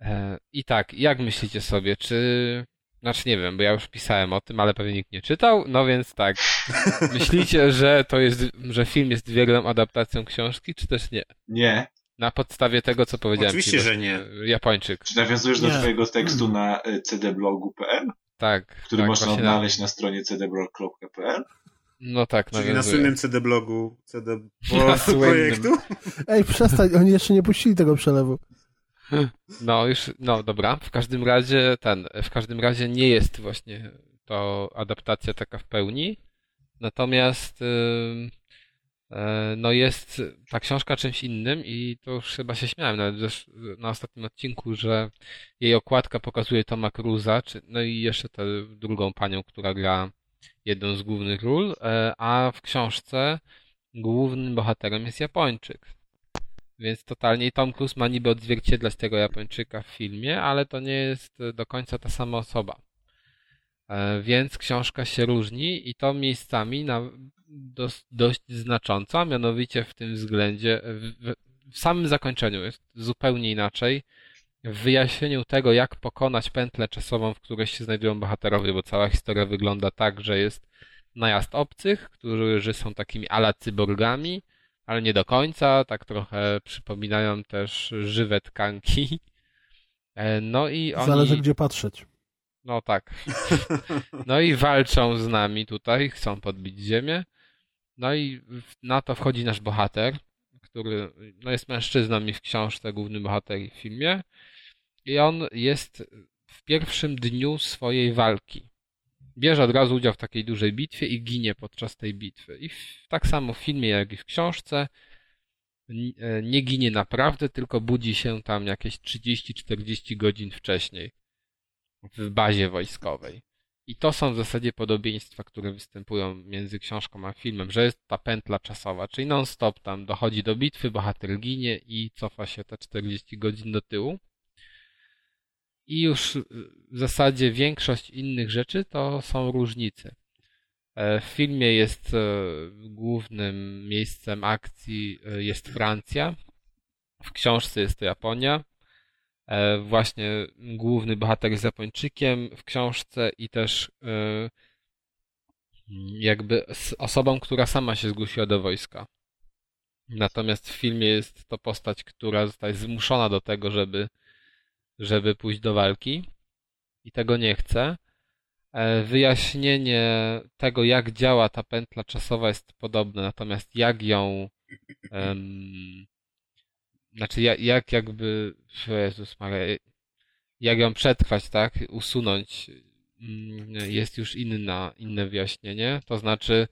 E, I tak, jak myślicie sobie, czy znaczy nie wiem, bo ja już pisałem o tym, ale pewnie nikt nie czytał, no więc tak. Myślicie, że to jest, że film jest wierną adaptacją książki, czy też nie? Nie. Na podstawie tego, co powiedziałem Oczywiście, ci że nie. Japończyk. Czy nawiązujesz do Nie. twojego tekstu na y, cdblogu.pl, Tak. który tak, można odnaleźć na stronie cdblog.pl? Na, no tak, Czyli na nawiązuję. słynnym CD blogu, CD Na słynnym. projektu. Ej, przestań, oni jeszcze nie puścili tego przelewu. No już, no dobra. W każdym razie ten, w każdym razie nie jest właśnie to adaptacja taka w pełni. Natomiast e, no jest ta książka czymś innym i to już chyba się śmiałem nawet na ostatnim odcinku, że jej okładka pokazuje Toma Cruza, no i jeszcze tę drugą panią, która gra jedną z głównych ról, e, a w książce głównym bohaterem jest Japończyk. Więc totalnie i Tom Cruise ma niby odzwierciedlać tego Japończyka w filmie, ale to nie jest do końca ta sama osoba. E, więc książka się różni i to miejscami na dość, dość znacząco, a mianowicie w tym względzie, w, w samym zakończeniu jest zupełnie inaczej. W wyjaśnieniu tego, jak pokonać pętlę czasową, w której się znajdują bohaterowie, bo cała historia wygląda tak, że jest najazd obcych, którzy są takimi ala cyborgami, ale nie do końca, tak trochę przypominają też żywe tkanki. E, no i oni... Zależy gdzie patrzeć. No tak. No i walczą z nami tutaj, chcą podbić ziemię. No i na to wchodzi nasz bohater, który no jest mężczyzną i w książce główny bohater i w filmie. I on jest w pierwszym dniu swojej walki. Bierze od razu udział w takiej dużej bitwie i ginie podczas tej bitwy. I tak samo w filmie, jak i w książce e, nie ginie naprawdę, tylko budzi się tam jakieś 30-40 godzin wcześniej w bazie wojskowej. I to są w zasadzie podobieństwa, które występują między książką a filmem, że jest ta pętla czasowa, czyli non-stop tam dochodzi do bitwy, bohater ginie i cofa się te 40 godzin do tyłu. I już w zasadzie większość innych rzeczy to są różnice. E, w filmie jest e, głównym miejscem akcji e, jest Francja, w książce jest to Japonia, właśnie główny bohater jest Japończykiem w książce i też jakby osobą, która sama się zgłosiła do wojska. Natomiast w filmie jest to postać, która zostaje zmuszona do tego, żeby, żeby pójść do walki i tego nie chce. E, wyjaśnienie tego, jak działa ta pętla czasowa jest podobne, natomiast jak ją um, znaczy jak, jak jakby, Jezus Maria, jak ją przetrwać, tak, usunąć, mm, jest już inna, inne wyjaśnienie. To znaczy,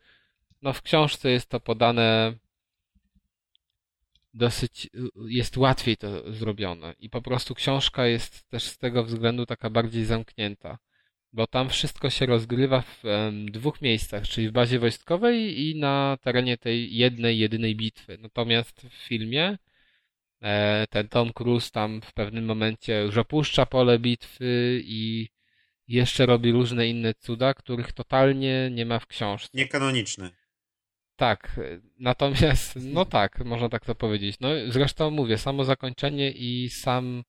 no w książce jest to podane dosyć, jest łatwiej to zrobione i po prostu książka jest też z tego względu taka bardziej zamknięta, bo tam wszystko się rozgrywa w dwóch miejscach, czyli w bazie wojskowej i na terenie tej jednej, jedynej bitwy. Natomiast w filmie E, ten Tom Cruise tam w pewnym momencie już opuszcza pole bitwy i jeszcze robi różne inne cuda, których totalnie nie ma w książce. Niekanoniczne. Tak, natomiast, no tak, można tak to powiedzieć. No zresztą mówię, samo zakończenie i sam,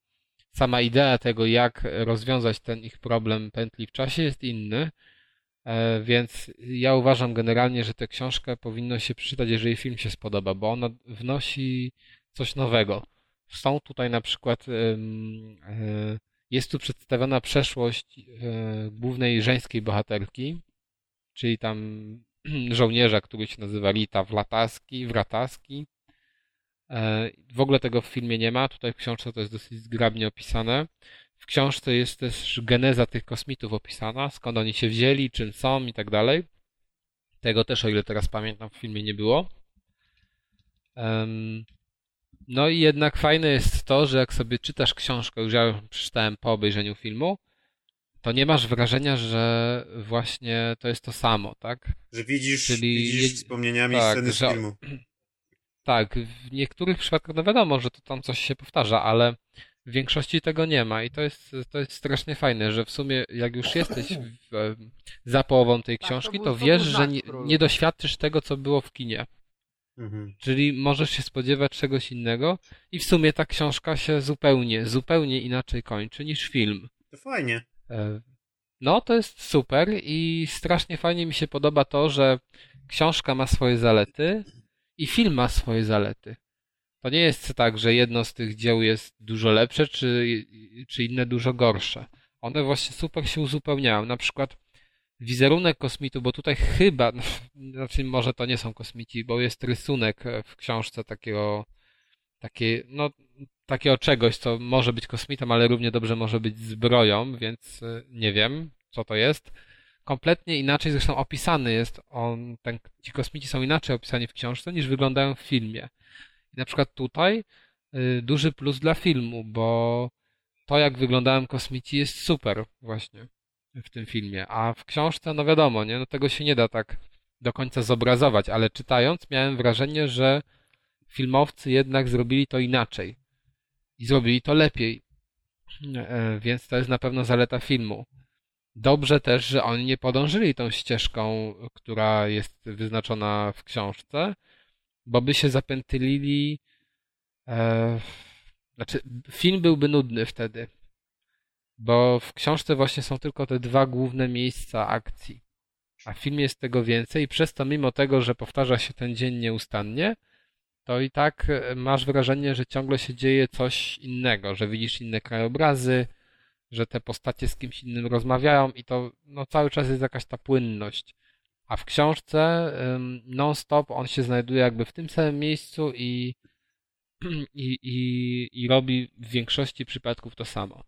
sama idea tego, jak rozwiązać ten ich problem pętli w czasie jest inny, e, więc ja uważam generalnie, że tę książkę powinno się przeczytać, jeżeli film się spodoba, bo ona wnosi coś nowego. Są tutaj na przykład, e, jest tu przedstawiona przeszłość e, głównej żeńskiej bohaterki, czyli tam żołnierza, który się nazywa Rita Wlataski, Wrataski. E, w ogóle tego w filmie nie ma, tutaj w książce to jest dosyć zgrabnie opisane. W książce jest też geneza tych kosmitów opisana, skąd oni się wzięli, czym są i tak dalej. Tego też, o ile teraz pamiętam, w filmie nie było. No i jednak fajne jest to, że jak sobie czytasz książkę, już ja przeczytałem po obejrzeniu filmu, to nie masz wrażenia, że właśnie to jest to samo, tak? Że widzisz, Czyli, widzisz wspomnieniami tak, sceny z filmu. Tak, w niektórych przypadkach no wiadomo, że to tam coś się powtarza, ale w większości tego nie ma i to jest, to jest strasznie fajne, że w sumie jak już jesteś w, za połową tej tak, książki, to, to wiesz, że nie, nie doświadczysz tego, co było w kinie. Mhm. Czyli możesz się spodziewać czegoś innego i w sumie ta książka się zupełnie, zupełnie inaczej kończy niż film. To fajnie. No, to jest super i strasznie fajnie mi się podoba to, że książka ma swoje zalety i film ma swoje zalety. To nie jest tak, że jedno z tych dzieł jest dużo lepsze, czy, czy inne dużo gorsze. One właśnie super się uzupełniają. Na przykład wizerunek kosmitu, bo tutaj chyba, znaczy może to nie są kosmici, bo jest rysunek w książce takiego, takie, no, takiego czegoś, co może być kosmitą, ale równie dobrze może być zbroją, więc e, nie wiem, co to jest. kompletnie inaczej zresztą opisany jest on, ten, ci kosmici są inaczej opisani w książce niż wyglądają w filmie. I na przykład tutaj y, duży plus dla filmu, bo to jak wyglądają kosmici jest super właśnie w tym filmie, a w książce no wiadomo, nie, no tego się nie da tak do końca zobrazować, ale czytając miałem wrażenie, że filmowcy jednak zrobili to inaczej i zrobili to lepiej. E, więc to jest na pewno zaleta filmu. Dobrze też, że oni nie podążyli tą ścieżką, która jest wyznaczona w książce, bo by się zapętylili. E, znaczy, film byłby nudny wtedy, bo w książce właśnie są tylko te dwa główne miejsca akcji, a w filmie jest tego więcej i przez to, mimo tego, że powtarza się ten dzień nieustannie, to i tak e, masz wrażenie, że ciągle się dzieje coś innego, że widzisz inne krajobrazy, że te postacie z kimś innym rozmawiają i to no, cały czas jest jakaś ta płynność. A w książce non-stop on się znajduje jakby w tym samym miejscu i, i, i, i robi w większości przypadków to samo.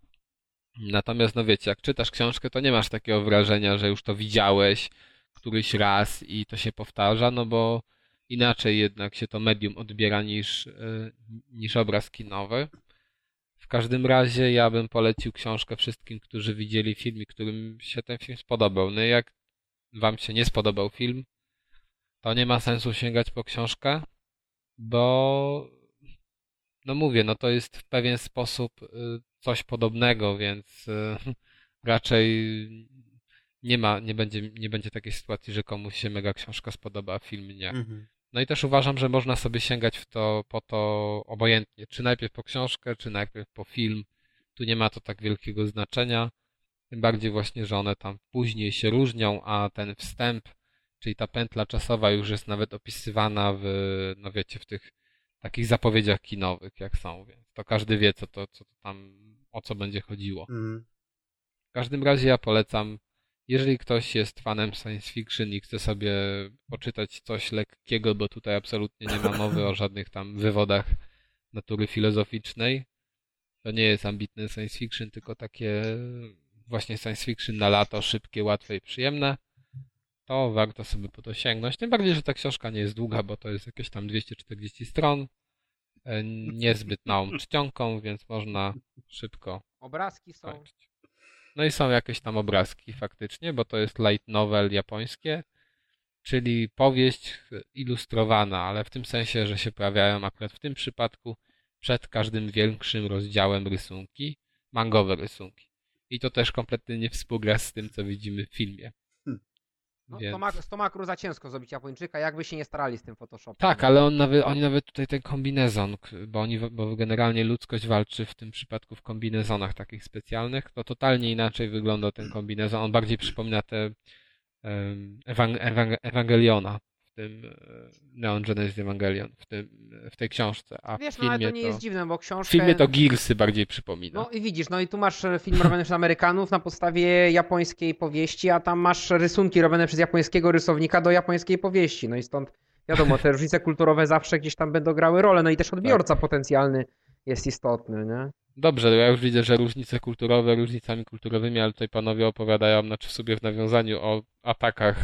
Natomiast, no wiecie, jak czytasz książkę, to nie masz takiego wrażenia, że już to widziałeś któryś raz i to się powtarza, no bo inaczej jednak się to medium odbiera niż, e, niż obraz kinowy. W każdym razie ja bym polecił książkę wszystkim, którzy widzieli film i którym się ten film spodobał. No jak wam się nie spodobał film, to nie ma sensu sięgać po książkę, bo no mówię, no to jest w pewien sposób y, coś podobnego, więc y, raczej nie ma, nie będzie, nie będzie takiej sytuacji, że komuś się mega książka spodoba, a film nie. Mhm. No i też uważam, że można sobie sięgać w to, po to obojętnie, czy najpierw po książkę, czy najpierw po film. Tu nie ma to tak wielkiego znaczenia. Tym bardziej właśnie, że one tam później się różnią, a ten wstęp, czyli ta pętla czasowa już jest nawet opisywana w, no wiecie, w tych takich zapowiedziach kinowych, jak są, więc to każdy wie, co to, co to tam, o co będzie chodziło. Mm. W każdym razie ja polecam jeżeli ktoś jest fanem science fiction i chce sobie poczytać coś lekkiego, bo tutaj absolutnie nie ma mowy o żadnych tam wywodach natury filozoficznej, to nie jest ambitny science fiction, tylko takie właśnie science fiction na lato, szybkie, łatwe i przyjemne, to warto sobie po to sięgnąć. Tym bardziej, że ta książka nie jest długa, bo to jest jakieś tam 240 stron, e, niezbyt małą czcionką, więc można szybko Obrazki są. Kończyć. No i są jakieś tam obrazki faktycznie, bo to jest light novel japońskie, czyli powieść ilustrowana, ale w tym sensie, że się pojawiają akurat w tym przypadku przed każdym większym rozdziałem rysunki, mangowe rysunki. I to też kompletnie nie współgra z tym, co widzimy w filmie. No, Więc... to, ma, to ciężko zrobić Japończyka, jakby się nie starali z tym Photoshopem. Tak, ale on nawet, oni nawet tutaj ten kombinezon, bo, oni, bo generalnie ludzkość walczy w tym przypadku w kombinezonach takich specjalnych, to totalnie inaczej wygląda ten kombinezon. On bardziej przypomina te um, ewang ewang Ewangeliona tym e, Neon Genesis Evangelion w, tym, w tej książce. A wiesz, w filmie no ale to nie to, jest dziwne, bo książkę... W filmie to Gearsy bardziej przypomina. No i widzisz, no i tu masz film robiony przez Amerykanów na podstawie japońskiej powieści, a tam masz rysunki robione przez japońskiego rysownika do japońskiej powieści. No i stąd wiadomo, te różnice kulturowe zawsze gdzieś tam będą grały rolę, no i też odbiorca tak. potencjalny jest istotny, nie? Dobrze, ja już widzę, że różnice kulturowe różnicami kulturowymi, ale tutaj panowie opowiadają, znaczy sobie w nawiązaniu o atakach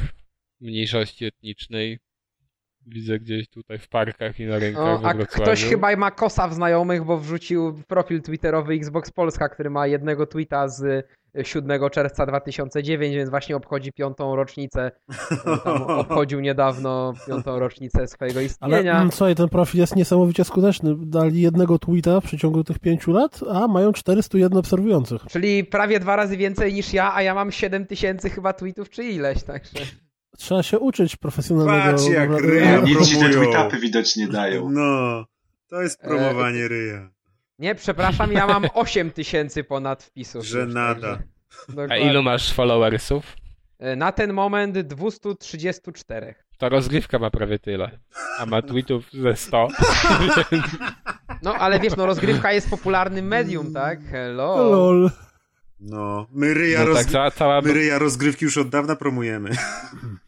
mniejszości etnicznej. Widzę gdzieś tutaj w parkach i na rynkach o, A ktoś chyba ma kosa w znajomych, bo wrzucił profil twitterowy Xbox Polska, który ma jednego tweeta z 7 czerwca 2009, więc właśnie obchodzi piątą rocznicę. Tam obchodził niedawno piątą rocznicę swojego istnienia. Ale słuchaj, ten profil jest niesamowicie skuteczny. Dali jednego tweeta w przeciągu tych pięciu lat, a mają 401 obserwujących. Czyli prawie dwa razy więcej niż ja, a ja mam 7000 chyba tweetów czy ileś, także... Trzeba się uczyć profesjonalnego... Patrz jak ryja Nic ci te tweetapy widocznie dają. No, to jest promowanie e... ryja. Nie, przepraszam, ja mam 8 tysięcy ponad wpisów. Że nada. A ilu masz followersów? E, na ten moment 234. Ta rozgrywka ma prawie tyle. A ma tweetów ze 100. No, ale wiesz, no rozgrywka jest popularnym medium, tak? Hello. Lol. No, my ryja, no tak, cała, cała... my ryja rozgrywki już od dawna promujemy.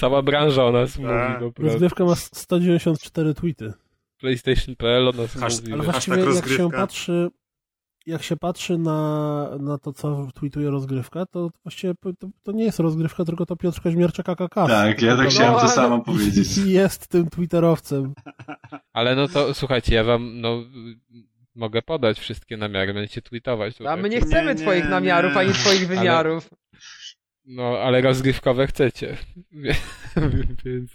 Cała branża o nas tak. mówi. Rozgrywka ma 194 tweety. PlayStation.pl o nas Hasht mówi. Ale właściwie jak się patrzy jak się patrzy na, na to, co tweetuje rozgrywka, to właściwie to, to nie jest rozgrywka, tylko to Piotr Kaźmierczak AKK. Tak, ja tak No, chciałem to ale- samo powiedzieć. Jest tym twitterowcem. Ale no to słuchajcie, ja wam no mogę podać wszystkie namiary, będziecie tweetować. A my nie chcemy Nie, nie, twoich namiarów, nie. ani twoich wymiarów. No, ale rozgrywkowe chcecie. Więc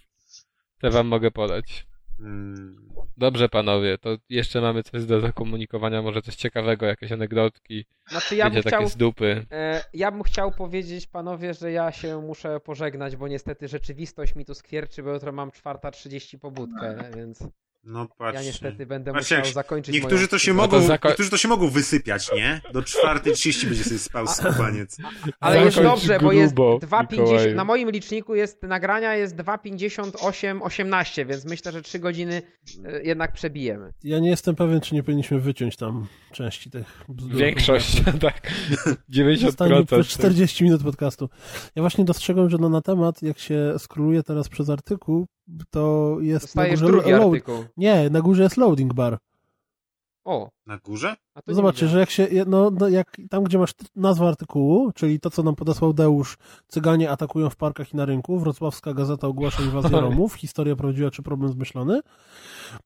te wam mogę podać. Hmm. Dobrze, panowie, to jeszcze mamy coś do zakomunikowania, może coś ciekawego, jakieś anegdotki, Znaczy ja bym wiecie, chciał... takie z dupy. E, Ja bym chciał powiedzieć, panowie, że ja się muszę pożegnać, bo niestety rzeczywistość mi tu skwierczy, bo jutro mam 4.30 pobudkę, więc No patrz. ja niestety będę Patrzcie, musiał jak zakończyć Niektórzy moją to się No to mogą, zako- niektórzy to się mogą wysypiać, nie? Do 4.30 będzie sobie spał skubaniec. Ale jest dobrze, bo jest grubo, 2,50. Mikołaju. Na moim liczniku jest nagrania jest 2,58,18, więc myślę, że 3 godziny e, jednak przebijemy. Ja nie jestem pewien, czy nie powinniśmy wyciąć tam części tych bzdur. Większość, tak. Zostanie 90%. 40 minut podcastu. Ja właśnie dostrzegłem, że no na temat, jak się skróluje teraz przez artykuł, to jest Dostajesz na górze load- artykuł. Nie, na górze jest loading bar. O, Na górze? No zobaczcie, że jak się, no, no jak tam, gdzie masz nazwę artykułu, czyli to, co nam podesłał Deusz, Cyganie atakują w parkach i na rynku, Wrocławska Gazeta ogłasza inwazję Romów, historia prawdziwa czy problem zmyślony,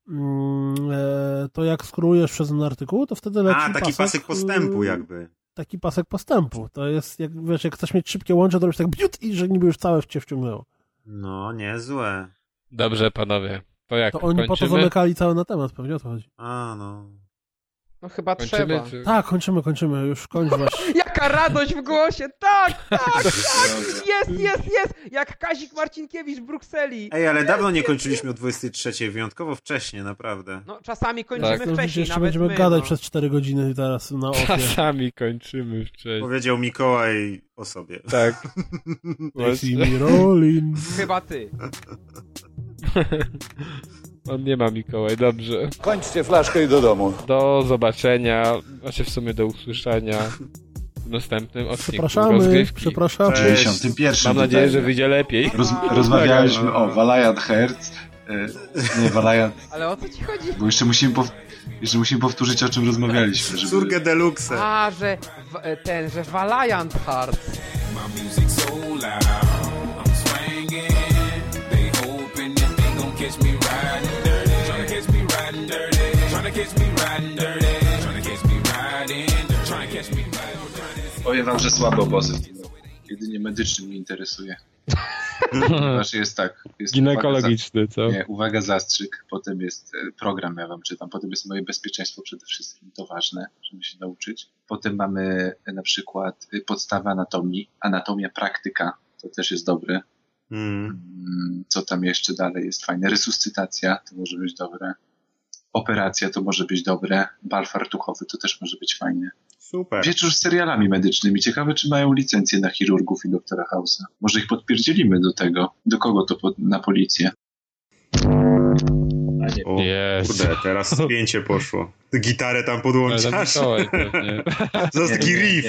Mm, e, to jak skrólujesz przez ten artykuł, to wtedy leci A, taki pasek postępu y, jakby. Taki pasek postępu. To jest, jak wiesz, jak chcesz mieć szybkie łącze, to robisz tak biut i że niby już całe cię wciągnęło. No, niezłe. Dobrze, panowie. To jak, To oni po to kończymy? zamykali cały na temat, pewnie o to chodzi. A, no. No chyba Kończymy, trzeba. czy... Tak, kończymy, kończymy, już kończ właśnie. Jaka radość w głosie! Tak, tak, tak! Jest, jest, jest! Jak Kazik Marcinkiewicz w Brukseli. Ej, ale dawno nie kończyliśmy o 23, wyjątkowo wcześnie, naprawdę. No czasami kończymy Tak. No, wcześniej, jeszcze nawet będziemy my, gadać no. przez 4 godziny teraz na ofie. Czasami kończymy wcześniej. Powiedział Mikołaj o sobie. Tak. Me rolling. Chyba ty. On nie ma Mikołaj, dobrze. Kończcie flaszkę i do domu. Do zobaczenia, znaczy w sumie do usłyszenia w następnym odcinku Przepraszamy, rozgrywki. przepraszamy. Cześć. 61. Mam nadzieję, że wyjdzie lepiej. Roz, rozmawialiśmy o Valiant Hearts. e, Nie, Valiant, Ale o co ci chodzi? bo jeszcze musimy, pow, jeszcze musimy powtórzyć, o czym rozmawialiśmy. Żeby... Córkę deluxe. A, że w, e, ten, że Valiant Hearts. My music so loud, catch me riding dirty. Tryna catch me riding dirty. Tryna catch me riding dirty. Tryna catch me riding dirty. Tryna catch me riding dirty. Powiem wam, że słabo obozy w tym roku. Jedynie medyczny mnie interesuje. Ponieważ jest tak. Jest Ginekologiczny, co? uwaga, za- nie, uwaga, zastrzyk, potem jest e, program, ja wam czytam, potem jest moje bezpieczeństwo przede wszystkim, to ważne, żeby się nauczyć. Potem mamy e, na przykład e, podstawa anatomii, anatomia praktyka, to też jest dobre. Mm. Mm, Co tam jeszcze dalej jest fajne? Resuscytacja, to może być dobre. Operacja to może być dobre. Bal fartuchowy to też może być fajne. Super. Wieczór z serialami medycznymi. Ciekawe, czy mają licencję na chirurgów i doktora House'a. Może ich podpierdzielimy do tego. Do kogo to pod, na policję? O, Jest. kurde, teraz spięcie poszło. Gitarę tam podłączasz. Pewnie. Zaraz taki riff,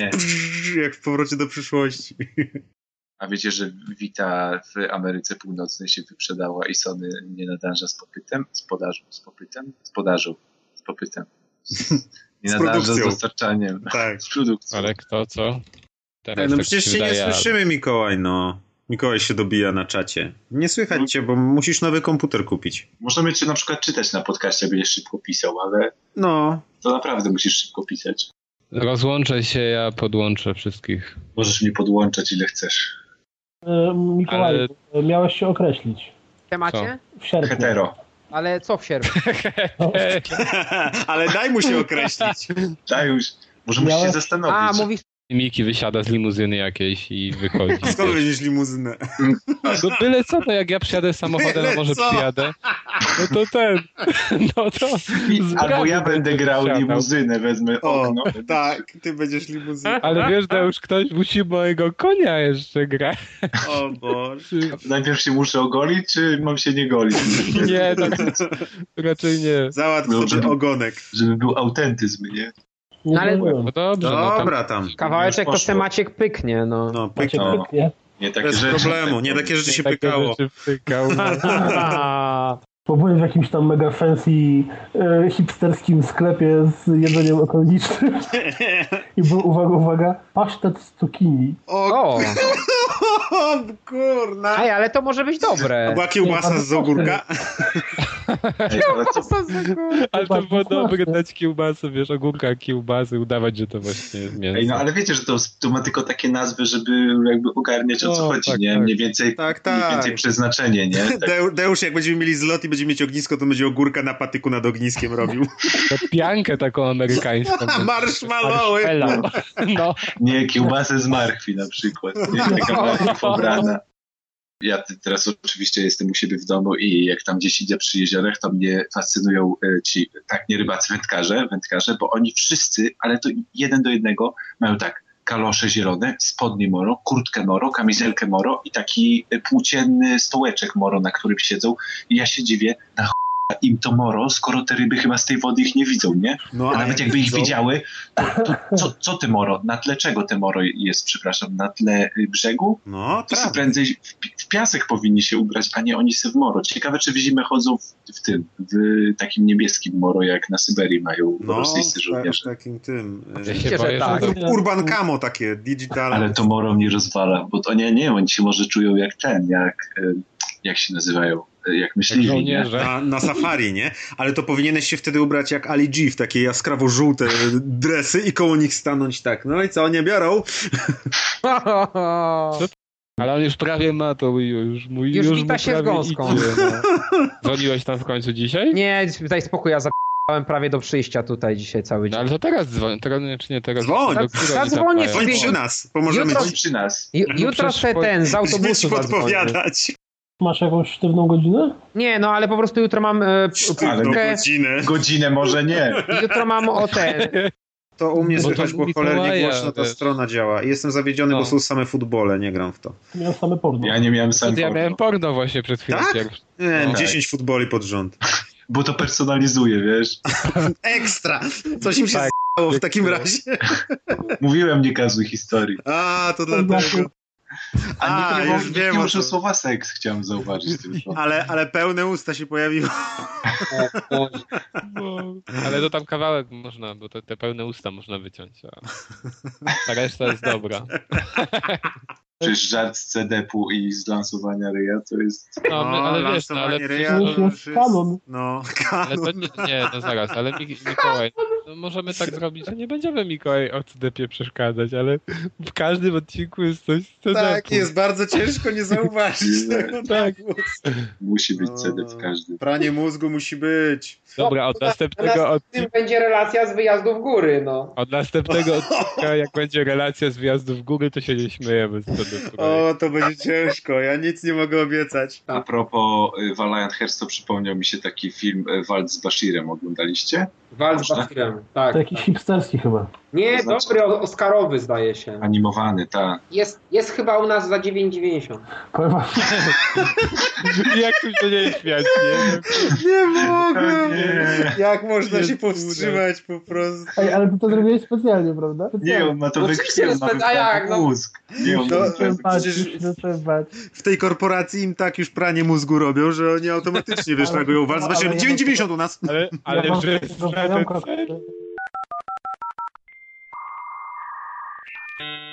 jak w powrocie do przyszłości. A wiecie, że Vita w Ameryce Północnej się wyprzedała i Sony nie nadąża z popytem? Z podażą, z popytem? Z podażą, z popytem. Nie Z nadąża z dostarczaniem. Tak. Z produkcją. Ale kto co? Teraz No tak przecież się się nie wydaje, słyszymy, Mikołaj, no. Mikołaj się dobija na czacie. Nie słychać cię, bo musisz nowy komputer kupić. Możemy cię na przykład czytać na podcaście, będziesz szybko pisał, ale No, to naprawdę musisz szybko pisać. Rozłączę się, ja podłączę wszystkich. Możesz mnie podłączać ile chcesz. E, Mikołaj, Ale- miałeś się określić W temacie? w sierpniu. Hetero. Ale co w sierpniu? ale daj mu się określić. Daj już. Może musisz się zastanowić. A, mówisz, Miki wysiada z limuzyny jakiejś i wychodzi. Skąd weźmiesz limuzynę? No byle co, to jak ja przyjadę samochodem, Byle a może co. przyjadę, no to ten, no to... Albo ja będę grał wsiadał. limuzynę, wezmę O, okno. tak, ty będziesz limuzynę. Ale wiesz, że już ktoś musi mojego konia jeszcze grać. O Boże. Najpierw się muszę ogolić, czy mam się nie golić? Nie, tak raczej nie. Załatw No, sobie żeby- ogonek. Żeby był autentyzm, nie? Nie Ale-. No dobrze, no tam Dobra tam. kawałeczek to poszło. temaciek pyknie, no. No, pyk. Maciek No. pyknie. Nie takie Bez rzeczy. problemu, nie takie rzeczy się takie pykało. rzeczy. A, Bo byłem w jakimś tam mega fancy e, hipsterskim sklepie z jedzeniem okolicznym i był, uwaga, uwaga, pasztet z cukinii. O, O, kurna. Ej, ale to może być A dobre. była kiełbasa z ogórka? Ej, ale co, Ale to było dobre dać kiełbasę, wiesz, ogórka, kiełbasy, udawać, że to właśnie jest mięso. Ej, no ale wiecie, że to, to ma tylko takie nazwy, żeby jakby ogarniać o co No, chodzi, tak, nie? tak. Mniej więcej, Tak, mniej tak. więcej przeznaczenie, nie? Tak, Deu- Deusz, jak będziemy mieli zlot i będziemy mieć ognisko, to będzie ogórka na patyku nad ogniskiem robił. To piankę taką amerykańską. Marshmallowy. Marshmallow. No. nie, kiełbasę z marchwi na przykład. Nie, taka marchwi pobrana. Ja teraz oczywiście jestem u siebie w domu i jak tam gdzieś idę przy jeziorach, to mnie fascynują e, ci, tak nie rybacy, wędkarze, wędkarze, bo oni wszyscy, ale to jeden do jednego, mają tak kalosze zielone, spodnie moro, kurtkę moro, kamizelkę moro i taki e, płócienny stołeczek moro, na którym siedzą. I ja się dziwię, na ch... im to moro, skoro te ryby chyba z tej wody ich nie widzą, nie? No, A nawet jak jakby ich widzą? widziały, to, to co, co te moro? Na tle czego te moro jest, przepraszam? Na tle y, brzegu? No, To sobie prawda. prędzej w, pi- w piasek powinni się ubrać, a nie oni se w moro. Ciekawe, czy w zimę chodzą w, w tym, w takim niebieskim moro, jak na Syberii mają No, rosyjscy tak, żołnierze. takim tym. Oczywiście, że boję, tak. Urban Camo takie, digital. Ale to moro mnie rozwala, bo to nie, nie, oni się może czują jak ten, jak, y, jak się nazywają, y, jak Jak myśliwi, nie? Na, na safari, nie? Ale to powinieneś się wtedy ubrać jak Ali G w takie jaskrawo-żółte dresy i koło nich stanąć tak. No i co, nie biorą? Ale on już prawie ma to już mój Już już wita się z gąską. idzie, no. Dzwoniłeś tam w końcu dzisiaj? Nie, daj spokój, ja zapałem prawie do przyjścia tutaj dzisiaj cały No dzień. ale to teraz dzwoń, teraz nie, czy nie teraz? Dzwoń. Zadzwonię sobie. przy nas, pomożemy Jutro- ci przy nas. Ju- No Jutro przecież se po- ten, z autobusu zadzwonię. podpowiadać. Masz jakąś sztywną godzinę? Nie, no ale po prostu jutro mam e, próbkę, godzinę. Godzinę może nie. jutro mam o ten, To u mnie Bo słychać, bo cholernie głośno ta strona działa. I jestem zawiedziony, No. bo są same futbole, nie gram w to. Miałem same porno. Ja nie miałem sam Ja miałem porno właśnie przed chwilą Tak? Nie, No. 10 futboli pod rząd. Bo to personalizuje, wiesz? Ekstra! Coś im się Tak. stało w takim razie. Mówiłem, nie kazuj historii. A, to To dlatego. A, A, nie, już nie, wiem nie muszę co. słowa seks, chciałem zauważyć tylko. Ale, ale pełne usta się pojawiło. No, ale to tam kawałek można, bo to, te pełne usta można wyciąć, a ta reszta jest dobra. Przecież żart z CD-pu i z lansowania ryja to jest... No, my, ale wiesz, no, ale ryja to to jest już kanon. No, Ale to nie, nie, no zaraz, ale Mik- Mikołaj, no możemy tak zrobić, że nie będziemy Mikołaj o CDP przeszkadzać, ale w każdym odcinku jest coś z CDP. Tak, jest bardzo ciężko nie zauważyć tego. Tak. Musi być No. CD w każdym. Pranie mózgu musi być. Dobra, od następnego odcinka, będzie relacja z wyjazdu w góry, no. od następnego odcinka, jak będzie relacja z wjazdu w góry, to się nie śmiejemy z CDP. O, to będzie ciężko. Ja nic nie mogę obiecać. A propos y, Valiant Hearts, to przypomniał mi się taki film y, Walt z Bashirem. Oglądaliście? Walcz Można? Bashirem, tak. To jakiś hipsterski chyba. Nie, To znaczy- dobry, Oscarowy zdaje się. Animowany, ta. Jest, jest chyba u nas za 9,90. Powiem wam, Jak tu się nie śmiać, nie? Nie mogę! Nie. Jak można Jest się powstrzymać po prostu? Ej, ale ty to zrobiłeś specjalnie, prawda? Nie, Specjalnie. on ma to No że ma a jak, no. mózg. Nie, on To- ma. W tej korporacji im tak już pranie mózgu robią, że oni automatycznie, reagują. Was, właśnie ale- 9,90 u nas. Ale, ale Ja że thank you